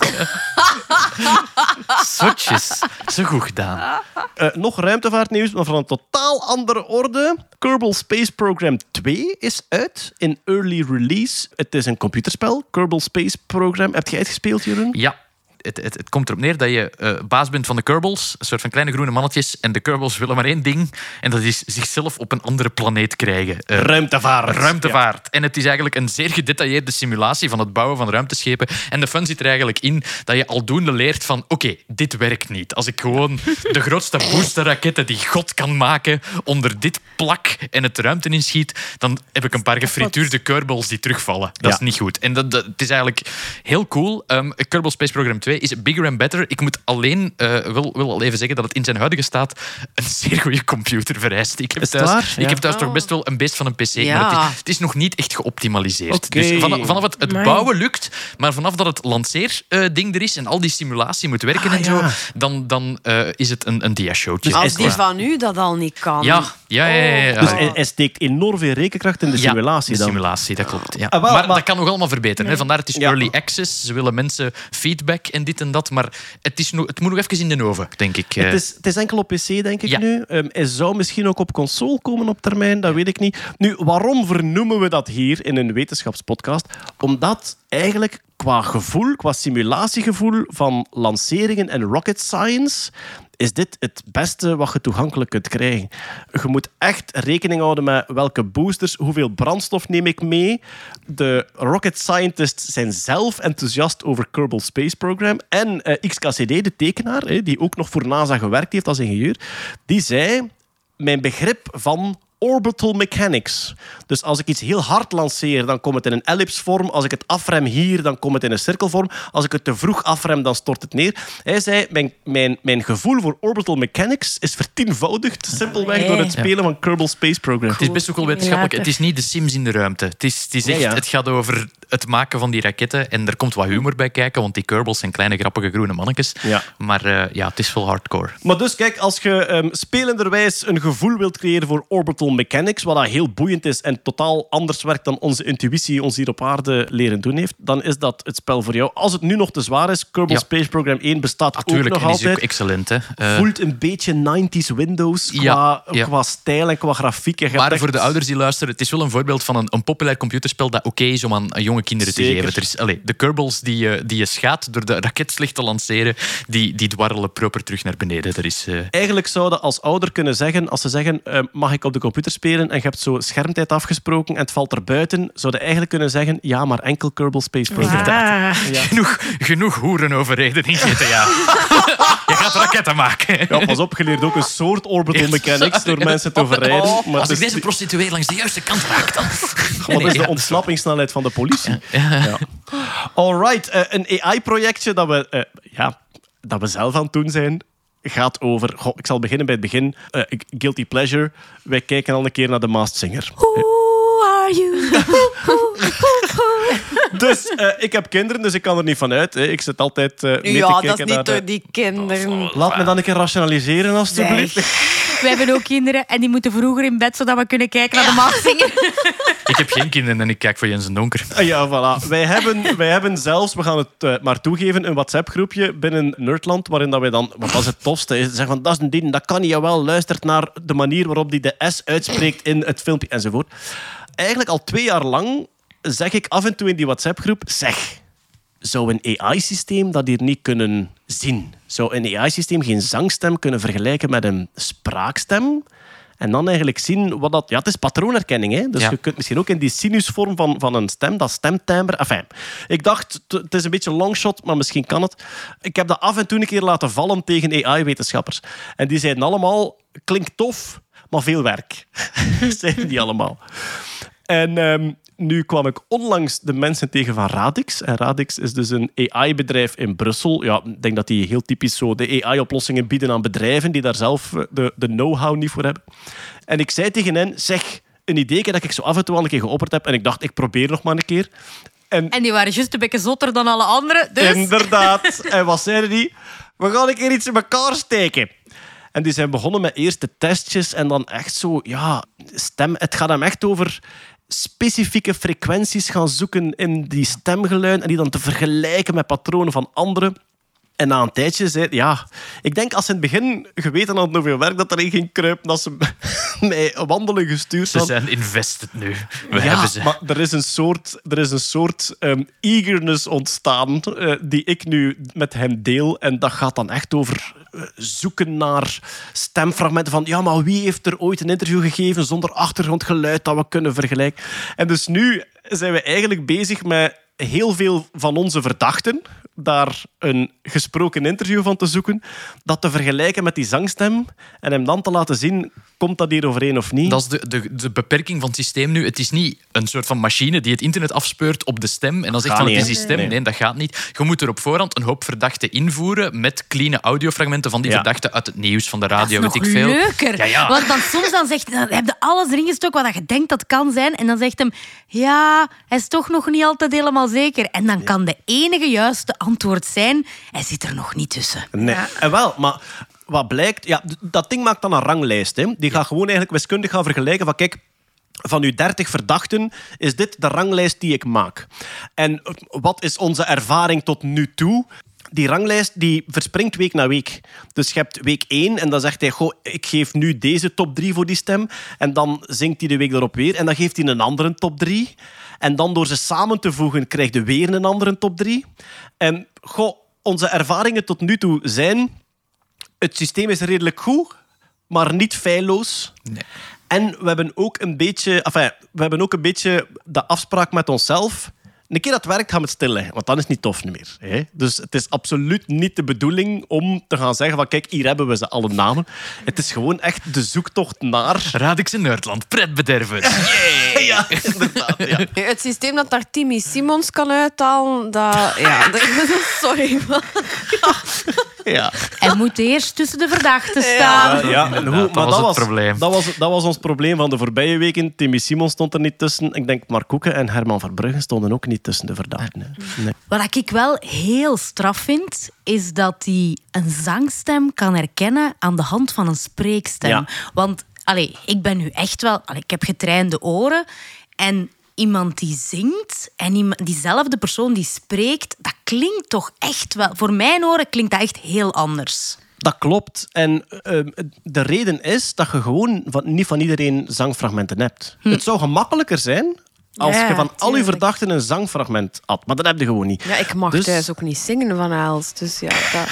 Zotjes. Zo goed gedaan. Eh, nog ruimtevaartnieuws, maar van een totaal andere orde. Kerbal Space Program 2 is uit in early release. Het is een computerspel, Kerbal Space Program. Heb jij het gespeeld, Jeroen? Ja. Het, het, het komt erop neer dat je eh, baas bent van de Kerbals, een soort van kleine groene mannetjes. En de Kerbals willen maar één ding, en dat is zichzelf op een andere planeet krijgen. Eh, Ruimtevaart. Ruimtevaart. En het is eigenlijk een zeer gedetailleerde simulatie van het bouwen van ruimteschepen. En de fun zit er eigenlijk in dat je aldoende leert van oké, dit werkt niet. Als ik gewoon de grootste boosterraketten die God kan maken onder dit plak en het ruimte inschiet, dan heb ik een paar gefrituurde Kerbals die terugvallen. Dat is niet goed. En dat, dat- het is eigenlijk heel cool. Ehm Kerbal Space Program 2 2 is bigger and better. Ik moet alleen eh, wil, wil al even zeggen dat het in zijn huidige staat een zeer goede computer vereist. Ik heb Is het thuis, waar? ik Ja. heb thuis toch best wel een beest van een PC, Ja. maar het is, het is nog niet echt geoptimaliseerd. Dus vanaf, vanaf het, het bouwen lukt, maar vanaf dat het lanceerding er is en al die simulatie moet werken Ah, en zo, ja. dan, dan eh, is het een, een dia-showtje. Dus Als is die van u dat al niet kan. ja, ja, ja. ja, ja. Dus hij, hij steekt enorm veel rekenkracht in de Ja, simulatie de dan. simulatie, dat klopt. Ja. Ah, wel, maar, maar- dat kan nog allemaal verbeteren. Hè. Vandaar het is Ja. early access. Ze willen mensen feedback en dit en dat. Maar het, is nog, het moet nog even in de oven, denk ik. eh. Het is, het is enkel op PC, denk ik Ja. nu. Ehm, hij zou misschien ook op console komen op termijn, dat weet ik niet. Nu, waarom vernoemen we dat hier in een wetenschapspodcast? Omdat eigenlijk qua gevoel, qua simulatiegevoel van lanceringen en rocket science, is dit het beste wat je toegankelijk kunt krijgen. Je moet echt rekening houden met welke boosters, hoeveel brandstof neem ik mee. De rocket scientists zijn zelf enthousiast over Kerbal Space Program. En eh, XKCD, de tekenaar, die ook nog voor NASA gewerkt heeft als ingenieur, die zei mijn begrip van orbital mechanics. Dus als ik iets heel hard lanceer, dan komt het in een ellipsvorm. Als ik het afrem hier, dan komt het in een cirkelvorm. Als ik het te vroeg afrem, dan stort het neer. Hij zei, mijn, mijn, mijn gevoel voor orbital mechanics is vertienvoudigd simpelweg door het spelen van Kerbal Space Program. Het is best ook wel wetenschappelijk. Het is niet de Sims in de ruimte. Het, is, het, is echt, Ja, ja. het gaat over het maken van die raketten. En er komt wat humor bij kijken, want die Kerbals zijn kleine grappige groene mannetjes. Ja. Maar eh, ja, het is wel hardcore. Maar dus kijk, als je ehm, spelenderwijs een gevoel wilt creëren voor orbital mechanics, wat dat heel boeiend is en totaal anders werkt dan onze intuïtie ons hier op aarde leren doen heeft, dan is dat het spel voor jou. Als het nu nog te zwaar is, Kerbal Ja. Space Program 1 bestaat Natuurlijk, ook nog is ook excellent. Hè. Eh, Voelt een beetje 90s Windows qua, Ja, qua stijl en qua grafiek. En je hebt maar echt- voor de ouders die luisteren, het is wel een voorbeeld van een, een populair computerspel dat oké is om aan jonge kinderen Zeker. te geven. Er is, allee, de Kerbals die je, die je schaadt door de raket slecht te lanceren, die, die dwarrelen proper terug naar beneden. Er is, eh, Eigenlijk zouden als ouder kunnen zeggen, als ze zeggen, eh, mag ik op de computer spelen en je hebt zo schermtijd afgesproken en het valt er buiten, zouden eigenlijk kunnen zeggen, ja, maar enkel Kerbal Space Program. Ah, genoeg, genoeg hoeren overreden in GTA. je gaat raketten maken. Ja, pas op, je leert ook een soort orbital mechanics door mensen te verrijden. Maar Oh, Als het ik deze prostituee langs de juiste kant raak, dan... Wat Nee, is de ja. ontsnappingssnelheid van de politie? Ja. Alright, eh, een AI-projectje dat we, eh, ja, dat we zelf aan het doen zijn, gaat over... Goh, ik zal beginnen bij het begin. Eh, guilty Pleasure. Wij kijken al een keer naar de Masked Singer. Who are you? Dus eh, ik heb kinderen, dus ik kan er niet van uit. Hè. Ik zit altijd eh mee te Ja, kijken dat is naar niet de- door die kinderen. Laat me dan een keer rationaliseren, alstublieft. We hebben ook kinderen en die moeten vroeger in bed zodat we kunnen kijken naar de macht zingen. Ik heb geen kinderen en ik kijk voor Jens en Donker. Ah, Ja, voilà. Wij hebben, wij hebben zelfs, we gaan het eh, maar toegeven, een WhatsApp-groepje binnen Nerdland, waarin dat wij dan, wat dat is het tofste, zeggen van, dat is een ding, dat kan niet, jawel, luistert naar de manier waarop die de S uitspreekt in het filmpje, enzovoort. Eigenlijk al twee jaar lang zeg ik af en toe in die WhatsApp-groep, zeg, zou een AI-systeem dat hier niet kunnen zien? Zou een AI-systeem geen zangstem kunnen vergelijken met een spraakstem? En dan eigenlijk zien wat dat... Ja, het is patroonherkenning. Hè? Dus Ja. je kunt misschien ook in die sinusvorm van, van een stem, dat stemtimbre... Enfin, ik dacht, het is een beetje longshot, maar misschien kan het. Ik heb dat af en toe een keer laten vallen tegen AI-wetenschappers. En die zeiden allemaal, klinkt tof, maar veel werk. zeiden die allemaal. En ehm, nu kwam ik onlangs de mensen tegen van Radix. En Radix is dus een AI-bedrijf in Brussel. Ja, ik denk dat die heel typisch zo de AI-oplossingen bieden aan bedrijven die daar zelf eh, de, de know-how niet voor hebben. En ik zei tegen hen, zeg, een idee dat ik zo af en toe al een keer geopperd heb. En ik dacht, ik probeer nog maar een keer. En En die waren juist een beetje zotter dan alle anderen. Dus Inderdaad. En wat zeiden die? We gaan een keer iets in elkaar steken. En die zijn begonnen met eerste testjes en dan echt zo, ja, stem. Het gaat hem echt over specifieke frequenties gaan zoeken in die stemgeluiden en die dan te vergelijken met patronen van anderen. En na een tijdje zei ja, ik denk als ze in het begin geweten hadden hoeveel werk dat erin ging kruipen, dat ze mij wandelen gestuurd Ze hadden. zijn invested nu. We Ja, hebben ze. maar er is een soort, er is een soort ehm, eagerness ontstaan eh, die ik nu met hem deel. En dat gaat dan echt over eh, zoeken naar stemfragmenten van ja, maar wie heeft er ooit een interview gegeven zonder achtergrondgeluid dat we kunnen vergelijken. En dus nu zijn we eigenlijk bezig met heel veel van onze verdachten daar een gesproken interview van te zoeken, dat te vergelijken met die zangstem en hem dan te laten zien, komt dat hier overeen of niet? Dat is de, de, de beperking van het systeem nu. Het is niet een soort van machine die het internet afspeurt op de stem en dan zegt van het is die stem. Nee. Nee, dat gaat niet. Je moet er op voorhand een hoop verdachten invoeren met clean audiofragmenten van die Ja. verdachten uit het nieuws, van de radio, dat is weet ik nog veel. leuker. Ja, ja. Want dan soms dan zegt, dan heb je alles erin gestoken wat je denkt dat kan zijn. En dan zegt hem, ja, hij is toch nog niet altijd helemaal zeker. En dan kan de enige juiste antwoord zijn, hij zit er nog niet tussen. Nee. En wel, maar wat blijkt... Ja, dat ding maakt dan een ranglijst. Hè. Die gaat gewoon eigenlijk wiskundig gaan vergelijken van... Kijk, van uw 30 verdachten is dit de ranglijst die ik maak. En eh, wat is onze ervaring tot nu toe? Die ranglijst die verspringt week na week. Dus je hebt week 1 en dan zegt hij... Goh, ik geef nu deze top 3 voor die stem. En dan zingt hij de week erop weer. En dan geeft hij een andere top 3. En dan door ze samen te voegen krijg je weer een andere top 3. En goh, onze ervaringen tot nu toe zijn... Het systeem is redelijk goed, maar niet feilloos. En we hebben ook een beetje, enfin, we hebben ook een beetje de afspraak met onszelf. Een keer dat het werkt, gaan we het stilleggen, want dan is het niet tof meer. Hè? Dus het is absoluut niet de bedoeling om te gaan zeggen van kijk, hier hebben we ze alle namen. Het is gewoon echt de zoektocht naar... Radix in Nerdland, pretbedervers. Ja, inderdaad. Ja. Nee, Het systeem dat daar Timmy Simons kan uithalen, dat... Ja, dat- sorry. maar- Ja. Hij moet eerst tussen de verdachten staan. Ja, ja, en hoe- dat maar was dat het was, probleem. Dat was, dat was ons probleem van de voorbije weken. Timmy Simons stond er niet tussen. Ik denk Mark Koeken en Herman Verbrugge stonden ook niet tussen de verdachten. Nee. Wat ik wel heel straf vind, is dat hij een zangstem kan herkennen aan de hand van een spreekstem. Ja. Want allee, ik ben nu echt wel... Allee, ik heb getrainde oren. En iemand die zingt en diezelfde persoon die spreekt, dat klinkt toch echt wel... Voor mijn oren klinkt dat echt heel anders. Dat klopt. En ehm, de reden is dat je gewoon van, niet van iedereen zangfragmenten hebt. Het zou gemakkelijker zijn als Ja, je van al je verdachten een zangfragment had. Maar dat heb je gewoon niet. Ja, ik mag Dus- thuis ook niet zingen van Els. Dus ja, dat...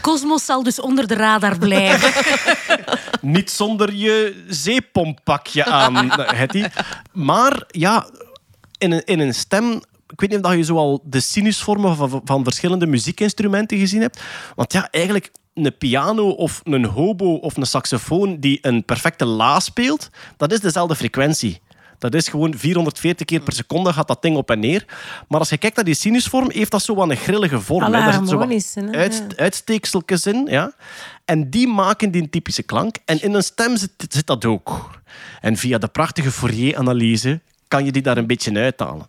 Cosmos zal dus onder de radar blijven. Niet zonder je zeepompakje aan, Hetty. Maar ja, in een, in een stem... Ik weet niet of je zoal de sinusvormen van, van verschillende muziekinstrumenten gezien hebt. Want ja, eigenlijk een piano of een hobo of een saxofoon die een perfecte la speelt, dat is dezelfde frequentie. Dat is gewoon 440 keer per seconde gaat dat ding op en neer. Maar als je kijkt naar die sinusvorm, heeft dat zo wat een grillige vorm. Alle. Daar zit zo wat uit- uitsteekseltjes in. Ja. En die maken die typische klank. En in een stem zit, zit dat ook. En via de prachtige Fourier-analyse kan je die daar een beetje uithalen.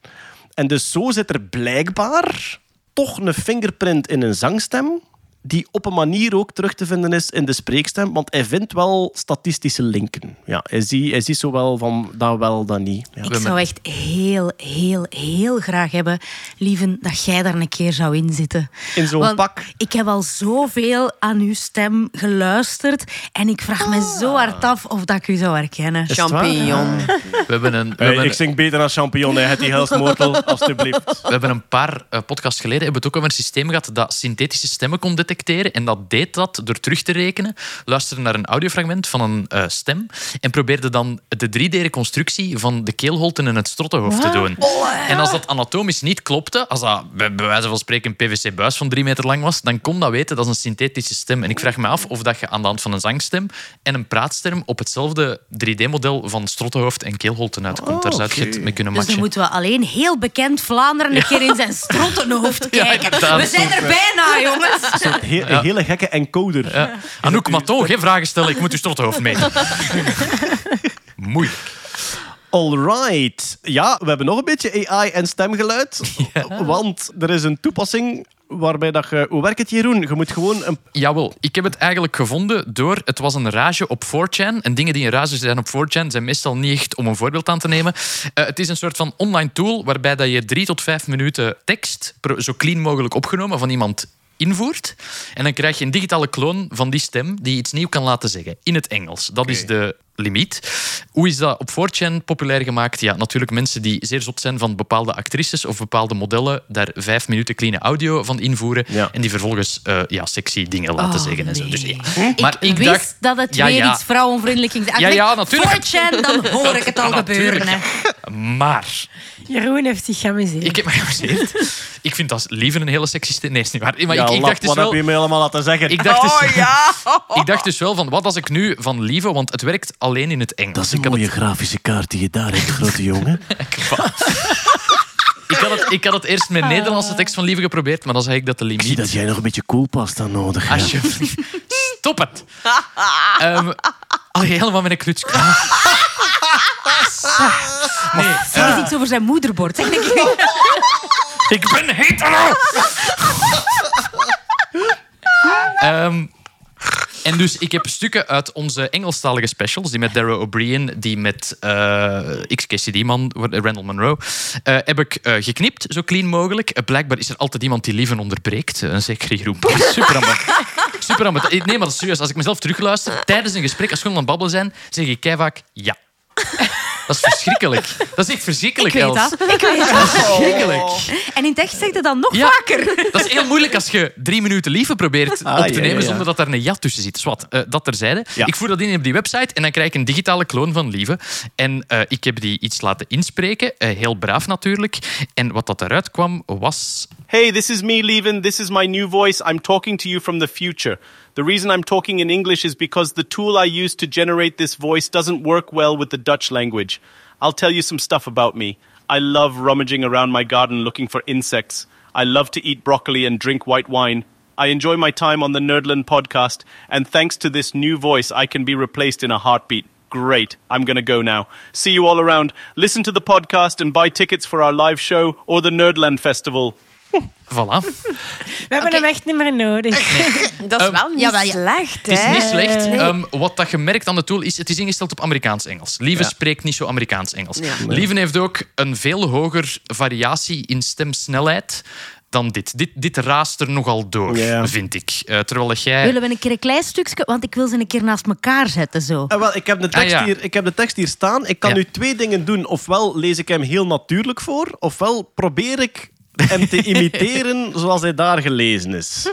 En dus zo zit er blijkbaar toch een fingerprint in een zangstem die op een manier ook terug te vinden is in de spreekstem, want hij vindt wel statistische linken. Ja, hij ziet, hij ziet zowel van dat wel, dat niet. Ja. Ik zou echt heel, heel, heel graag hebben, lieven, dat jij daar een keer zou inzitten. In zo'n pak. Ik heb al zoveel aan uw stem geluisterd en ik vraag me zo hard af of dat ik u zou herkennen. Champignon. We hebben een, we Hey, hebben, ik zing beter dan champignon, hè, het die Mortal, alstublieft. we hebben een paar eh, podcasts geleden hebben we het ook over een systeem gehad dat synthetische stemmen kon detecteren. En dat deed dat door terug te rekenen. Luisterde naar een audiofragment van een eh, stem en probeerde dan de 3D-reconstructie van de keelholten in het strottenhoofd te doen. En als dat anatomisch niet klopte, als dat bij, bij wijze van spreken een PVC-buis van drie meter lang was, dan kon dat weten dat is een synthetische stem. En ik vraag me af of dat je aan de hand van een zangstem en een praatstem op hetzelfde 3D-model van strottenhoofd en keelholten uitkomt. Daar zou je het mee kunnen Dus dan matchen. moeten we alleen heel bekend Vlaanderen een keer in zijn strottenhoofd kijken. we zijn er bijna, jongens. Heel- een hele gekke encoder. Ja. Anouk Maton, geen vragen stellen, ik moet uw strottenhoofd mee. Moeilijk. Alright. Ja, we hebben nog een beetje AI en stemgeluid. Want er is een toepassing waarbij dat je... Hoe werkt het, Jeroen? Je moet gewoon een... Jawel, ik heb het eigenlijk gevonden door... Het was een rage op 4chan. En dingen die een rage zijn op 4chan zijn meestal niet echt om een voorbeeld aan te nemen. Eh, het is een soort van online tool waarbij dat je drie tot vijf minuten tekst zo clean mogelijk opgenomen van iemand invoert. En dan krijg je een digitale kloon van die stem die iets nieuw kan laten zeggen in het Engels. Dat is de limiet. Hoe is dat op 4chan populair gemaakt? Ja, natuurlijk mensen die zeer zot zijn van bepaalde actrices of bepaalde modellen, daar vijf minuten clean audio van invoeren Ja. en die vervolgens eh, ja, sexy dingen laten Oh, zeggen en zo. nee. Dus, ja. Ik, Maar ik wist dacht... dat het Ja, weer ja. iets vrouwenvriendelijk ging zijn. Ja, ja, natuurlijk. 4chan, dan hoor ik het al gebeuren. Hè. Maar Jeroen heeft zich geamuseerd. ik heb me geamuseerd. ik vind dat lieve een hele sexy stem. Nee, is niet waar. Maar Ja, ik, ik lap, dacht dus wat wel... heb je me allemaal laten zeggen? Ik dacht, dus, Oh ja! ik dacht dus wel van, wat als ik nu van lieve, want het werkt alleen in het Engels. Dat is een mooie grafische kaart die je daar hebt, grote jongen. Ik had, het, ik had het eerst met Nederlandse tekst van Lieve geprobeerd, maar dan zei ik dat de Ik zie limiet... dat jij nog een beetje koelpasta nodig hebt. Alsjeblieft. Stop het. Ehm al helemaal met een kluts. Nee, Er is iets over zijn moederbord. Zeg ik. ik ben hetero. Ehm, en dus ik heb stukken uit onze Engelstalige specials, die met Darrow O'Brien, die met eh XKCD-man, Randall Monroe, eh, heb ik eh, geknipt, zo clean mogelijk. Eh, blijkbaar is er altijd iemand die lieven onderbreekt. Een zeker Jeroen. Super. Super. Nee, maar dat is serieus. Als ik mezelf terugluister, tijdens een gesprek, als we gewoon aan het babbelen zijn, zeg ik kei vaak ja. Dat is verschrikkelijk. Dat is echt verschrikkelijk, Ik weet Els. dat. Ik weet Dat dat. is verschrikkelijk. En in het echt zegt het dan nog Ja. vaker. Dat is heel moeilijk als je drie minuten lieve probeert Ah, op te ja, nemen ja, ja. zonder dat daar een ja tussen zit. Zwat, eh, dat terzijde. Ja. Ik voer dat in op die website en dan krijg ik een digitale kloon van lieve. En eh, ik heb die iets laten inspreken. eh, heel braaf natuurlijk. En wat dat eruit kwam was... Hey, this is me, Levin. This is my new voice. I'm talking to you from the future. The reason I'm talking in English is because the tool I use to generate this voice doesn't work well with the Dutch language. I'll tell you some stuff about me. I love rummaging around my garden looking for insects. I love to eat broccoli and drink white wine. I enjoy my time on the Nerdland podcast, and thanks to this new voice, I can be replaced in a heartbeat. Great. I'm going to go now. See you all around. Listen to the podcast and buy tickets for our live show or the Nerdland Festival. Voilà. We hebben hem echt niet meer nodig. Dat is Ehm, wel niet jawel, ja. slecht, Het is hè? niet slecht. Nee. Ehm, wat dat je merkt aan de tool is, het is ingesteld op Amerikaans-Engels. Lieve Ja. spreekt niet zo Amerikaans-Engels. Ja. Lieve heeft ook een veel hoger variatie in stemsnelheid dan dit. Dit, dit raast er nogal door, vind ik. Eh, terwijl jij... Willen we een keer een klein stukje, want ik wil ze een keer naast elkaar zetten. Zo. Ah, wel, ik, heb de tekst Ah, ja. hier, ik heb de tekst hier staan. Ik kan Ja. nu twee dingen doen. Ofwel lees ik hem heel natuurlijk voor, ofwel probeer ik hem te imiteren zoals hij daar gelezen is.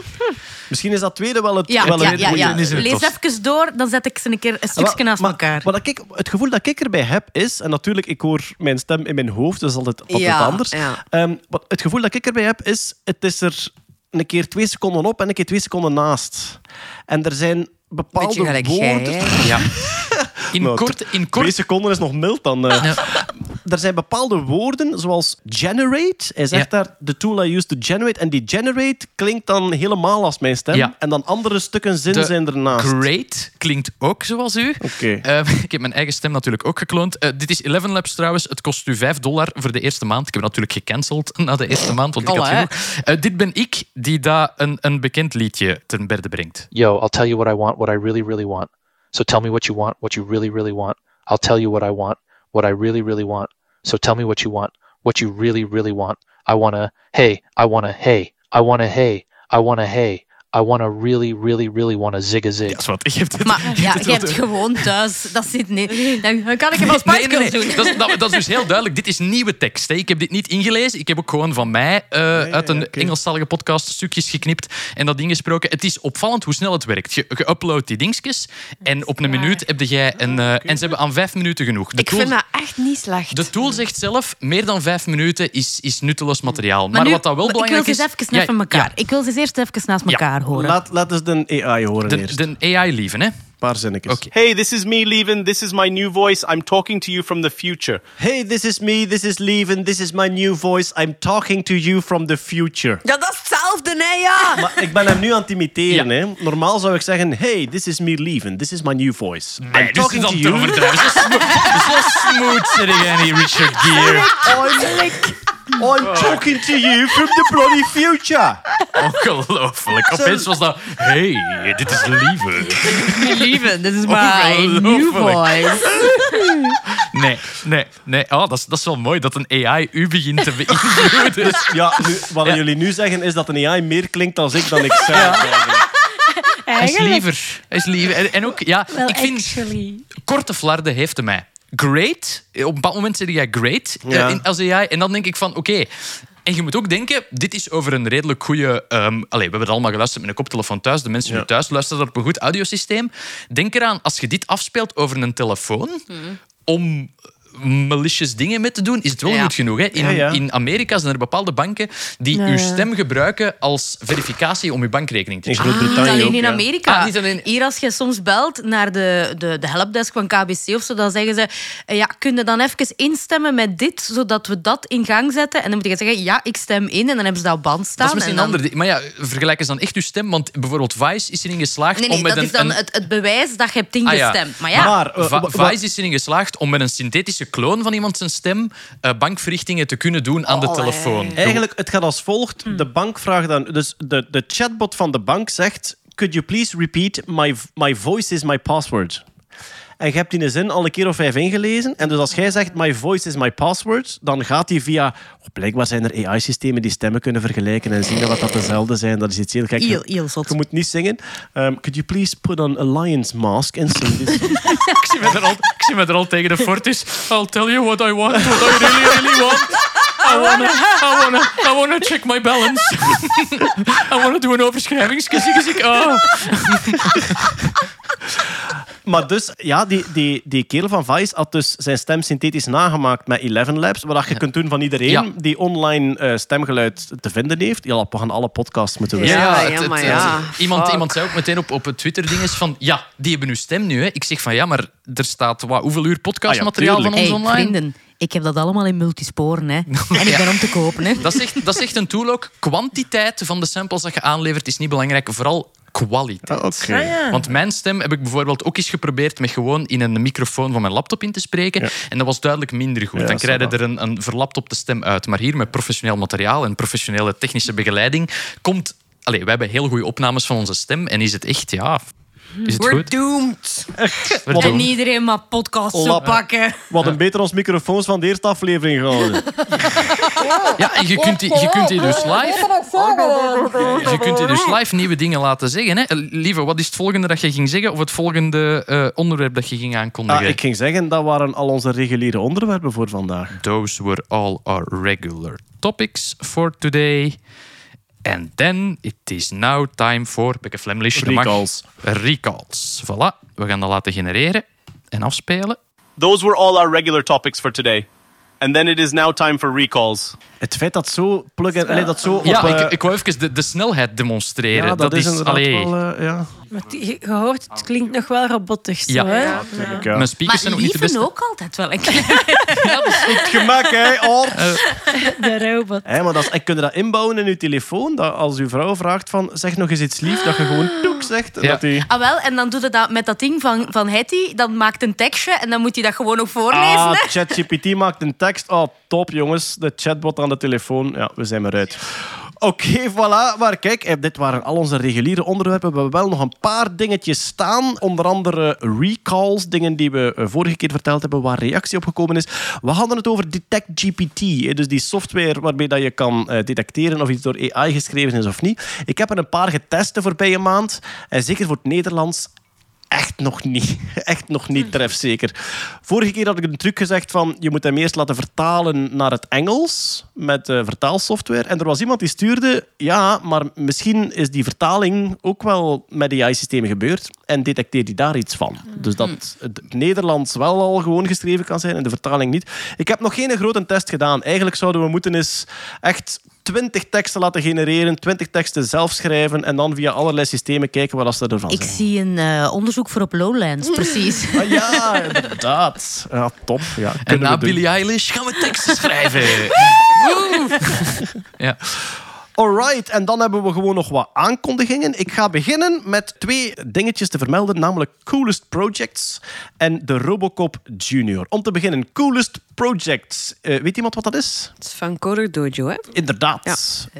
Misschien is dat tweede wel het, Ja, wel ja, het ja, ja. is het Lees tof. even door, dan zet ik ze een keer een stukje naast maar elkaar. Wat ik, het gevoel dat ik erbij heb is, en natuurlijk, ik hoor mijn stem in mijn hoofd, dus altijd, altijd Ja, anders. ja. Ehm, wat, het gevoel dat ik erbij heb is, het is er een keer twee seconden op en een keer twee seconden naast. En er zijn bepaalde Beetje gelijk jij, woorden... Ja. In Nou, kort... In Twee kort seconden is nog mild dan. eh. Ja. Er zijn bepaalde woorden, zoals generate. Hij zegt Ja. daar, the tool I use to generate. En die generate klinkt dan helemaal als mijn stem. Ja. En dan andere stukken zin De zijn ernaast. Great klinkt ook zoals u. Oké. Eh, ik heb mijn eigen stem natuurlijk ook gekloond. Eh, dit is Eleven Labs trouwens. Het kost u 5 dollar voor de eerste maand. Ik heb het natuurlijk gecanceld na de eerste maand, want ik had genoeg. Eh, dit ben ik die daar een, een bekend liedje ten berde brengt. Yo, I'll tell you what I want, what I really, really want. So tell me what you want, what you really, really want. I'll tell you what I want, what I really, really want. So tell me what you want, what you really, really want. I wanna, hey, I wanna, hey, I wanna, hey, I wanna, hey. I wanna really, really, really wanna zig a zig. Dat is wat. Je hebt het, Maar je ja, hebt je hebt gewoon thuis. Dat zit niet. Dan kan ik hem als Spice Nee. Dat, is, dat, dat is dus heel duidelijk. Dit is nieuwe tekst. Hè. Ik heb dit niet ingelezen. Ik heb ook gewoon van mij eh, uit een. Engelstalige podcast stukjes geknipt en dat ding gesproken. Het is opvallend hoe snel het werkt. Je, je uploadt die dingetjes en op een waar. minuut heb jij een... eh, En ze hebben aan vijf minuten genoeg. De Ik tool, vind dat echt niet slecht. de tool zegt zelf, meer dan vijf minuten is, is nutteloos materiaal. Maar, nu- wat dat wel ik wil belangrijk ze is... eens even Ja, elkaar. ja. Ik wil ze eerst even naast elkaar horen. Laat, laat eens de AI horen De, eerst. de AI-lieven, hè. Paar zinnetjes. Hey, this is me, Levin. This is my new voice. I'm talking to you from the future. Hey, this is me, this is Leven, this is my new voice. I'm talking to you from the future. Ja, dat is hetzelfde, hè, ja. Maar ik ben hem nu aan het imiteren. Ja. Hè. Normaal zou ik zeggen, hey, this is me, Leven, this is my new voice. Nee, I'm talking is to you. overdrijven. Zo smo- Zo smooth zeg jij niet, Richard Gere. I'm talking to you from the bloody future. Ongelooflijk. Opeens was dat... Hey, dit is lieve. Lieve, this is my new voice. Nee, nee, nee. Oh, dat, is, dat is wel mooi dat een AI u begint te beïnvloeden. Dus ja, nu, wat Ja. jullie nu zeggen is dat een AI meer klinkt dan ik dan ik zelf. eigenlijk. Hij is liever. Hij is liever. En, en ook, ja, ik vind... actually. Korte flarden heeft hij mij. Great. Op een bepaald moment zeg jij great eh, Ja. in, als AI. En dan denk ik van, oké... En je moet ook denken, dit is over een redelijk goede... ehm allee, we hebben het allemaal geluisterd met een koptelefoon thuis. De mensen Ja. nu thuis luisteren op een goed audiosysteem. Denk eraan, als je dit afspeelt over een telefoon... om malicious dingen mee te doen, is het wel Ja. goed genoeg. Hè? In, Ja, ja. in Amerika zijn er bepaalde banken die Ja, uw stem gebruiken als verificatie om uw bankrekening te In checken. Groot-Brittannië Niet alleen ook, in ja. Amerika. Ah, niet alleen- Hier als je soms belt naar de, de, de helpdesk van KBC of zo, dan zeggen ze, eh, ja, kun je dan even instemmen met dit, zodat we dat in gang zetten? En dan moet je zeggen, ja, ik stem in. En dan hebben ze dat op band staan. Dat is misschien en een dan... ander. Maar ja, vergelijk eens dan echt uw stem. Want bijvoorbeeld Vice is erin geslaagd Nee, nee, om met dat een... is dan een- het, het bewijs dat je hebt Ah, ja. ingestemd. Maar ja, Maar, eh, Vice is erin geslaagd om met een synthetische kloon van iemand zijn stem eh, bankverrichtingen te kunnen doen aan de telefoon. Eigenlijk, het gaat als volgt. De bank vraagt dan... Dus de, de chatbot van de bank zegt... Could you please repeat, my, my voice is my password. En je hebt die zin al een keer of vijf ingelezen. En dus als jij zegt, my voice is my password, dan gaat die via... Oh, blijkbaar zijn er AI-systemen die stemmen kunnen vergelijken en zien wat dat dezelfde zijn. Dat is iets heel gek. heel, heel zot. Je moet niet zingen. Um, could you please put on a lion's mask and sing this? ik, zie me er al, ik zie me er al tegen de Fortis. I'll tell you what I want, what I really, really want. I wanna, I wanna, I wanna check my balance. I wanna do een overschrijvingsgezicht. Oh. Maar dus, ja, die, die, die kerel van Vice had dus zijn stem synthetisch nagemaakt met Eleven Labs, wat je kunt doen van iedereen Ja. die online eh, stemgeluid te vinden heeft. Ja, we gaan alle podcasts moeten we Ja, zeggen. ja, het- maar het- ja, Iemand, iemand zei ook meteen op, op het Twitter-ding is van... Ja, die hebben uw stem nu. Hè. Ik zeg van ja, maar er staat wat, hoeveel uur podcastmateriaal Ah ja, van ons hey, online? vrienden, ik heb dat allemaal in multisporen. Hè. En ik ben om te kopen. Hè. Dat zegt, dat zegt een tool ook. Kwantiteit van de samples dat je aanlevert is niet belangrijk. Vooral kwaliteit. Ah, oké. Ah, ja. Want mijn stem heb ik bijvoorbeeld ook eens geprobeerd met gewoon in een microfoon van mijn laptop in te spreken. Ja. En dat was duidelijk minder goed. Ja, Dan krijg je er een, een verlaptopte stem uit. Maar hier met professioneel materiaal en professionele technische begeleiding komt... Allee, wij hebben heel goede opnames van onze stem. En is het echt, ja... Is het We're goed? doomed. We're En doomed. iedereen maar podcasts Lap. oppakken. Wat een beter ons microfoons van de eerste aflevering gehouden. Ja, en je kunt, die, je kunt die dus live... Je kunt die dus live nieuwe dingen laten zeggen. Hè? Lieve, wat is het volgende dat je ging zeggen? Of het volgende eh, onderwerp dat je ging aankondigen? Ah, ik ging zeggen, dat waren al onze reguliere onderwerpen voor vandaag. Those were all our regular topics for today. And then it is now time for Bekke Flemlish. de mag- Recalls. Recalls. Voilà, we gaan dat laten genereren en afspelen. Those were all our regular topics for today. And then it is now time for recalls. Het feit dat zo plug allee, dat zo Ja, op, eh, ik, ik wou even de, de snelheid demonstreren. ja, dat, is inderdaad allee, wel... eh, ja. Maar het- je hoort, het klinkt nog wel robotisch. Ja. Zo, hè? Ja, Tuurlijk, ja. Mijn speakers Maar zijn ook niet de beste. ook altijd wel een klein. Het gemak, hè, Ort. De robot. Hé, maar dat is, en kun je dat inbouwen in je telefoon? Dat als uw vrouw vraagt van, zeg nog eens iets lief, dat je gewoon toek zegt. Ja. Dat die... Ah, wel, en dan doet hij dat met dat ding van, van Hetty. Dan maakt een tekstje en dan moet hij dat gewoon ook voorlezen. Ah. ChatGPT maakt een tekst. Oh, top, jongens. De chatbot aan de telefoon. Ja, we zijn eruit. Oké, voilà. Maar kijk, eh, dit waren al onze reguliere onderwerpen. We hebben wel nog een paar dingetjes staan. Onder andere recalls, dingen die we eh, vorige keer verteld hebben, waar reactie op gekomen is. We hadden het over DetectGPT, eh, dus die software waarmee dat je kan eh, detecteren of iets door AI geschreven is of niet. Ik heb er een paar getest de voorbije maand. En zeker voor het Nederlands echt nog niet. Echt nog niet trefzeker. Vorige keer had ik een truc gezegd van je moet hem eerst laten vertalen naar het Engels met vertaalsoftware. En er was iemand die stuurde, ja, maar misschien is die vertaling ook wel met AI-systemen gebeurd en detecteert hij daar iets van. Dus dat het Nederlands wel al gewoon geschreven kan zijn en de vertaling niet. Ik heb nog geen grote test gedaan. Eigenlijk zouden we moeten eens echt 20 teksten laten genereren, 20 teksten zelf schrijven en dan via allerlei systemen kijken wat ze ervan Ik zijn. zie een eh, onderzoek voor op Lowlands, precies. Ah, ja, inderdaad. Ja, top. Ja, En kunnen na. Billie Eilish gaan we teksten schrijven. Ja. Alright, en dan hebben we gewoon nog wat aankondigingen. Ik ga beginnen met twee dingetjes te vermelden, namelijk Coolest Projects en de Robocop Junior. Om te beginnen, Coolest Projects. Eh, weet iemand wat dat is? Het is van Coder Dojo, hè? Inderdaad.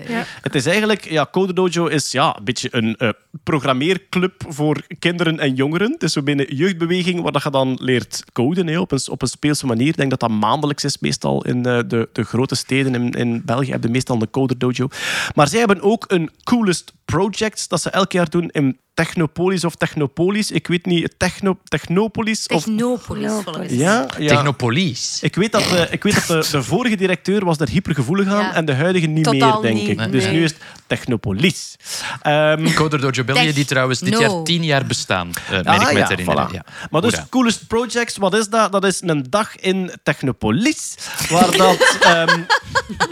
Ja. Het is eigenlijk, ja, Code Dojo is ja, een beetje een eh, programmeerclub voor kinderen en jongeren. Het is zo binnen jeugdbeweging waar dat je dan leert coden hè, op, een, op een speelse manier. Ik denk dat dat maandelijks is, meestal in eh, de, de grote steden in, in België hebben meestal een Code Dojo. Maar zij hebben ook een Coolest Projects dat ze elk jaar doen in Technopolis of Technopolis. Ik weet niet, Techno, Technopolis of... Technopolis, volgens Ja, ja. Technopolis. Ik weet dat, de, ik weet dat de, de vorige directeur was er hypergevoelig aan Ja. en de huidige niet Totaal meer, denk niet, ik. Dus nee. nu is het Technopolis. Ehm, Coder Dojo België, die trouwens dit jaar tien jaar bestaan, eh meen Ah, ik me ja, te herinneren. voilà. Ja. Maar dus Hoera. Coolest Projects, wat is dat? Dat is een dag in Technopolis, waar, dat, ehm,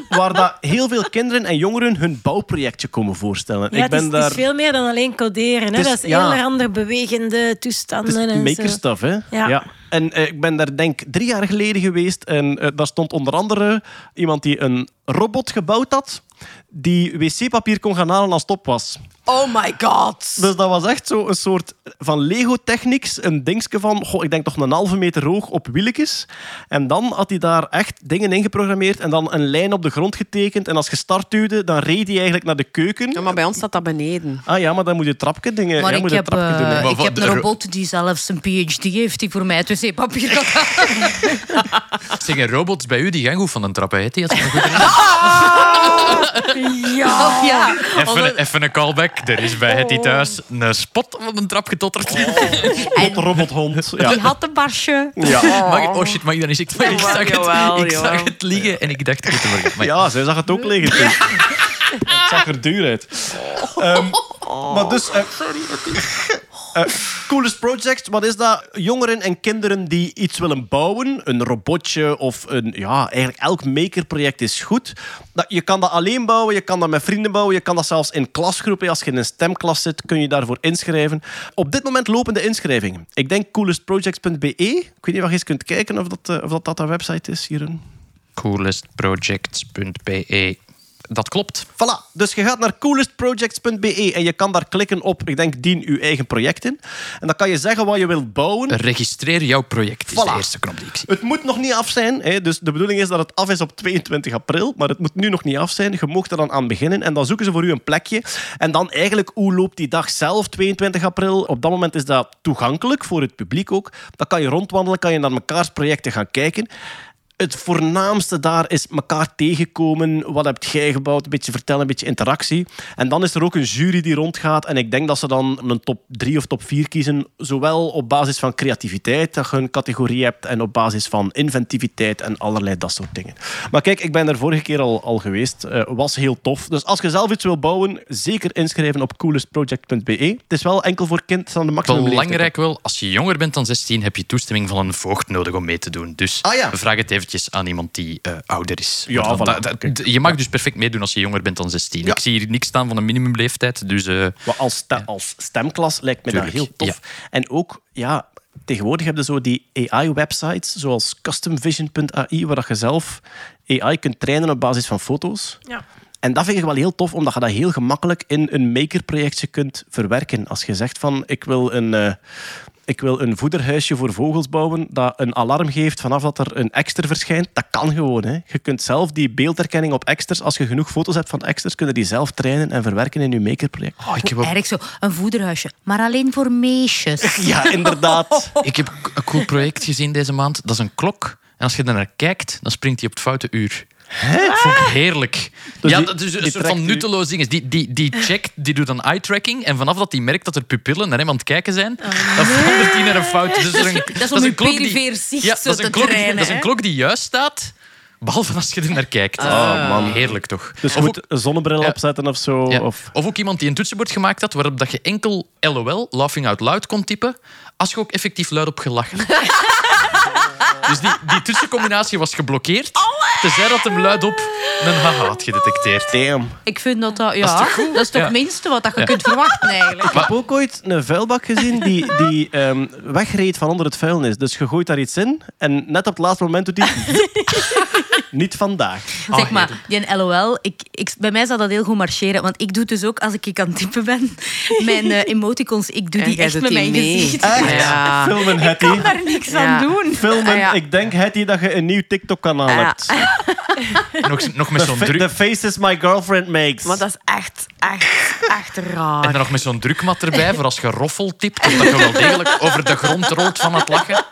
waar dat heel veel kinderen en jongeren hun bouwprojectje komen voorstellen. Ja, ik het, ben is, het daar... is veel meer dan alleen coderen. Hè? Het is- dat is ja. heel ander bewegende toestanden. Het is en stuff, hè? Ja. En eh, ik ben daar denk drie jaar geleden geweest en eh, daar stond onder andere iemand die een robot gebouwd had die wc-papier kon gaan halen als het op was. Oh my god. Dus dat was echt zo een soort van Lego-technics. Een dingetje van, goh, ik denk toch een halve meter hoog op wieltjes. En dan had hij daar echt dingen in geprogrammeerd en dan een lijn op de grond getekend. En als je start duwde, dan reed hij eigenlijk naar de keuken. Ja, maar bij ons staat dat beneden. Ah ja, maar dan moet je trapje dingen... Maar ja, ik moet je heb, trapje eh, doen. Maar ik heb een ro- robot die zelfs een PhD heeft die voor mij het wc-papier gaat halen. Zeg, robots bij u die gaan goed van een trap, hè? Die had goed Ja. ja. Even, even een callback. Er is bij Hetty thuis een spot op een trap getotterd. Tot robothond. Ja. Die had een barsje. Ja. Mag ik- oh shit, mag ik dat niet zeggen? Maar ik Jawel, zag het, jawel, ik zag jawel. het liggen en ik dacht... Ik moet het. Maar Ja, zij zag het ook liggen. Het zag er duur uit. Ehm, maar dus... eh, eh, coolest Projects, wat is dat? Jongeren en kinderen die iets willen bouwen. Een robotje of een... Ja, eigenlijk elk makerproject is goed. Je kan dat alleen bouwen, je kan dat met vrienden bouwen, je kan dat zelfs in klasgroepen. Als je in een stemklas zit, kun je daarvoor inschrijven. Op dit moment lopen de inschrijvingen. Ik denk coolestprojects.be. Ik weet niet of je eens kunt kijken of dat, eh, of dat, dat een website is, Jeroen. coolestprojects.be. Dat klopt. Voilà, dus je gaat naar coolestprojects.be en je kan daar klikken op, ik denk, dien uw eigen project in. En dan kan je zeggen wat je wilt bouwen. Registreer jouw project, is Voilà. de eerste knop die ik zie. Het moet nog niet af zijn. Hè. Dus de bedoeling is dat het af is op 22 april. Maar het moet nu nog niet af zijn. Je mocht er dan aan beginnen. En dan zoeken ze voor u een plekje. En dan eigenlijk, hoe loopt die dag zelf, 22 april? Op dat moment is dat toegankelijk voor het publiek ook. Dan kan je rondwandelen, kan je naar mekaars projecten gaan kijken. Het voornaamste daar is elkaar tegenkomen. Wat heb jij gebouwd? Een beetje vertellen, een beetje interactie. En dan is er ook een jury die rondgaat. En ik denk dat ze dan een top 3 of top 4 kiezen. Zowel op basis van creativiteit, dat je een categorie hebt. En op basis van inventiviteit en allerlei dat soort dingen. Maar kijk, ik ben er vorige keer al, al geweest. Eh, was heel tof. Dus als je zelf iets wil bouwen, zeker inschrijven op coolestproject.be. Het is wel enkel voor kind van de maximum. Belangrijk wel, als je jonger bent dan 16, heb je toestemming van een voogd nodig om mee te doen. Dus Ah, ja. vraag het eventjes aan iemand die eh, ouder is. Ja, voilà. Je mag dus perfect meedoen als je jonger bent dan 16. Ja. Ik zie hier niks staan van een minimumleeftijd. Dus eh, Maar als, als stemklas lijkt me Tuurlijk, dat heel tof. En ook, ja, tegenwoordig heb je zo die AI-websites, zoals customvision.ai, waar dat je zelf AI kunt trainen op basis van foto's. Ja. En dat vind ik wel heel tof, omdat je dat heel gemakkelijk in een makerprojectje kunt verwerken. Als je zegt van, ik wil een... eh, ik wil een voederhuisje voor vogels bouwen dat een alarm geeft vanaf dat er een ekster verschijnt. Dat kan gewoon. Hè. Je kunt zelf die beeldherkenning op eksters, als je genoeg foto's hebt van eksters, kun je die zelf trainen en verwerken in je makerproject. oh, ik, heb ook, zo, een voederhuisje, maar alleen voor meisjes. Ja, inderdaad. ik heb een cool project gezien deze maand. Dat is een klok. En als je er naar kijkt, dan springt hij op het foute uur. Dat vond ik heerlijk. Dus ja, die- dat is een soort van nutteloos ding. Die, die, die checkt, die doet dan eye-tracking. En vanaf dat hij merkt dat er pupillen naar hem aan het kijken zijn, dan verandert hij naar een fout. Dus er een, Dat is om een uw klok die- perifere zicht ja, zo dat is een te klok, die- Dat is een klok die juist staat, behalve als je er naar kijkt. Oh, man. Heerlijk toch? Dus je Of moet een zonnebril Ja. opzetten of zo. Ja. Of... Of ook iemand die een toetsenbord gemaakt had waarop dat je enkel LOL, laughing out loud, kon typen, als je ook effectief luid op gelachen. dus die, die tussencombinatie was geblokkeerd, tenzij dat hem luid op een haha had gedetecteerd. Damn. Ik vind dat dat... Ja, Dat is toch goed? dat is toch Ja. het minste wat dat je kunt verwachten eigenlijk. Ik heb ook ooit een vuilbak gezien die, die ehm, wegreed van onder het vuilnis. Dus je gooit daar iets in en net op het laatste moment doet hij... Niet vandaag. Zeg maar, die LOL, ik, ik, bij mij zou dat heel goed marcheren. Want ik doe het dus ook als ik aan het typen ben. Mijn eh, emoticons, ik doe En die jij echt doet met die mijn mee. gezicht. Echt? Ja. Filmen, Hetty. Ik kan daar niks Ja. aan doen. Filmen. Ah, ja. Ik denk, Hetty, dat je een nieuw TikTok-kanaal Ja. hebt. Nog, nog met zo'n druk... the faces my girlfriend makes. Maar dat is echt, echt, echt raar. En dan nog met zo'n drukmat erbij, voor als je roffel tipt, of dat je wel degelijk over de grond rolt van het lachen.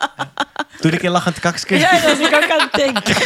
Doe ik een lachend kakske. Ja, dat is ik ook aan het denken.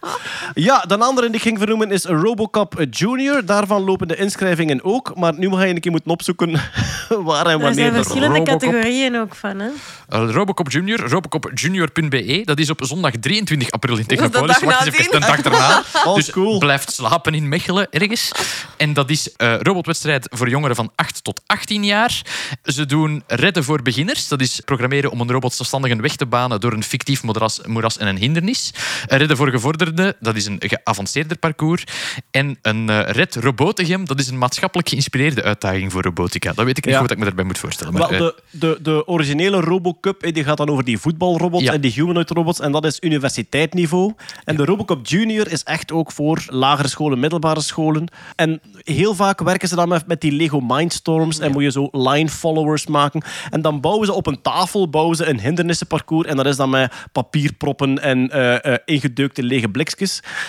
Ja, de andere die ik ging vernoemen is Robocop Junior. Daarvan lopen de inschrijvingen ook. Maar nu ga je een keer moeten opzoeken waar en Er wanneer zijn de verschillende Robocop. categorieën ook van. Hè? Eh, Robocop Junior, robocopjunior.be. Dat is op zondag 23 april in Technopolis. Wacht eens even, een dag daarna. Oh, dus cool. blijft slapen in Mechelen ergens. En dat is eh robotwedstrijd voor jongeren van 8 tot 18 jaar. Ze doen redden voor beginners. Dat is programmeren om een robot zelfstandig een weg te banen door een fictief moeras, moeras en een hindernis. Een redden voor gevorderden. Dat is een geavanceerder parcours. En een eh red robotegem. Dat is een maatschappelijk geïnspireerde uitdaging voor robotica. Dat weet ik niet Ja. goed wat ik me daarbij moet voorstellen. Maar, Wel, eh, de, de, de originele Robocup eh, die gaat dan over die voetbalrobots Ja. en die humanoid robots. En dat is universiteitsniveau. En de Robocop Junior is echt ook voor lagere scholen, middelbare scholen. En heel vaak werken ze dan met, met die Lego Mindstorms. En moet je zo line followers maken. En dan bouwen ze op een tafel bouwen ze een hindernissenparcours. En dat is dan met papierproppen en eh eh, ingedeukte lege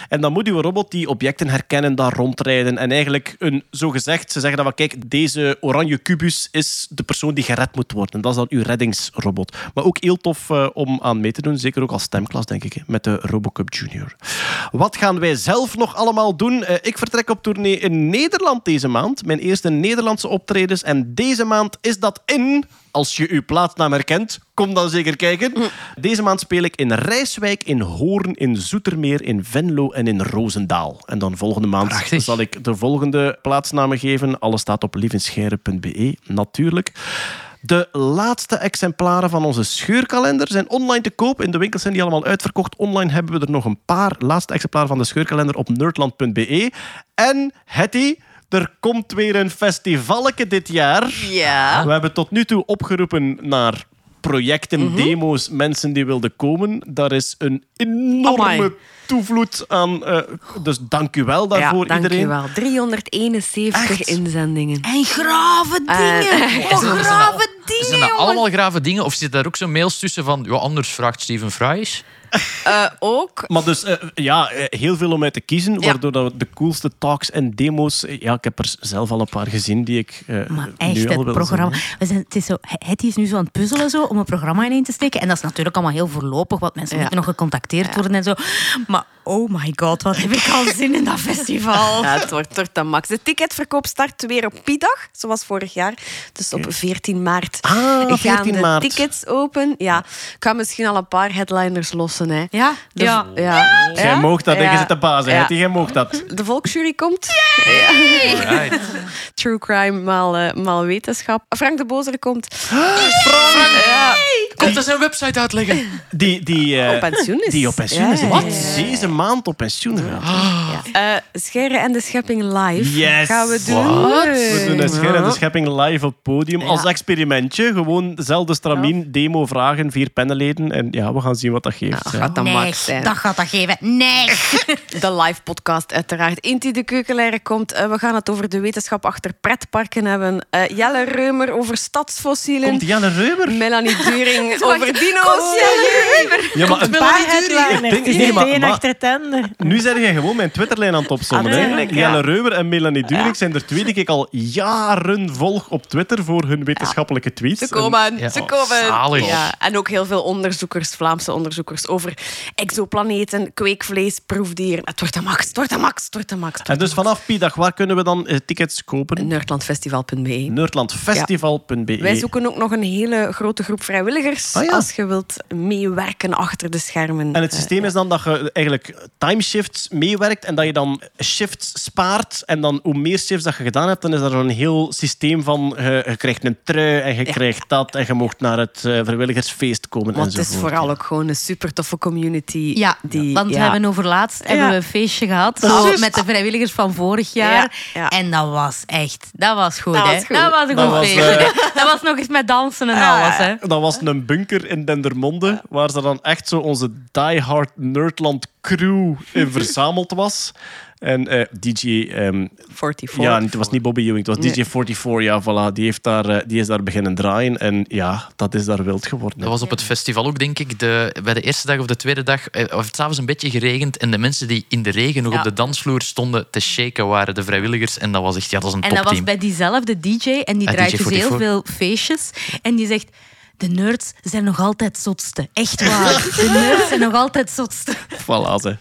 En dan moet uw robot die objecten herkennen, daar rondrijden. En eigenlijk een, zo gezegd, ze zeggen dan van kijk, deze oranje kubus is de persoon die gered moet worden. Dat is dan uw reddingsrobot. Maar ook heel tof eh, om aan mee te doen. Zeker ook als stemklas, denk ik, met de Robocup Junior. Wat gaan wij zelf nog allemaal doen? Eh, ik vertrek op tournee in Nederland deze maand. Mijn eerste Nederlandse optredens. En deze maand is dat in... Als je uw plaatsnaam herkent, kom dan zeker kijken. Deze maand speel ik in Rijswijk, in Hoorn, in Zoetermeer, in Venlo en in Roosendaal. En dan volgende maand Prachtig. zal ik de volgende plaatsnamen geven. Alles staat op lievenscheire.be, natuurlijk. De laatste exemplaren van onze scheurkalender zijn online te koop. In de winkels zijn die allemaal uitverkocht. Online hebben we er nog een paar laatste exemplaren van de scheurkalender op nerdland.be. En Hetty, er komt weer een festivaletje dit jaar. Ja. We hebben tot nu toe opgeroepen naar projecten, Mhm. demo's, mensen die wilden komen. Daar is een enorme Amai. toevloed aan. eh, dus dank u wel daarvoor, ja, dank iedereen. u wel. 371 inzendingen. En grave dingen. Eh, oh, zo- grave dingen, Zijn dat allemaal grave dingen? Of zit daar ook zo'n mails tussen van... Ja, anders vraagt Steven Fries. Eh, ook. Maar dus, eh, ja, eh, heel veel om uit te kiezen. Waardoor dat we de coolste talks en demo's... Ja, ik heb er zelf al een paar gezien die ik eh Maar nu echt, al het wil programma. We zijn, het, is zo, het is nu zo aan het puzzelen zo, om een programma ineen te steken. En dat is natuurlijk allemaal heel voorlopig, want mensen Ja. moeten nog gecontacteerd worden en zo. Maar oh my god, wat heb ik al zin in dat festival. Ja, het wordt tot de max. De ticketverkoop start weer op Piedag, zoals vorig jaar. Dus op 14 maart Ah, gaan 14 de maart. tickets open. Ja, ik ga misschien al een paar headliners Hè. Ja? De- Ja. ja. Jij moogt dat, Ja. je zit de baas, Ja. Jij moogt dat. De volksjury komt. Right. True crime maal, eh, maal wetenschap. Frank de Bozer komt. Frank! Ja. Komt er zijn website uitleggen? Die, die, eh, Op pensioen is. Die op pensioen is. Wat? Deze maand op pensioen gaat. Eh Scheire en de Schepping live Yes. gaan we doen. Wat? We doen een Scher en de. Schepping live op podium. Ja. Als experimentje. Gewoon dezelfde stramien, demo vragen, vier pannenleden. En ja, we gaan zien wat dat geeft. Gaat dat Nee, max zijn. dat gaat dat geven. Nee. De live podcast uiteraard. Inti de Keukenleider komt. Eh, we gaan het over de wetenschap achter pretparken hebben. Eh, Jelle Reumer over stadsfossielen. Komt Janne Reumer? Melanie During over dino's. Komt Jelle Reumer. Ja, maar Een paar is nee, niet maar- maar- achter. Nu zijn jij gewoon mijn Twitterlijn aan het opzommen. Ah, ja. Jelle Reumer en Melanie Durik zijn er twee die ik al jaren volg op Twitter voor hun wetenschappelijke tweets. Ze komen, Ja. ze komen. Zalig. Ja, en ook heel veel onderzoekers, Vlaamse onderzoekers, over exoplaneten, kweekvlees, proefdieren. Het wordt de max, het wordt de max, het wordt de max. En dus vanaf Piedag, waar kunnen we dan eh, tickets kopen? Nerdlandfestival.be. Nerdlandfestival.be. Wij zoeken ook nog een hele grote groep vrijwilligers Ah, ja. als je wilt meewerken achter de schermen. En het Eh, systeem is dan dat je eigenlijk timeshifts meewerkt en dat je dan shifts spaart. En dan hoe meer shifts dat je gedaan hebt, dan is er zo'n heel systeem van je, je krijgt een trui en je krijgt dat en je mocht naar het eh, vrijwilligersfeest komen Want het is vooral ook gewoon een super toffe community. Ja, die, want we hebben over laatst hebben we een feestje gehad met de vrijwilligers van vorig jaar. Ja, ja. En dat was echt, dat was goed. Dat hè? was goed. Dat was een Dat goed was, feestje. eh, Dat was nog eens met dansen en Ja, alles. Hè? Dat was een bunker in Dendermonde, waar ze dan echt zo onze diehard Nerdland crew in verzameld was. En eh, DJ... ehm, 44. ja, het was niet Bobby Ewing, het was Nee. DJ44. Ja, voilà, die, heeft daar, eh, die is daar beginnen draaien. En ja, dat is daar wild geworden. Dat was op het festival ook, denk ik. De, bij de eerste dag of de tweede dag eh, of het s'avonds een beetje geregend. En de mensen die in de regen nog Ja. op de dansvloer stonden te shaken waren de vrijwilligers. En dat was echt, ja, dat was een En dat was topteam. bij diezelfde DJ en die Ah, draait dus DJ44. heel veel feestjes. En die zegt. De nerds zijn nog altijd zotste. Echt waar. De nerds zijn nog altijd zotste. Voilà, ze.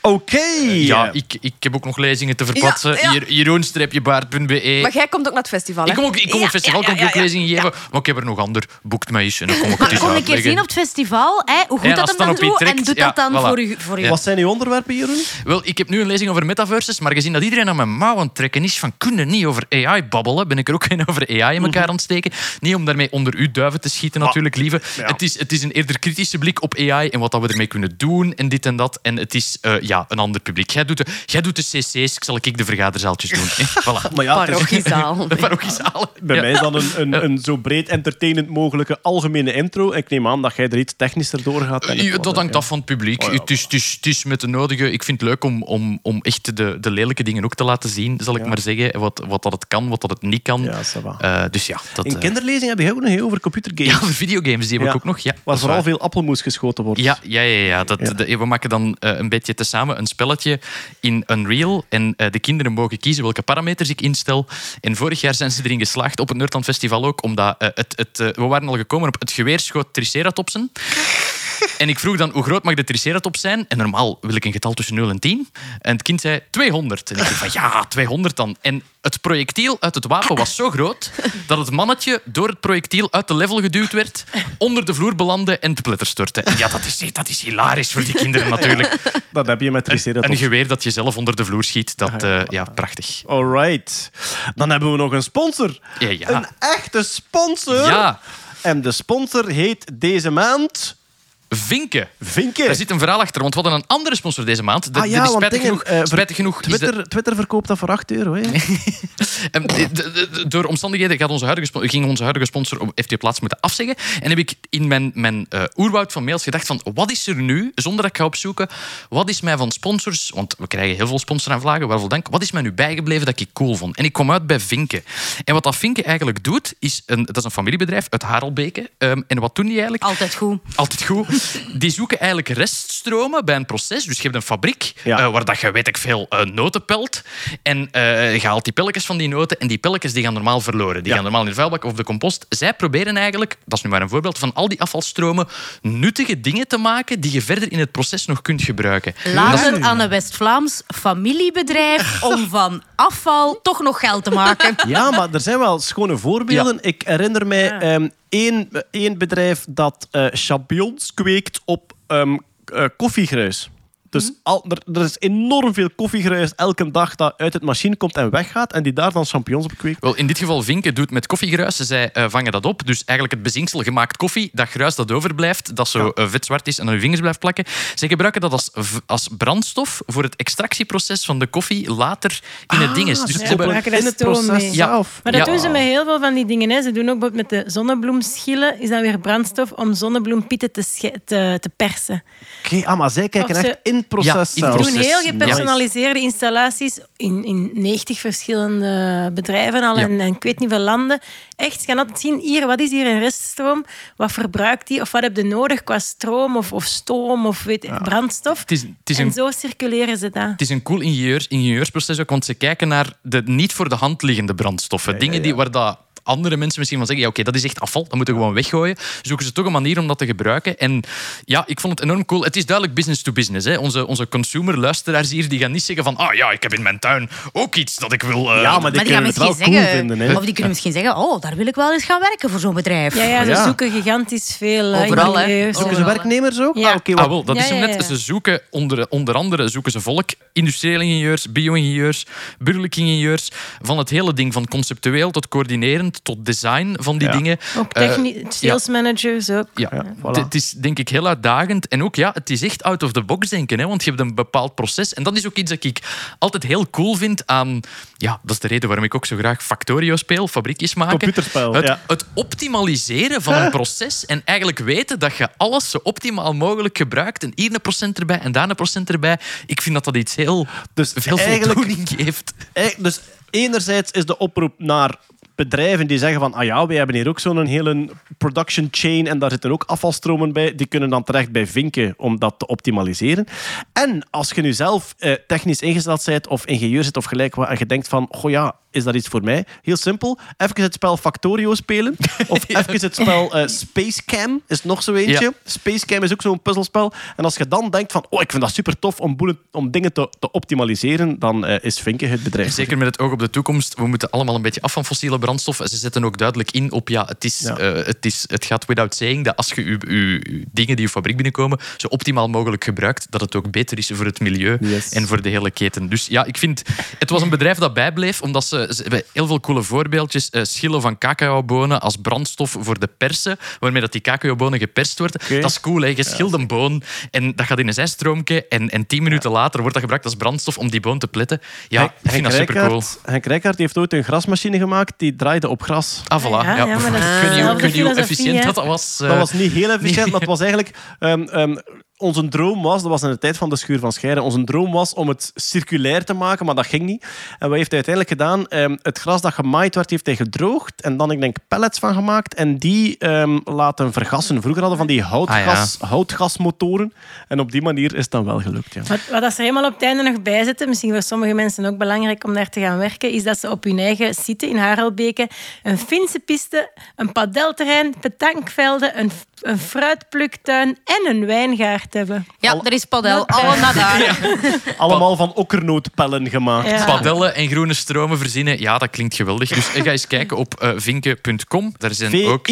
Oké. Ja, ik, ik heb ook nog lezingen te verplaatsen. Ja, ja. Hier, Jeroen-baard.be. Maar jij komt ook naar het festival, hè? Ik kom ook, ik kom Ja, op festival, ja, kom ik ja, ook ja, lezingen ja. geven. Maar ik heb er nog ander. Boekt mij eens en dan kom ik het Maar eens kom een keer zien op het festival, hè, hoe goed Ja, dat hem het dan doet. En doet ja, dat dan voilà. voor u. Voor u. Wat zijn uw onderwerpen, Jeroen? Wel, ik heb nu een lezing over metaverses, maar gezien dat iedereen aan mijn mouw aan het trekken is van kunnen niet over AI babbelen, ben ik er ook geen over AI in elkaar aan het steken. Niet om daarmee onder uw duiven te schieten natuurlijk, lieve. ja. Het, is, het is een eerder kritische blik op AI en wat dat we ermee kunnen doen en dit en dat. En het is eh, ja, een ander publiek. Jij doet de, jij doet de cc's, ik zal ik de vergaderzaaltjes doen. hè. Voilà. Maar ja, Parochiezaal. De parochiezaal. bij Ja. mij is dat een, een, een zo breed entertainend mogelijke algemene intro. Ik neem aan dat jij er iets technischer door gaat. Ja, dat hangt af van het publiek. Oh ja. het, is, het, is, het is met de nodige... Ik vind het leuk om, om, om echt de, de lelijke dingen ook te laten zien, zal ik Ja. maar zeggen. Wat, wat dat het kan, wat dat het niet kan. Eh, dus ja, dat... In eh, kinderlezing heb je ook nog heel over computergames. ja, over videogames, die heb ik ook nog. Ja, waar vooral waar. veel appelmoes geschoten wordt. Ja, ja, ja, ja. Dat, Ja. de- we maken dan eh, een beetje tezamen een spelletje in Unreal. En eh, de kinderen mogen kiezen welke parameters ik instel. En vorig jaar zijn ze erin geslaagd, op het Nerdland Festival ook, omdat eh, het, het, eh, we waren al gekomen op het geweerschoot Triceratopsen. En ik vroeg dan, hoe groot mag de Triceratops zijn? En normaal wil ik een getal tussen 0 en 10. En het kind zei 200. En ik dacht van, ja, 200 dan. En het projectiel uit het wapen was zo groot dat het mannetje door het projectiel uit de level geduwd werd, onder de vloer belandde en te pletter stortte. En ja, dat is, dat is hilarisch voor die kinderen natuurlijk. Dat heb je met Een Triceratops. geweer dat je zelf onder de vloer schiet, dat, eh, ja, prachtig. Alright. Dan hebben we nog een sponsor. Ja, ja. Een echte sponsor. Ja. En de sponsor heet deze maand... Vinken. Vinken. Daar zit een verhaal achter, want we hadden een andere sponsor deze maand. De, Ah ja, die want spijtig dingen, genoeg, eh, spijtig genoeg de- Twitter, Twitter verkoopt dat voor 8 euro. Hè? Ehm, de- de- de- door omstandigheden gaat onze huidige, ging onze huidige sponsor op FT Plaats moeten afzeggen. En heb ik in mijn, mijn eh, oerwoud van mails gedacht van wat is er nu, zonder dat ik ga opzoeken, wat is mij van sponsors, want we krijgen heel veel sponsoraanvragen, waarvoor dank, wat is mij nu bijgebleven dat ik cool vond? En ik kwam uit bij Vinken. En wat dat Vinken eigenlijk doet, is een, dat is een familiebedrijf uit Harelbeke. Ehm, en wat doen die eigenlijk? Altijd goed. Altijd goed. Die zoeken eigenlijk reststromen bij een proces. Dus je hebt een fabriek Ja. eh, waar dat je, weet ik veel, eh, noten pelt. En eh, je haalt die pelletjes van die noten en die pelletjes die gaan normaal verloren. Die Ja. gaan normaal in de vuilbak of de compost. Zij proberen eigenlijk, dat is nu maar een voorbeeld, van al die afvalstromen nuttige dingen te maken die je verder in het proces nog kunt gebruiken. Laat het aan een West-Vlaams familiebedrijf om van afval toch nog geld te maken. Ja, maar er zijn wel schone voorbeelden. Ik herinner mij ehm, één, één bedrijf dat eh, champignons kweekt op ehm, eh, koffiegruis. Dus al, er, er is enorm veel koffiegruis elke dag dat uit het machine komt en weggaat en die daar dan champignons op kweekt. Wel, in dit geval Vinken doet met koffiegruis. Zij eh, vangen dat op. Dus eigenlijk het bezinksel gemaakt koffie, dat gruis dat overblijft, dat zo eh, vetzwart is en aan je vingers blijft plakken. Zij gebruiken dat als, als brandstof voor het extractieproces van de koffie later in het ding is. Dus ze ze hebben- gebruiken in het proces mee. Ja. zelf. Maar dat Ja. doen ze met heel veel van die dingen. Hè. Ze doen ook bijvoorbeeld met de zonnebloemschillen, is dat weer brandstof om zonnebloempieten te, te, te persen. Oké, ah, maar zij kijken Of ze- echt in het proces Ja, in zelf. doen heel gepersonaliseerde installaties in, in 90 verschillende bedrijven al Ja. en, en ik weet niet veel landen. Echt, je kan altijd zien, hier, wat is hier een reststroom? Wat verbruikt die? Of wat heb je nodig qua stroom of, of stoom of weet, brandstof? Het is, het is en een zo circuleren ze dat. Het is een cool ingenieurs, ingenieursproces ook, want ze kijken naar de niet voor de hand liggende brandstoffen. Dingen Die, waar dat andere mensen misschien van zeggen, ja, oké, dat is echt afval, dat moeten we gewoon weggooien. Zoeken ze toch een manier om dat te gebruiken. En ja, ik vond het enorm cool. Het is duidelijk business to business. Hè. Onze, onze consumer-luisteraars hier, die gaan niet zeggen van, ah ja, ik heb in mijn tuin ook iets dat ik wil... eh, Ja, maar die Maar die gaan kunnen het wel misschien cool zeggen, vinden. Hè? of die kunnen misschien zeggen, oh, daar wil ik wel eens gaan werken voor zo'n bedrijf. Ja, ja, ze Ja. zoeken gigantisch veel. eh, Overal, hè. ingenieurs. Zoeken ze werknemers ook? Ja. Ah, oké, Ah, wat- wel, dat Ja, is hem ja, net. ja. Ze zoeken onder, onder andere zoeken ze volk, industriële ingenieurs, bio-ingenieurs, burgerlijke ingenieurs, van het hele ding, van conceptueel tot coördinerend tot design van die Ja. dingen. Ook Eh, techni- sales managers ook. Ja, Ja, voilà. Het- is denk ik heel uitdagend. En ook, ja, het is echt out of the box denken. Hè, want je hebt een bepaald proces. En dat is ook iets dat ik altijd heel cool vind aan... Ja, dat is de reden waarom ik ook zo graag Factorio speel, fabriekjes maken. Computerspel, Het, ja. het optimaliseren van een proces en eigenlijk weten dat je alles zo optimaal mogelijk gebruikt. En hier een procent erbij en daar een procent erbij. Ik vind dat dat iets heel Dus veel eigenlijk- voldoening geeft. Eh, Dus enerzijds is de oproep naar bedrijven die zeggen van ah ja, wij hebben hier ook zo'n hele production chain en daar zitten ook afvalstromen bij. Die kunnen dan terecht bij Vinken om dat te optimaliseren. En als je nu zelf eh, technisch ingesteld bent of ingenieur zit of gelijk wat en je denkt van goh ja, is dat iets voor mij. Heel simpel. Even het spel Factorio spelen. Of even het spel eh, Space Cam is nog zo eentje. Ja. Space Cam is ook zo'n puzzelspel. En als je dan denkt van, oh, ik vind dat super tof om, boelen, om dingen te, te optimaliseren, dan eh, is Vinken het bedrijf. Zeker met het oog op de toekomst. We moeten allemaal een beetje af van fossiele brandstof. Ze zetten ook duidelijk in op, ja, het, is, Ja. eh, het, is, het gaat without saying dat als je je, je, je dingen die je fabriek binnenkomen zo optimaal mogelijk gebruikt, dat het ook beter is voor het milieu Yes. en voor de hele keten. Dus ja, ik vind, het was een bedrijf dat bijbleef, omdat ze, ze hebben heel veel coole voorbeeldjes. eh, schillen van cacaobonen als brandstof voor de persen, waarmee dat die cacaobonen geperst worden. Dat is cool, hè. Je schilt een boon en dat gaat in een zijstroomje en, en tien minuten later wordt dat gebruikt als brandstof om die boon te pletten. Ja, Henk- ik vind dat Henk super cool. Rijkaard- Henk Rijkaard heeft ooit een grasmachine gemaakt die draaide op gras. Ah, voilà. Ja, Ja, ja, maar dat is ik weet niet hoe- efficiënt dat was. eh. Dat was niet heel efficiënt, maar het was eigenlijk... ehm, ehm, onze droom was, dat was in de tijd van de schuur van Scheire, onze droom was om het circulair te maken, maar dat ging niet. En wat heeft hij uiteindelijk gedaan? Ehm, het gras dat gemaaid werd, heeft hij gedroogd en dan, ik denk, pellets van gemaakt en die ehm, laten vergassen. Vroeger hadden we van die houtgas, houtgasmotoren en op die manier is het dan wel gelukt. Ja. Wat, wat als er helemaal op het einde nog bij zitten, misschien voor sommige mensen ook belangrijk om daar te gaan werken, is dat ze op hun eigen site in Harelbeke een Finse piste, een padelterrein, petankvelden, een, een fruitpluktuin en een wijngaard hebben. Ja, er is padel. Alle naar daar. Allemaal van okkernootpellen gemaakt. Ja. Padellen en groene stromen verzinnen, ja, dat klinkt geweldig. Dus ga eens kijken op eh, vinke.com. Daar zijn ook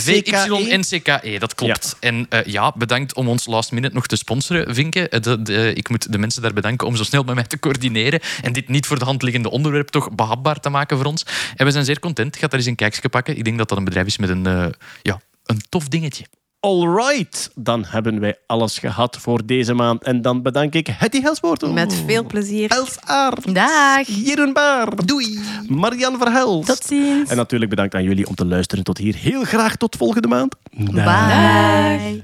VYNCKE. Dat klopt. En eh, ja, bedankt om ons last minute nog te sponsoren, Vinke. Eh, de- de- ik moet de mensen daar bedanken om zo snel met mij te coördineren en dit niet voor de hand liggende onderwerp toch behapbaar te maken voor ons. En we zijn zeer content. Ga daar eens een kijkje pakken. Ik denk dat dat een bedrijf is met een, eh, ja, een tof dingetje. Alright, dan hebben wij alles gehad voor deze maand. En dan bedank ik Hetty Helspoort. Met veel plezier. Els Aert. Dag. Jeroen Baar. Doei. Marian Verhelst. Tot ziens. En natuurlijk bedankt aan jullie om te luisteren tot hier. Heel graag tot volgende maand. Bye.